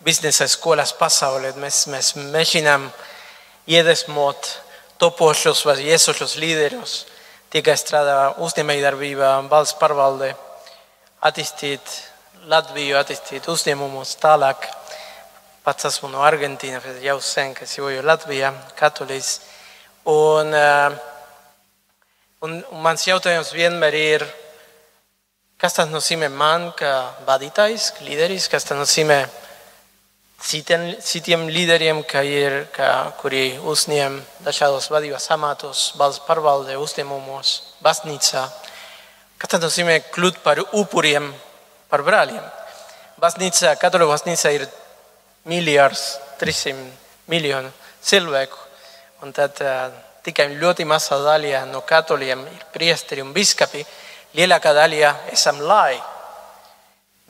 S12: biznesa skolas pasaule. Mēs, mēs mēģinām iedvesmot topošos vai iesošos līderus tikai strādā uzņēmējdarbībā, valsts pārvaldē, attīstīt Latviju, attīstīt uzņēmumus tālāk. Pats esmu no Argentīnas, jau sen, kas dzīvoju Latvijā, katolīds. Un, eh, un, un mans jautājums vienmēr ir, kas tas nozīmē man, kā vadītājs, līderis, kas tas nozīmē citiem, citiem līderiem, ka kuri uzņem dažādos vadības amatus, valsts pārvalde, uzņēmumos, baznīcā. Kas tas nozīmē kļūt par upuriem, par brāļiem? Baznīcā, katoļu baznīcā ir miljards, 300 miljonu cilvēku. Un tad uh, tikai ļoti maza daļa no katoļiem ir priesteri un biskapi. Lielākā daļa esam lai.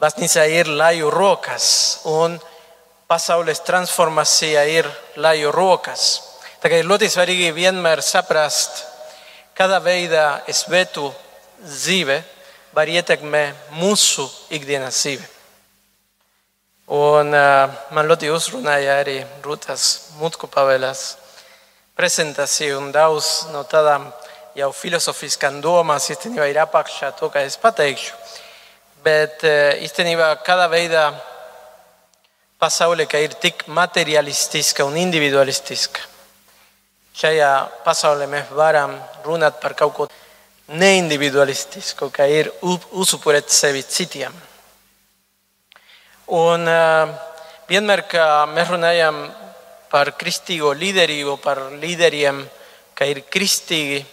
S12: Baznīca ir laju rokas un pasaules transformācija ir laju rokas. Kā ir ļoti svarīgi vienmēr saprast, kādā veidā svētu dzīve var ietekmēt mūsu ikdienas dzīvi. Un uh, man ļoti uzrunāja arī Rūtas Mutku pavēles prezentācija un daudz no tādām jau filozofiskām domām īstenībā ir apakšā to, kā es pateikšu. Bet uh, īstenībā kādā veidā pasaule, ka ir tik materialistiska un individualistiska. Šajā pasaulē mēs varam runāt par kaut ko neindividualistisku, ka ir uzupurēt sevi citiem. Un uh, vienmēr, kad mēs runājam par kristīgo līderību, par līderiem, ka ir kristīgi,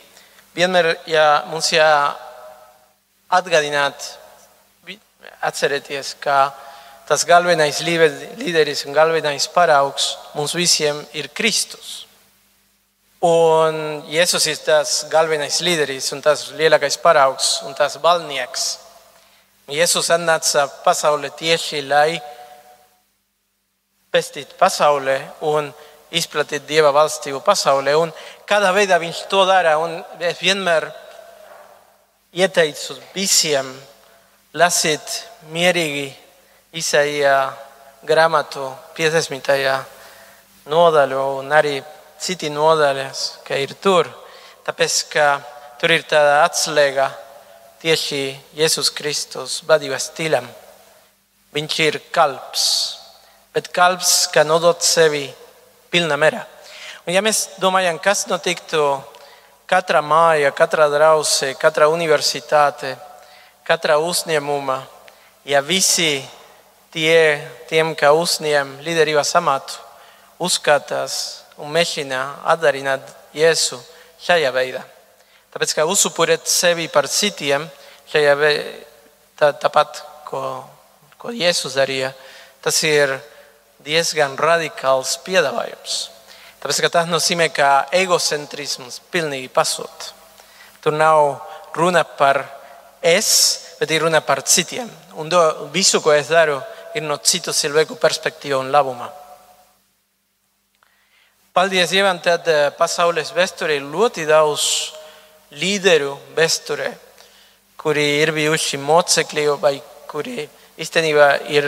S12: vienmēr jā, mums jāatgādināt, atcerēties, ka tas galvenais līderis un galvenais paraugs mums visiem ir Kristus. Un Jēzus ir tas galvenais līderis un tas lielākais paraugs un tas balnieks. Jēzus atnāca pasaulē tieši, lai pestītu pasaulē un izplatītu Dieva valstību pasaulē. Un kādā veidā viņš to dara, un es vienmēr ieteicu visiem lasīt mierīgi Isaijā grāmatu 50. nodaļu un arī citi nodaļas, ka ir tur. Tāpēc, ka tur ir tāda atslēga tieši Jēzus Kristus vadības stilam. Viņš ir kalps, bet kalps, kā nodot sevi pilnā mērā. Un ja mēs domājam, kas notiktu katrā māja, katrā drausē, katrā universitāte, katrā uzņēmumā, ja visi tie, tiem, kā uzņem līderības amatu, uzskatās un mēģina atdarināt Jēzu šajā veidā. Tāpēc, kā uzupurēt sevi par citiem, šajā tā, tāpat, ko, ko Jēzus darīja, tas ir diezgan radikāls piedāvājums. Tāpēc, ka tas nozīmē, ka egocentrisms pilnīgi pasūta. Tur nav runa par es, bet ir runa par citiem. Un do, visu, ko es daru, ir no citu cilvēku perspektīva un labuma. Paldies Dievam, tad eh, pasaules vēsturē ir ļoti daudz līderu vēsturē, kuri ir bijuši mocekļi vai kuri īstenībā ir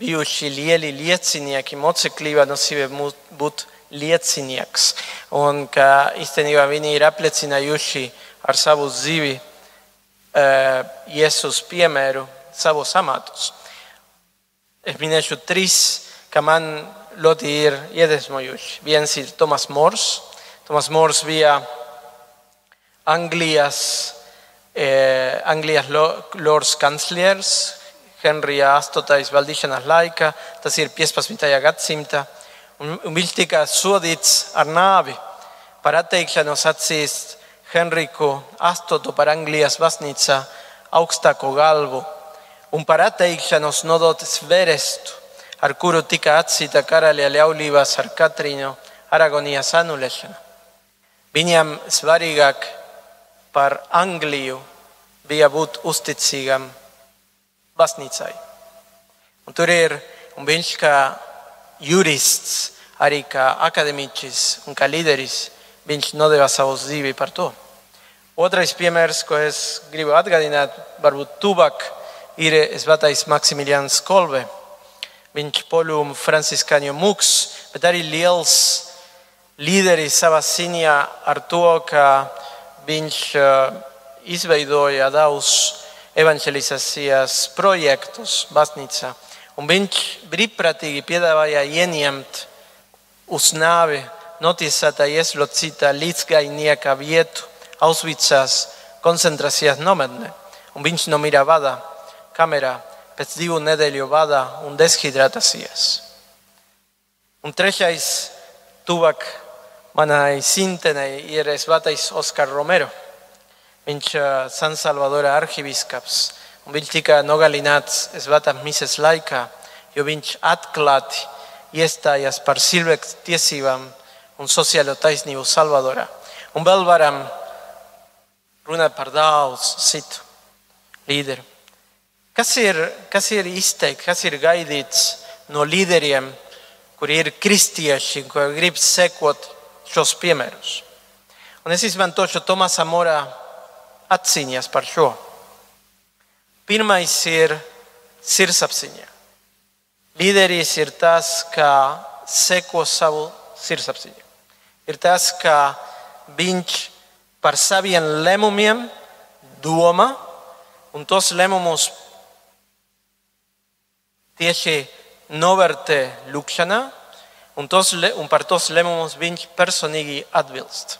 S12: bijuši lieli liecinieki. Moceklība nozīmē būt liecinieks. Un ka īstenībā viņi ir apliecinājuši ar savu dzīvi uh, Jēzus piemēru, savus amatus. Es minēšu trīs, ka man ļoti ir iedvesmojuši. Viens ir Tomas Mors. Tomas Mors bija Anglijas, eh, Anglijas Lords kanclers, Henry Astotais valdīšanas laika, tas ir 15. gadsimta, un, un viņš tika sodīts ar nāvi par atteikšanos atzīst Henriku Astotu par Anglijas baznīcā augstāko galvu un par atteikšanos nodot sverestu, ar kuru tika atzīta karaļa ļaulības ar Katrīnu Aragonijas anulēšanu. Viņam svarīgāk par Angliju bija būt uzticīgam baznīcai. Un tur ir, un viņš kā jurists, arī kā akademiķis un kā līderis, viņš nodeva savu dzīvi par to. Otrais piemērs, ko es gribu atgādināt, varbūt tuvāk, ir Svētais Maksimilians Kolbe. Viņš poļu franciskāņu mūks, bet arī liels līderis savā ziņā ar to, ka viņš izveidoja daudz evanģelizācijas projektus baznīcā. Un viņš brīvprātīgi piedāvāja ieņemt uz nāvi notiesātā ieslocītā līdzgainieka vietu Auschwitzās koncentrācijas nometnē. Un viņš nomira vada kamerā pēc divu nedēļu bada un deshidratācijas. Un trešais, tuvāk manai simtenei, ir svētais Oskar Romero. Viņš ir San Salvadora arhibīskaps, un viņš tika nogalināts svētās mises laikā, jo viņš atklāti iestājās par cilvēku tiesībām un sociālo taisnību Salvadorā. Un vēl varam runāt par daudz citu līderu. Kas ir, kas ir izteikts, kas ir gaidīts no līderiem, kuri ir kristieši, kuri grib sekot šos piemērus? Un es izmantošu Tomasa Mora atziņas par šo. Pirmais ir sirdsapziņa. Līderis ir tas, kā seko savu sirdsapziņu. Ir tas, kā viņš par saviem lēmumiem domā un tos lēmumus tieši novērtē lūkšanā, un, tos, un par tos lēmumus viņš personīgi atbilst.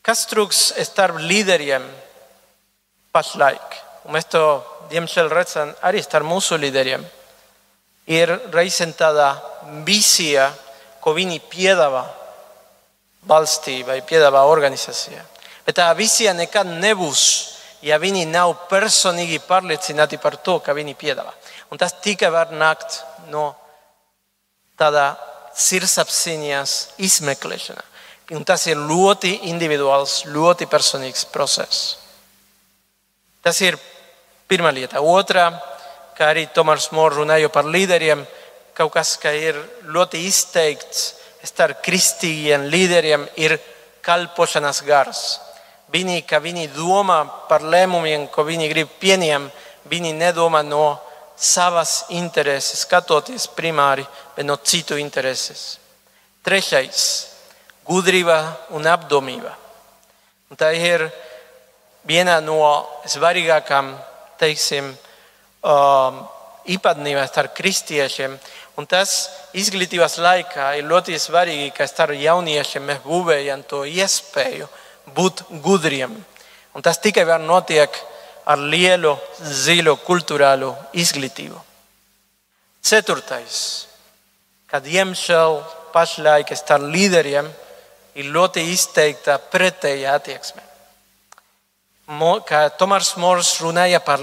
S12: Kas trūks starp līderiem pašlaik? Un mēs to, diemžēl, redzam arī starp mūsu līderiem ir reizēm tāda vīzija, ko viņi piedāvā valstī vai piedāvā organizācijā. Bet tā vīzija nekad nebūs, ja viņi nav personīgi pārliecināti par to, ka viņi piedāvā. Un tas tikai var nākt no tāda sirdsapziņas izmeklēšana. Un tas ir ļoti individuāls, ļoti personīgs process. Tas ir pirmā lieta. Otra kā arī Tomārs Mors runāja par līderiem, kaut kas, ka ir ļoti izteikts starp kristīgiem līderiem, ir kalpošanas gars. Viņi, ka viņi domā par lēmumiem, ko viņi grib pieņemt, viņi nedomā no savas intereses, skatoties primāri, bet no citu intereses. Trešais - gudrība un apdomība. Un tā ir viena no svarīgākām, teiksim, um, īpatnībām starp kristiešiem. Un tas izglītības laikā ir ļoti svarīgi, ka starp jauniešiem mēs būvējam to iespēju būt gudriem. Un tas tikai var notiek ar lielu, dziļu kultūrālu izglītību. Ceturtais, kad diemžēl pašlaik starp līderiem ir ļoti izteikta pretēja attieksme. Kā Tomārs Mors runāja par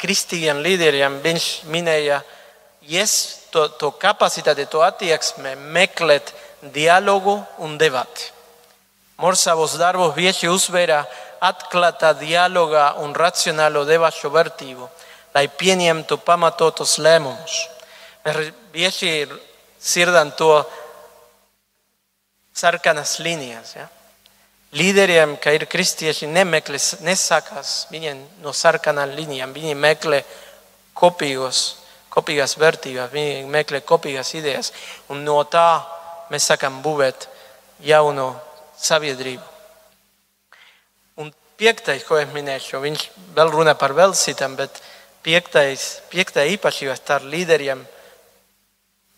S12: kristīgiem līderiem viņš minēja yes, to, to kapacitāti, to attieksmi meklēt dialogu un debati. Mors savos darbos bieži uzsvēra atklātā dialoga un racionālo debašu vērtību, lai pieņemtu pamatotus lēmumus. Mēs bieži sirdam to sarkanas līnijas. Ja? līderiem, ka ir kristieši, nemeklē, nesakās viņiem no sarkanām līnijām. Viņi meklē kopīgos, kopīgās vērtības, viņi meklē kopīgās idejas. Un no tā mēs sākam būvēt jaunu sabiedrību. Piektais, ko es minēšu, viņš vēl runā par vēl citām, bet piektais, piekta īpašība starp līderiem,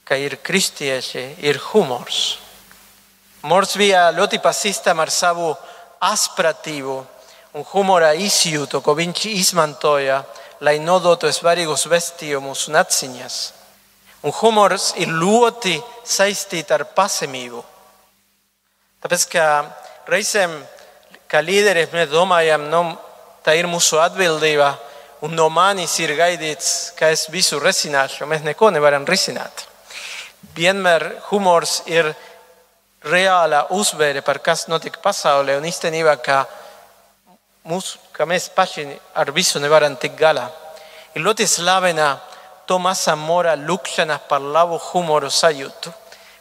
S12: ka ir kristieši, ir humors. Mors bija ļoti pazīstams ar savu aspratību un humora izjūtu, ko viņš izmantoja, lai nodotu svarīgus vēstījumus un atziņas. Un humors ir ļoti saistīts ar pazemību. Tāpēc, ka reizēm, kā līderi, mēs domājam, no, tā ir mūsu atbildība, un no manis ir gaidīts, ka es visu risināšu. Mēs neko nevaram risināt. Vienmēr humors ir reālā uzvēre par kas notika pasaulē un īstenībā, ka, mūs, ka mēs paši ar visu nevaram tikt galā. Ir ļoti slavena Tomasa Mora lūkšana par labu humoru sajūtu,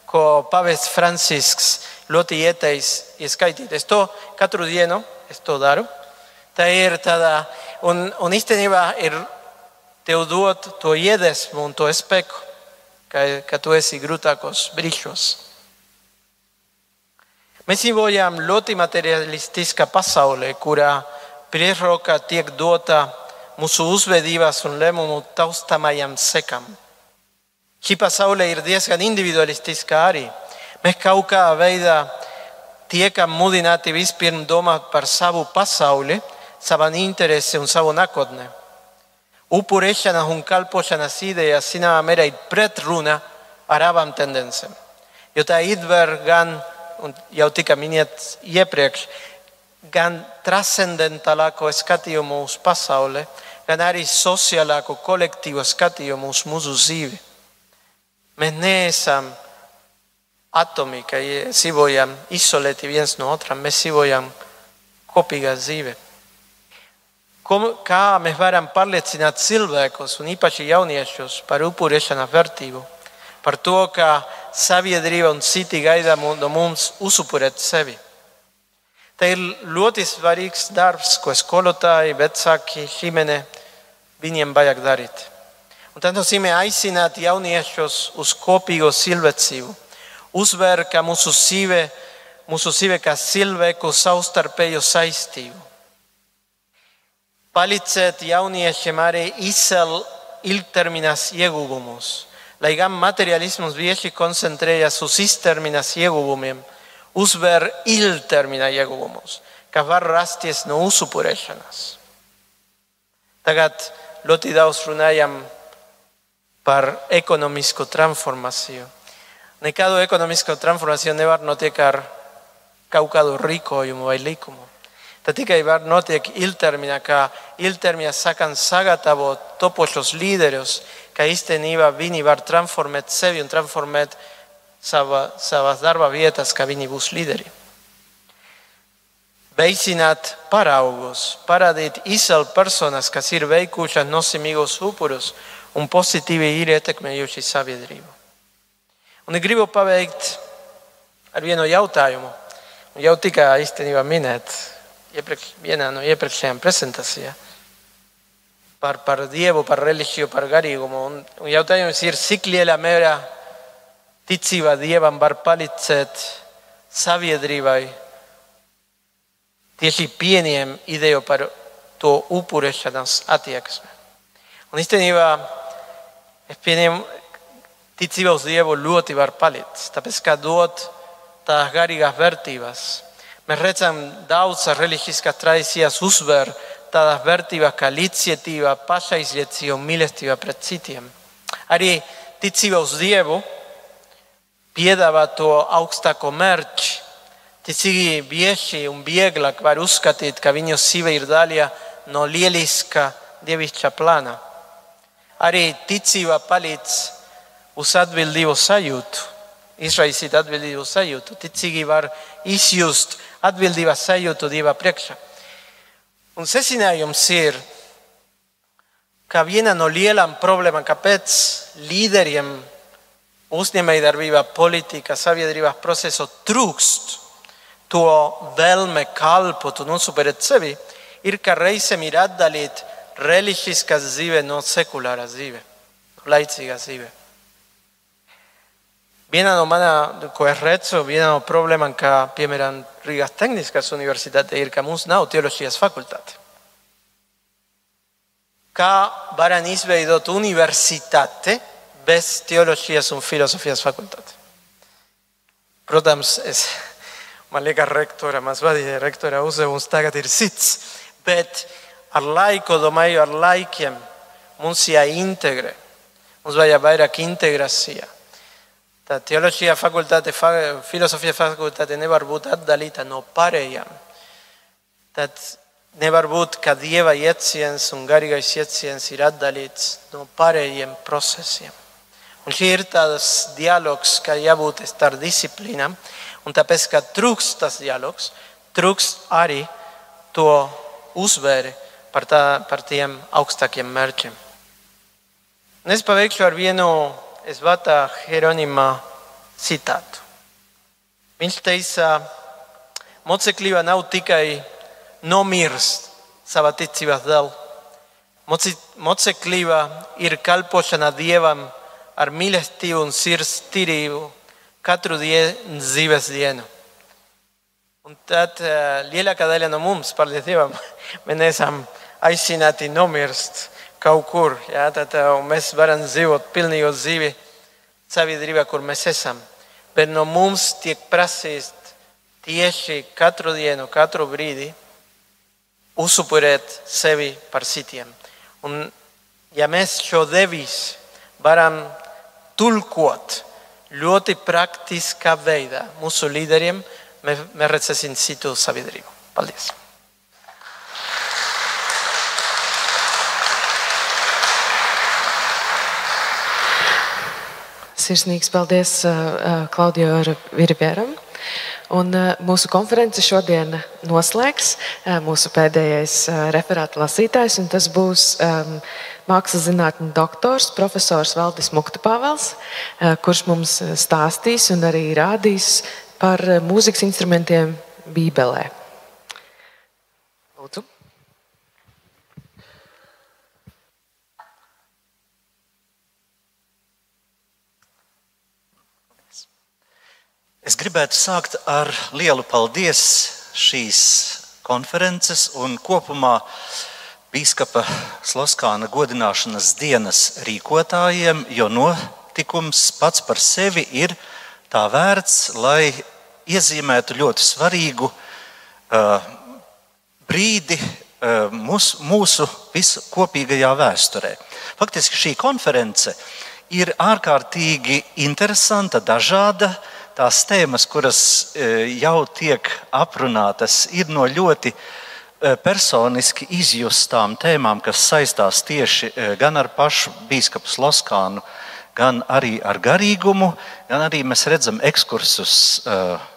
S12: ko pavests Francisks ļoti ieteicis ieskaitīt. Es to katru dienu es to daru. Tā ir tāda, un, un īstenībā ir tev dot to iedvesmu un to spēku, ka, ka tu esi grūtākos brīžos. Mēs dzīvojam ļoti materialistiskā pasaulē, kurā priekšroka tiek dota mūsu uzvedības un lēmumu taustāmajam sekam. Šī pasaule ir diezgan individualistiska arī. Mēs kaut kā veidā tiekam mudināti vispirms domāt par savu pasauli, savu interesi un savu nākotni. Upurēšanās un kalpošanas ideja zināmā mērā ir pretruna ar abām tendencēm. Jo tā ietver gan, jau tika minēts iepriekš, gan transcendentālāko skatījumu uz pasauli, gan arī sociālāko kolektīvo skatījumu uz mūsu dzīvi. Mēs neesam atomi, ka dzīvojam izolēti viens no otra, mēs dzīvojam kopīgā dzīvē. Kā mēs varam pārliecināt cilvēkus, un īpaši jauniešus, par upurēšanās vērtību, par to, ka sabiedrība un citi gaida no mums uzupurēt sevi. Tā ir ļoti svarīgs darbs, ko skolotāji, vecāki, ģimene viņiem vajag darīt. Un tas nozīmē aicināt jauniešus uz kopīgo cilvēcību, uzvērt, ka mūsu dzīve, mūsu dzīve kā cilvēku savstarpēju saistību. Palīdzēt jauniešiem arī izcelt ilgtermiņas ieguvumus, lai gan materiālisms bieži koncentrējas uz īstermiņas ieguvumiem uzvar ilgtermiņa ieguvumus, kas var rasties no uzupurēšanās. Tagad ļoti daudz runājam par ekonomisku transformāciju. Nekādu ekonomisku transformāciju nevar notiek ar kaut kādu rīkojumu vai likumu. Tā tikai var notiek ilgtermiņā, kā ilgtermiņā sakām sagatavot topošos līderus, ka īstenībā viņi var transformēt sevi un transformēt sava, savas darba vietas, ka viņi būs līderi. Veicināt paraugus, parādīt izcelt personas, kas ir veikušas nozīmīgus upurus un pozitīvi ir ietekmējuši sabiedrību. Un es gribu pabeigt ar vienu jautājumu, jau tika īstenībā minēt iepriekš, vienā no iepriekšējām prezentācijām par, par dievu, par reliģiju, par garīgumu. Un, un jautājums ir, cik lielā mērā ticība Dievam var palīdzēt sabiedrībai tieši pieņem ideju par to upurēšanas attieksmi. Un īstenībā es pieņemu, ticība uz Dievu ļoti var palīdzēt, tāpēc kā dot tās garīgās vērtības. Mēs redzam, daudzas reliģiskas tradīcijas uzsver tādas vērtības kā līdzcietība, pašaizliecība un mīlestība pret citiem. Arī ticība uz Dievu piedāvā to augstāko mērķi. Ticīgi bieži un vieglāk var uzskatīt, ka viņu sīva ir daļa no lieliska dievišķa plāna. Arī ticība palīdz uz atbildību sajūtu, izraisīt atbildību sajūtu. Ticīgi var izjust atbildības sajūtu Dieva priekšā. Un secinājums ir, ka viena no lielām problēmām, kāpēc līderiem uzņēmējdarbībā, politikā, sabiedrībā proceso trūkst to vēlme kalpot un uzsuperet sevi, ir, ka reizēm ir atdalīt reliģiskā dzīve no sekulārā dzīve, laicīgā dzīve. Viena no manām, ko es redzu, viena no problēmām, kā piemēram Rīgas Tehniskās universitāte, ir, ka mums nav teoloģijas fakultāte. Kā varam izveidot universitāti, bez teoloģijas un filozofijas fakultāte. Protams, es, man liekas, rektora, mans vadītāja rektora uzdevums tagad ir cits, bet ar laiku, domāju, ar laikiem mums jāintegrē. Mums vajag vairāk integrācija. Tā teoloģija fakultāte, filozofija fakultāte nevar būt atdalīta no pārējām. Tad nevar būt, ka dieva ieciens un garīgais ieciens ir atdalīts no pārējiem procesiem. Un šī ir tāds dialogs, ka jābūt starp disciplīnām. Un tāpēc, ka trūkst tas dialogs, trūkst arī to uzvēri par, tā, par tiem augstākiem mērķiem. Un es paveikšu ar vienu Esvata Hieronima citātu. Viņš teica, moceklība nav tikai nomirst savā ticībā dēļ. Moceklība ir kalpošana Dievam ar mīlestību un sirds tīrību katru dienu, dzīves dienu. Un tad uh, lielākā daļa no mums, paldies Dievam, mēs esam aicināti nomirst kaut kur. Ja? Tad mēs varam dzīvot pilnīgu dzīvi sabiedrībā, kur mēs esam. Bet no mums tiek prasīts tieši katru dienu, katru brīdi uzupurēt sevi par citiem. Un ja mēs šo devīzi varam tulkot ļoti praktiskā veidā mūsu līderiem, mēs, mēs redzēsim citu sabiedrību. Paldies!
S5: Sirsnīgs paldies Klaudijai Virvieram. Un mūsu konferenci šodien noslēgs mūsu pēdējais referāta lasītājs, un tas būs mākslas zinātņu doktors, profesors Valdis Muktapāvels, kurš mums stāstīs un arī rādīs par mūzikas instrumentiem Bībelē.
S13: Es gribētu sākt ar lielu paldies šīs konferences un kopumā Bīskapa Sloskāna godināšanas dienas rīkotājiem, jo notikums pats par sevi ir tā vērts, lai iezīmētu ļoti svarīgu uh, brīdi uh, mūs, mūsu visu kopīgajā vēsturē. Faktiski šī konference ir ārkārtīgi interesanta, dažāda. Tās tēmas, kuras uh, jau tiek aprunātas, ir no ļoti uh, personiski izjustām tēmām, kas saistās tieši uh, gan ar pašu Bīskapu Sloskānu, gan arī ar garīgumu, gan arī mēs redzam ekskursus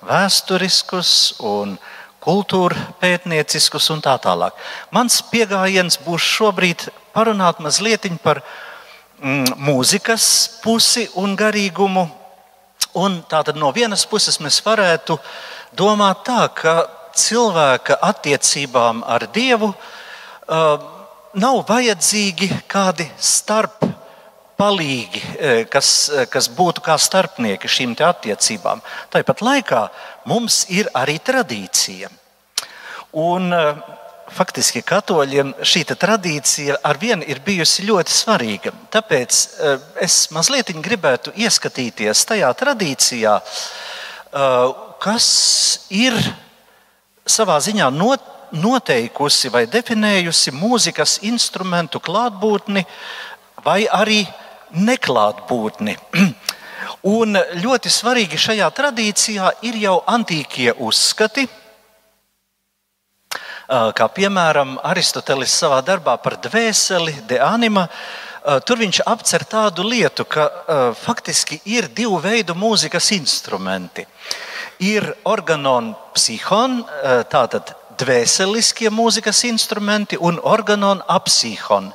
S13: vēsturiskus un kultūra pētnieciskus un tā tālāk. Mans pieejams būs šobrīd parunāt mazliet par mm, mūzikas pusi un garīgumu. Un tātad no vienas puses mēs varētu domāt tā, ka cilvēka attiecībām ar Dievu uh, nav vajadzīgi kādi starp palīgi, kas, kas būtu kā starpnieki šīm attiecībām. Tāpat laikā mums ir arī tradīcija. Un, faktiski katoļiem šī tradīcija ar vienu ir bijusi ļoti svarīga. Tāpēc es mazliet gribētu ieskatīties tajā tradīcijā, kas ir savā ziņā noteikusi vai definējusi mūzikas instrumentu klātbūtni vai arī neklātbūtni. Un ļoti svarīgi šajā tradīcijā ir jau antīkie uzskati, kā piemēram Aristotelis savā darbā par dvēseli, de anima. Tur viņš apcer tādu lietu, ka faktiski ir divu veidu mūzikas instrumenti. Ir organon psihon, tātad dvēseliskie mūzikas instrumenti, un organon apsihon,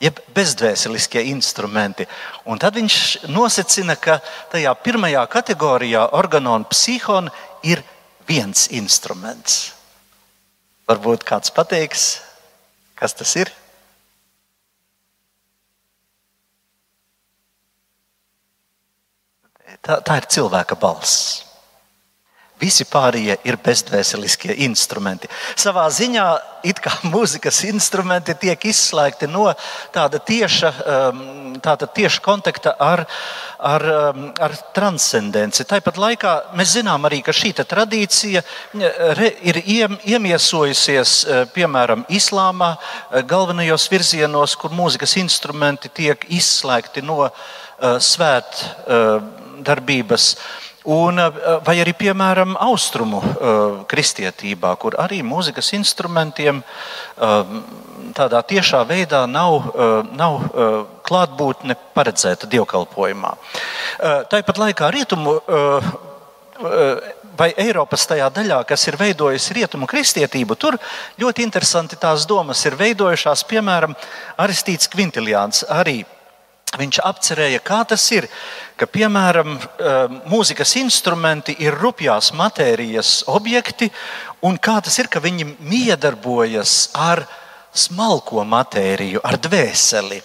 S13: jeb bezdvēseliskie instrumenti. Un tad viņš nosacina, ka tajā pirmajā kategorijā organona psihon ir viens instruments. Varbūt kāds pateiks, kas tas ir? Tā, tā ir cilvēka balss. Visi pārējie ir bezdvēseliskie instrumenti. Savā ziņā it kā mūzikas instrumenti tiek izslēgti no tāda tieša, um, tāda tieša kontakta ar, ar, um, ar transcendenci. Tāpat laikā mēs zinām arī, ka šī tradīcija ir iemiesojusies uh, piemēram Islāmā, uh, galvenajos virzienos, kur mūzikas instrumenti tiek izslēgti no uh, svētdarbības. Un, eh, vai arī, piemēram, austrumu uh, kristietībā, kur arī mūzikas instrumentiem uh, tādā tiešā veidā nav, nav klātbūtne paredzēta dievkalpojumā. Tāpat laikā rietumu. Vai Eiropas tajā daļā, kas ir veidojusi rietumu kristietību, tur ļoti interesanti tās domas ir veidojušās. Piemēram, Aristīts Kvintiliāns arī Viņš apcerēja, kā tas ir, ka piemēram eh, mūzikas instrumenti ir rupjās matērijas objekti, un kā tas ir, ka viņi miedarbojas ar smalko matēriju, ar dvēseli.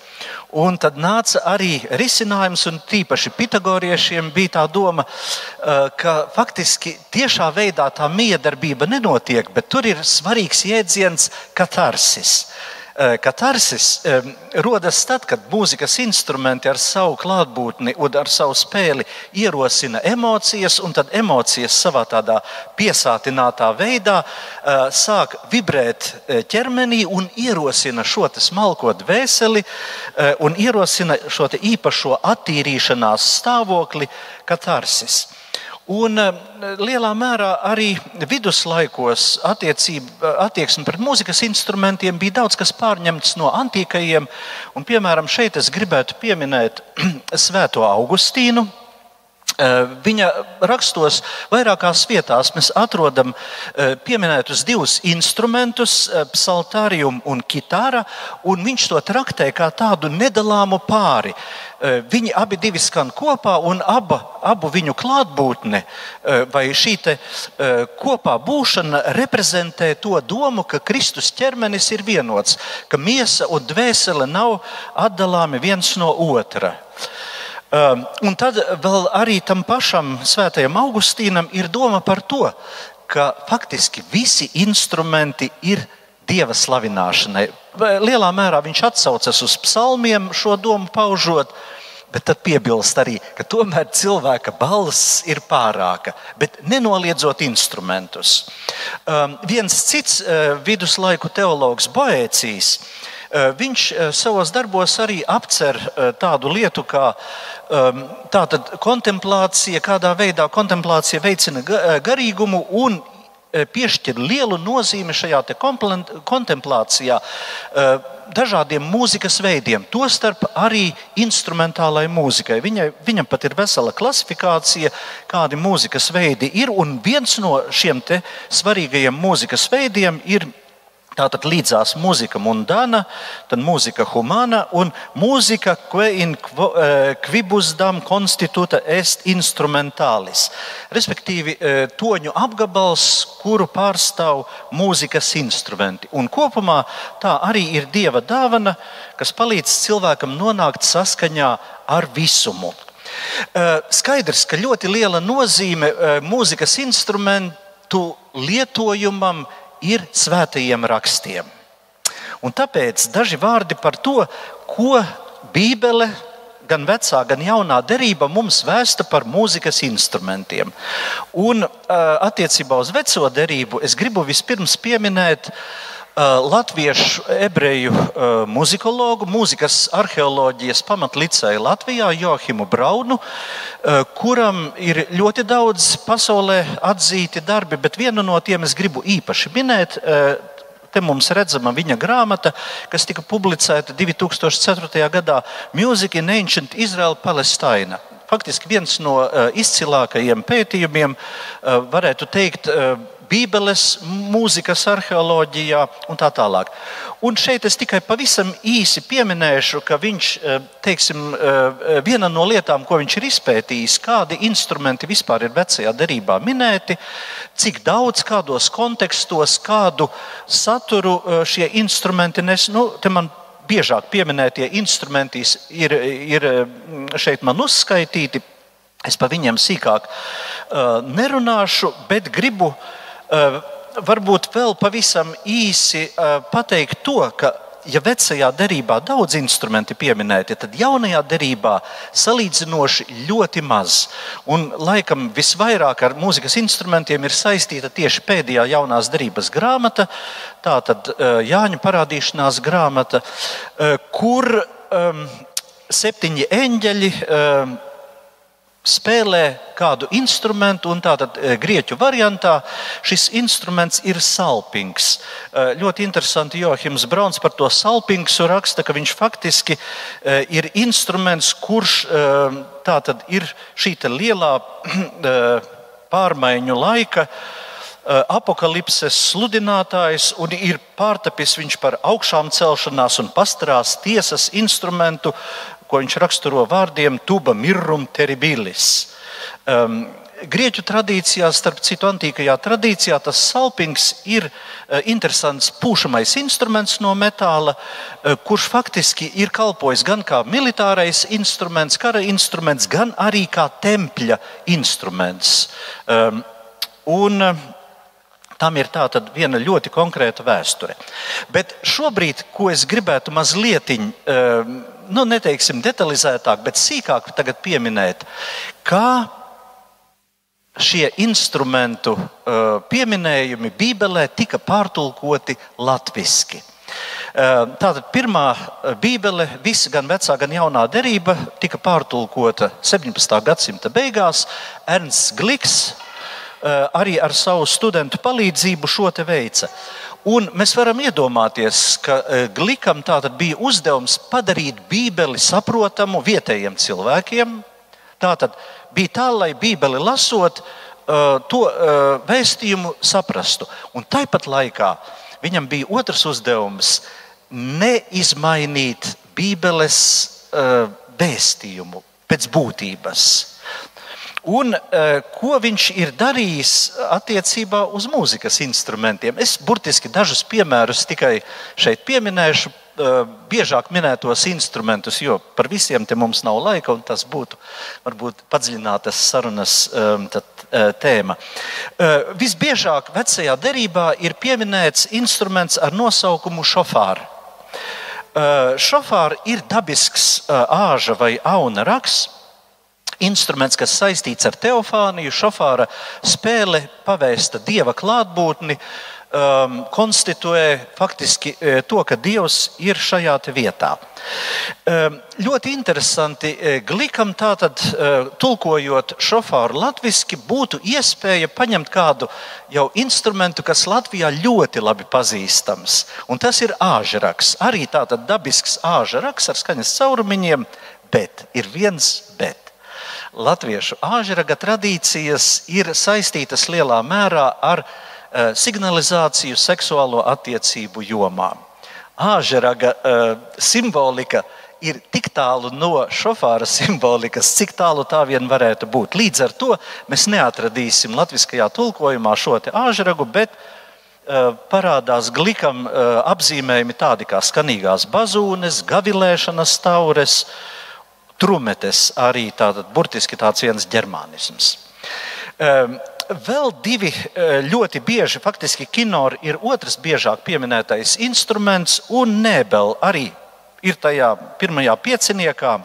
S13: Un tad nāca arī risinājums, un tīpaši pitagoriešiem bija tā doma, eh, ka faktiski tiešā veidā tā miedarbība nenotiek, bet tur ir svarīgs jēdziens katarsis Katarsis rodas tad, kad mūzikas instrumenti ar savu klātbūtni un ar savu spēli ierosina emocijas, un tad emocijas savā tādā piesātinātā veidā sāk vibrēt ķermenī un ierosina šo smalko dvēseli un ierosina šo īpašo attīrīšanās stāvokli, katarsis. Un eh, lielā mērā arī viduslaikos attieksme pret mūzikas instrumentiem bija daudz kas pārņemts no antīkajiem. Un, piemēram, šeit es gribētu pieminēt Svēto Augustīnu, Eh, viņa rakstos vairākās vietās mēs atrodam eh, pieminētus divus instrumentus, eh, psaltārium un kitāra, un viņš to traktē kā tādu nedalāmu pāri. Viņi abi divi skan kopā, un aba, abu viņu klātbūtne vai šī kopā būšana reprezentē to domu, ka Kristus ķermenis ir vienots, ka miesa un dvēsele nav atdalāmi viens no otra. Um, un tad vēl arī tam pašam svētajam Augustīnam ir doma par to, ka faktiski visi instrumenti ir dieva slavināšanai. Lielā mērā viņš atsaucas uz psalmiem, šo domu paužot, bet tad piebilst arī, ka tomēr cilvēka balss ir pārāka, bet nenoliedzot instrumentus. Um, viens cits uh, viduslaiku teologs Boēcijas Eh, viņš eh, savos darbos arī apcer eh, tādu lietu kā ehm, tātad, kontemplācija, kādā veidā kontemplācija veicina garīgumu un piešķir lielu nozīmi šajā kontemplācijā dažādiem mūzikas veidiem, tostarp arī instrumentālai mūzikai. Viņai, viņam pat ir vesela klasifikācija, kādi mūzikas veidi ir, un viens no šiem svarīgajiem mūzikas veidiem ir Tātad līdzās mūzika mundana, tad mūzika humana un mūzika, que in quibus dam constituta est instrumentālis. Respektīvi, e, toņu apgabals, kuru pārstāv mūzikas instrumenti. Un kopumā tā arī ir dieva dāvana, kas palīdz cilvēkam nonākt saskaņā ar visumu. E, skaidrs, ka ļoti liela nozīme mūzikas instrumentu lietojumam ir ir svētajiem rakstiem. Un tāpēc daži vārdi par to, ko Bībele, gan vecā, gan jaunā derība mums vēsta par mūzikas instrumentiem. Un attiecībā uz veco derību es gribu vispirms pieminēt latviešu ebreju muzikologu, mūzikas arheoloģijas pamatlicēju Latvijā, Johimu Braunu, kuram ir ļoti daudz pasaulē atzīti darbi, bet vienu no tiem es gribu īpaši minēt. Te mums redzama viņa grāmata, kas tika publicēta 2004. gadā Music in Ancient Israel Palestina. Faktiski viens no izcilākajiem pētījumiem, varētu teikt, Bībeles, mūzikas arheoloģijā un tā tālāk. Un šeit es tikai pavisam īsi pieminēšu, ka viņš, eh, teiksim, eh, viena no lietām, ko viņš ir izpētījis, kādi instrumenti vispār ir vecajā derībā minēti, cik daudz, kādos kontekstos, kādu saturu eh, šie instrumenti nes. Nu, biežāk pieminētie instrumenti ir, ir šeit man uzskaitīti. Es par viņiem sīkāk nerunāšu, bet gribu uh, varbūt vēl pavisam īsi eh, pateikt to, ka ja vecajā derībā daudz instrumenti pieminēti, tad jaunajā derībā salīdzinoši ļoti maz. Un laikam visvairāk ar mūzikas instrumentiem ir saistīta tieši pēdējā jaunās derības grāmata, tātad eh, Jāņa parādīšanās grāmata, kur um, septiņi eņģeļi um, spēlē kādu instrumentu, un tātad e, grieķu variantā šis instruments ir salpings. E, ļoti interesanti, Johims Brauns par to salpingsu raksta, ka viņš faktiski e, ir instruments, kurš tātad ir šī lielā pārmaiņu laika apakalipses sludinātājs un ir pārtapis viņš par augšām celšanās un pastarās tiesas instrumentu, ko viņš raksturo vārdiem tuba mirrum terribilis. Um, Grieķu tradīcijā, starp citu, antīkajā tradīcijā, tas salpings ir uh, interesants pūšamais instruments no metāla, uh, kurš faktiski ir kalpojis gan kā militārais instruments, kara instruments, gan arī kā tempļa instruments. Um, un, uh, Tam ir tāda viena ļoti konkrēta vēsture. Bet šobrīd, ko es gribētu mazliet, nu, neteiksim detalizētāk, bet sīkāk pieminēt, kā šie instrumentu pieminējumi Bībelē tika pārtulkoti latviešu. Tātad pirmā Bībele, visa gan vecā, gan jaunā derība, tika pārtulkota 17. gadsimta beigās. Ernsts Gliks Eh, arī ar savu studentu palīdzību šo te veica. Un mēs varam iedomāties, ka eh, Glikam bija uzdevums padarīt Bībeli saprotamu vietējiem cilvēkiem. Tātad bija tā, lai Bībeli lasot, eh, to vēstījumu saprastu. Un tāpat laikā viņam bija otrs uzdevums - neizmainīt Bībeles vēstījumu pēc būtības. Un, uh, ko viņš ir darījis attiecībā uz mūzikas instrumentiem? Es burtiski dažus piemērus tikai šeit pieminēšu, uh, biežāk minētos instrumentus, jo par visiem te mums nav laika, un tas būtu varbūt padziļinātas sarunas um, tad, tēma. Visbiežāk vecajā derībā ir pieminēts instruments ar nosaukumu šofāra. Šofāra ir dabisks āža vai auna raksts instruments, kas saistīts ar teofāniju, šofāra spēle, pavēsta dieva klātbūtni, um, konstituē faktiski e, to, ka dievs ir šajā vietā. Um, ļoti interesanti, e, Glikam tātad, uh, tulkojot šofāru latviešu, būtu iespēja paņemt kādu jau instrumentu, kas Latvijā ļoti labi pazīstams. Un tas ir āžraks. Arī tāds dabisks āžraks ar skaņas caurumiņiem, bet ir viens bet latviešu āžraga tradīcijas ir saistītas lielā mērā ar uh, signalizāciju seksuālo attiecību jomā. Āžraga uh, simbolika ir tik tālu no šofāra simbolikas, cik tālu tā vien varētu būt. Līdz ar to mēs neatradīsim latviskajā tulkojumā šo āžragu, bet uh, parādās glikam apzīmējumi tādi kā skanīgās bazūnes, gavilēšanas taures, uh, trumetes arī tātad burtiski tāds viens ģermānisms. Ehm, vēl divi eh, ļoti bieži, faktiski kinori ir otrs biežāk pieminētais instruments, un nebel arī ir tajā pirmajā pieciniekā.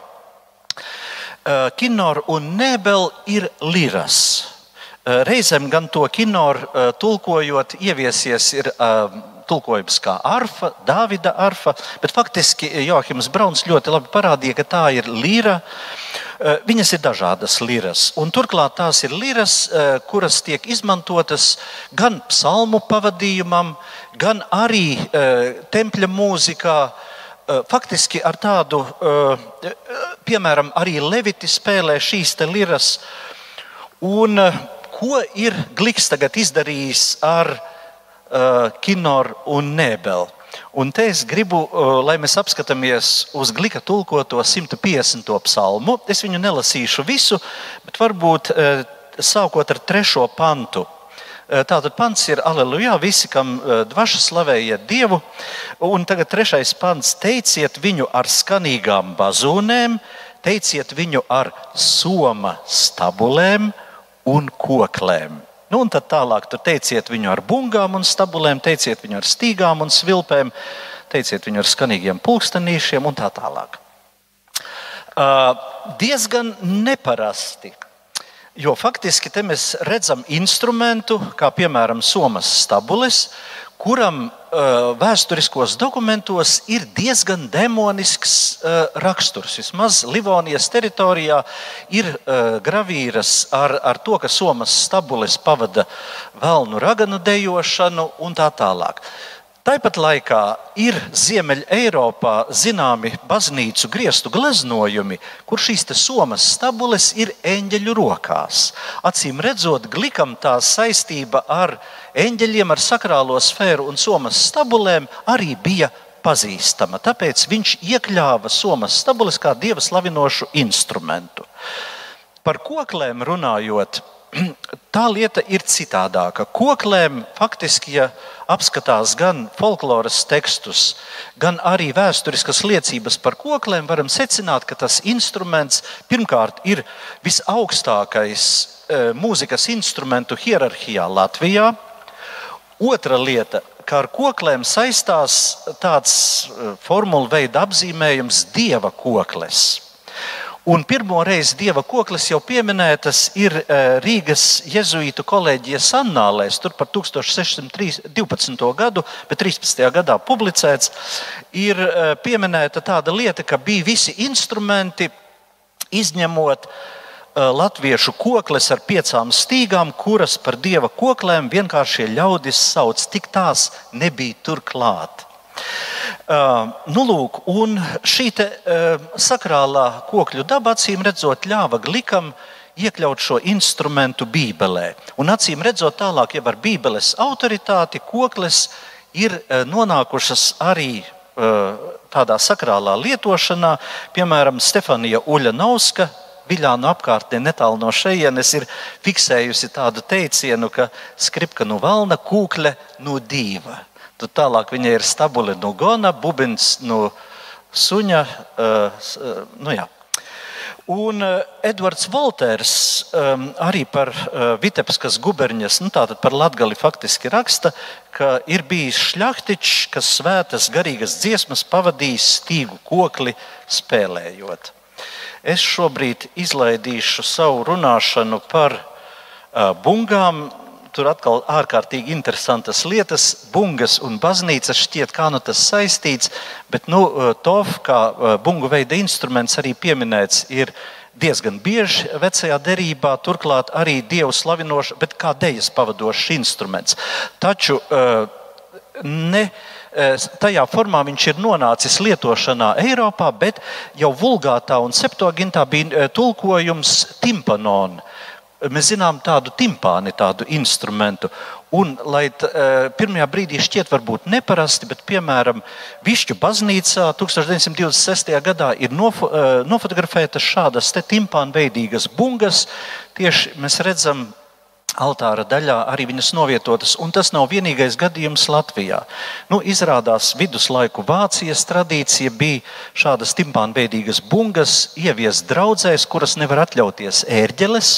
S13: Eh, kinor un nebel ir liras. Eh, reizēm gan to kinoru tulkojot, ieviesies ir tulkojums kā arfa, Dāvida arfa, bet faktiski Joachims Brauns ļoti labi parādīja, ka tā ir lira. Eh, viņas ir dažādas liras, un turklāt tās ir liras, eh, kuras tiek izmantotas gan psalmu pavadījumam, gan arī eh, tempļa mūzikā. Faktiski ar tādu, piemēram, arī Leviti spēlē šīs liras. Un ko ir Gliks tagad izdarījis ar uh, Kinor un Nebel. Un te es gribu, uh, lai mēs apskatāmies uz glika tulkoto 150. psalmu. Es viņu nelasīšu visu, bet varbūt uh, sākot ar trešo pantu. Tātad pants ir Aleluja, visi, kam dvaša slavējiet Dievu. Un tagad trešais pants - teiciet viņu ar skanīgām bazūnēm, teiciet viņu ar soma stabulēm un koklēm. Nu, un tad tālāk tur teiciet viņu ar bungām un stabulēm, teiciet viņu ar stīgām un svilpēm, teiciet viņu ar skanīgiem pulkstenīšiem un tā tālāk. Uh, diezgan neparasti. Jo faktiski te mēs redzam instrumentu, kā piemēram somas stabules, kuram uh, vēsturiskos dokumentos ir diezgan demonisks uh, raksturs. Vismaz Livonijas teritorijā ir uh, gravīras ar, ar to, ka Somas stabulis pavada velnu raganu dejošanu un tā tālāk. Tāpat laikā ir Ziemeļā Eiropā zināmi baznīcu griestu gleznojumi, kur šīs somas stabules ir eņģeļu rokās. Acīm redzot, glikam tā saistība ar eņģeļiem, ar sakrālo sfēru un somas stabulēm arī bija pazīstama. Tāpēc viņš iekļāva somas stabules kā dieva slavinošu instrumentu. Par koklēm runājot, tā lieta ir citādāka. Koklēm faktiski, ja apskatās gan folkloras tekstus, gan arī vēsturiskas liecības par koklēm, varam secināt, ka tas instruments pirmkārt ir visaugstākais e, mūzikas instrumentu hierarhijā Latvijā. Otra lieta, kā ar kokliem saistās tāds eh, formulu veida apzīmējums dieva koklis. Un pirmo reizi dieva koklis jau pieminētas ir eh, Rīgas jēzuītu kolēģijas annālēs, tur par 1612. gadu, bet 13. gadā publicēts, ir eh, pieminēta tāda lieta, ka bija visi instrumenti, izņemot uh, latviešu koklis ar piecām stīgām, kuras par dieva koklēm vienkāršie ļaudis sauc, tik tās nebija tur klāt. Uh, nu, lūk, šī te, sakrālā kokļu daba, acīm redzot, ļāva glikam iekļaut šo instrumentu Bībelē. Un acīm redzot, tālāk jau ar Bībeles autoritāti koklis ir nonākušas arī tādā sakrālā lietošanā. Piemēram, Stefanija Uļanovska. Viļānu apkārtnē netālu no šejienes ir fiksējusi tādu teicienu, ka skripka no valna, kūkle no dīva. Tad tālāk viņa ir stabule no gona, bubins no suņa. Uh, nu jā. Un Edvards Volters um, arī par uh, Vitebiskas guberņas, nu, tātad par Latgali faktiski raksta, ka ir bijis šļaktiķis, kas svētas garīgas dziesmas pavadījis stīgu kokli spēlējot. Es šobrīd izlaidīšu savu runāšanu par bungām. Tur atkal ārkārtīgi interesantas lietas. Bungas un baznīca šķiet, kā nu tas saistīts, bet nu, TOF, kā bungu veida instruments, arī pieminēts ir diezgan bieži vecajā derībā, turklāt arī dievu slavinošs, bet kā dejas pavadošs instruments. Taču ne tajā formā viņš ir nonācis lietošanā Eiropā, bet jau vulgātā un septogintā bija tulkojums timpanona mēs zinām tādu timpāni, tādu instrumentu. Un, lai t, e, pirmajā brīdī šķiet varbūt neparasti, bet piemēram Višķu baznīcā 1926. gadā ir nofo, e, nofotografētas šādas timpāna veidīgas bungas. Tieši mēs redzam altāra daļā arī viņas novietotas, un tas nav vienīgais gadījums Latvijā. Nu, izrādās viduslaiku Vācijas tradīcija bija šādas timpāna veidīgas bungas ieviest draudzēs, kuras nevar atļauties ērģeles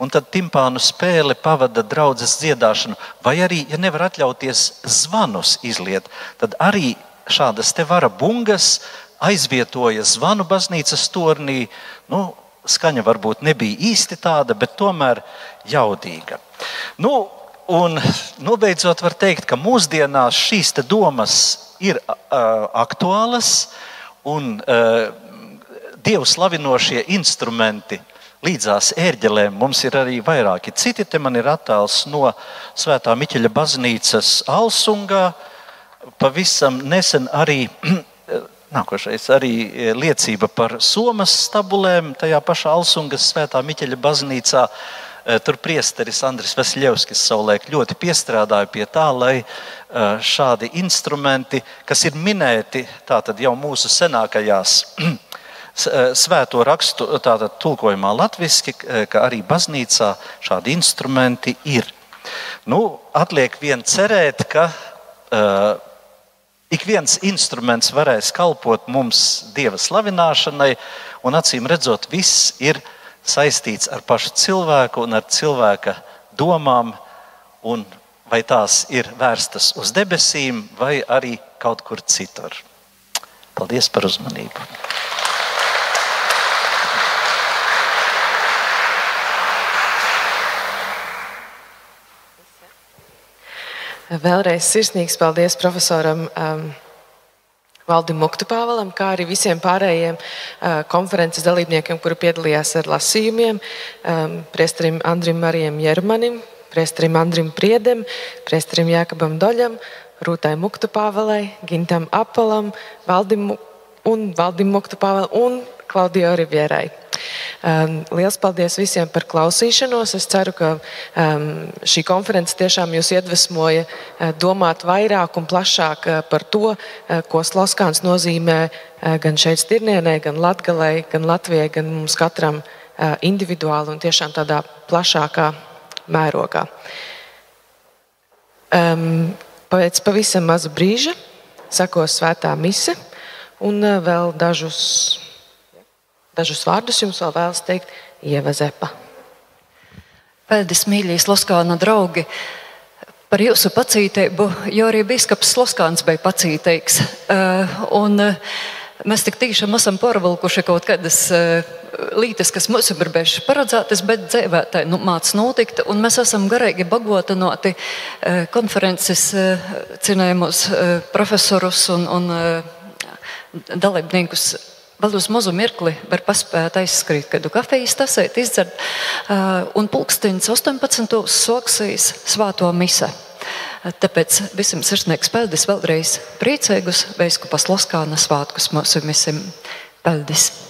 S13: un tad timpānu spēle pavada draudzes dziedāšanu, vai arī, ja nevar atļauties zvanus izliet, tad arī šādas te vara bungas aizvietoja zvanu baznīcas tornī. Nu, skaņa varbūt nebija īsti tāda, bet tomēr jaudīga. Nu, un nobeidzot, var teikt, ka mūsdienās šīs domas ir uh, aktuālas un uh, dievu slavinošie instrumenti līdzās ērģelēm mums ir arī vairāki citi. Te man ir attēls no Svētā Miķeļa baznīcas Alsungā. Pavisam nesen arī nākošais arī liecība par somas stabulēm tajā pašā Alsungas Svētā Miķeļa baznīcā. Eh, tur priesteris Andris Vasiljevskis savulaik ļoti piestrādāja pie tā, lai eh, šādi instrumenti, kas ir minēti jau mūsu senākajās svēto rakstu tātad, tulkojumā latviešu, eh, ka arī baznīcā šādi instrumenti ir. Nu, atliek vien cerēt, ka uh, ik viens instruments varēs kalpot mums dieva slavināšanai, un acīm redzot, viss ir saistīts ar pašu cilvēku un ar cilvēka domām, un vai tās ir vērstas uz debesīm, vai arī kaut kur citur. Paldies par uzmanību!
S5: Vēlreiz sirsnīgs paldies profesoram um, Valdim Muktupāvalam, kā arī visiem pārējiem uh, konferences dalībniekiem, kuri piedalījās ar lasījumiem, um, priesterim Andrim Marijam Jermanim, priesterim Andrim Priedem, priesterim Jākabam Doļam, Rūtai Muktupāvalai, Gintam Apalam, Valdim un Valdim Muktupāvalam un Klaudijai Rivierai. Um, liels paldies visiem par klausīšanos. Es ceru, ka um, šī konference tiešām jūs iedvesmoja uh, domāt vairāk un plašāk uh, par to, uh, ko Sloskāns nozīmē gan šeit, Stirnienē, gan Latgalē, gan Latvijai, gan mums katram individuāli un tiešām tādā plašākā mērogā. Um, pēc pavisam maza brīža sakos svētā mise un vēl dažus Dažus vārdus jums vēl vēlas teikt Ieva Zepa.
S1: Paldies, mīļie Sloskāna draugi! par jūsu pacītību, jo arī biskups Sloskāns bija pacītīgs. Uh, un, uh, mēs tik tiešām esam pārvilkuši kaut kādas uh, lietas, kas mums ir bijušas paredzētas, bet dzīvē tā nu, mācās notikt. Mēs esam garīgi bagātināti uh, konferences uh, cienējumus uh, profesorus un, un dalībniekus vēl uz mazu mirkli var paspēt aizskrīt kādu kafijas tasēt, izdzert. Un pulkstenis 18. soksīs svāto mise. Tāpēc visiem sirsnīgs paldies vēlreiz priecīgus Veiskupas Loskāna svātkus mūsu visiem. Paldies!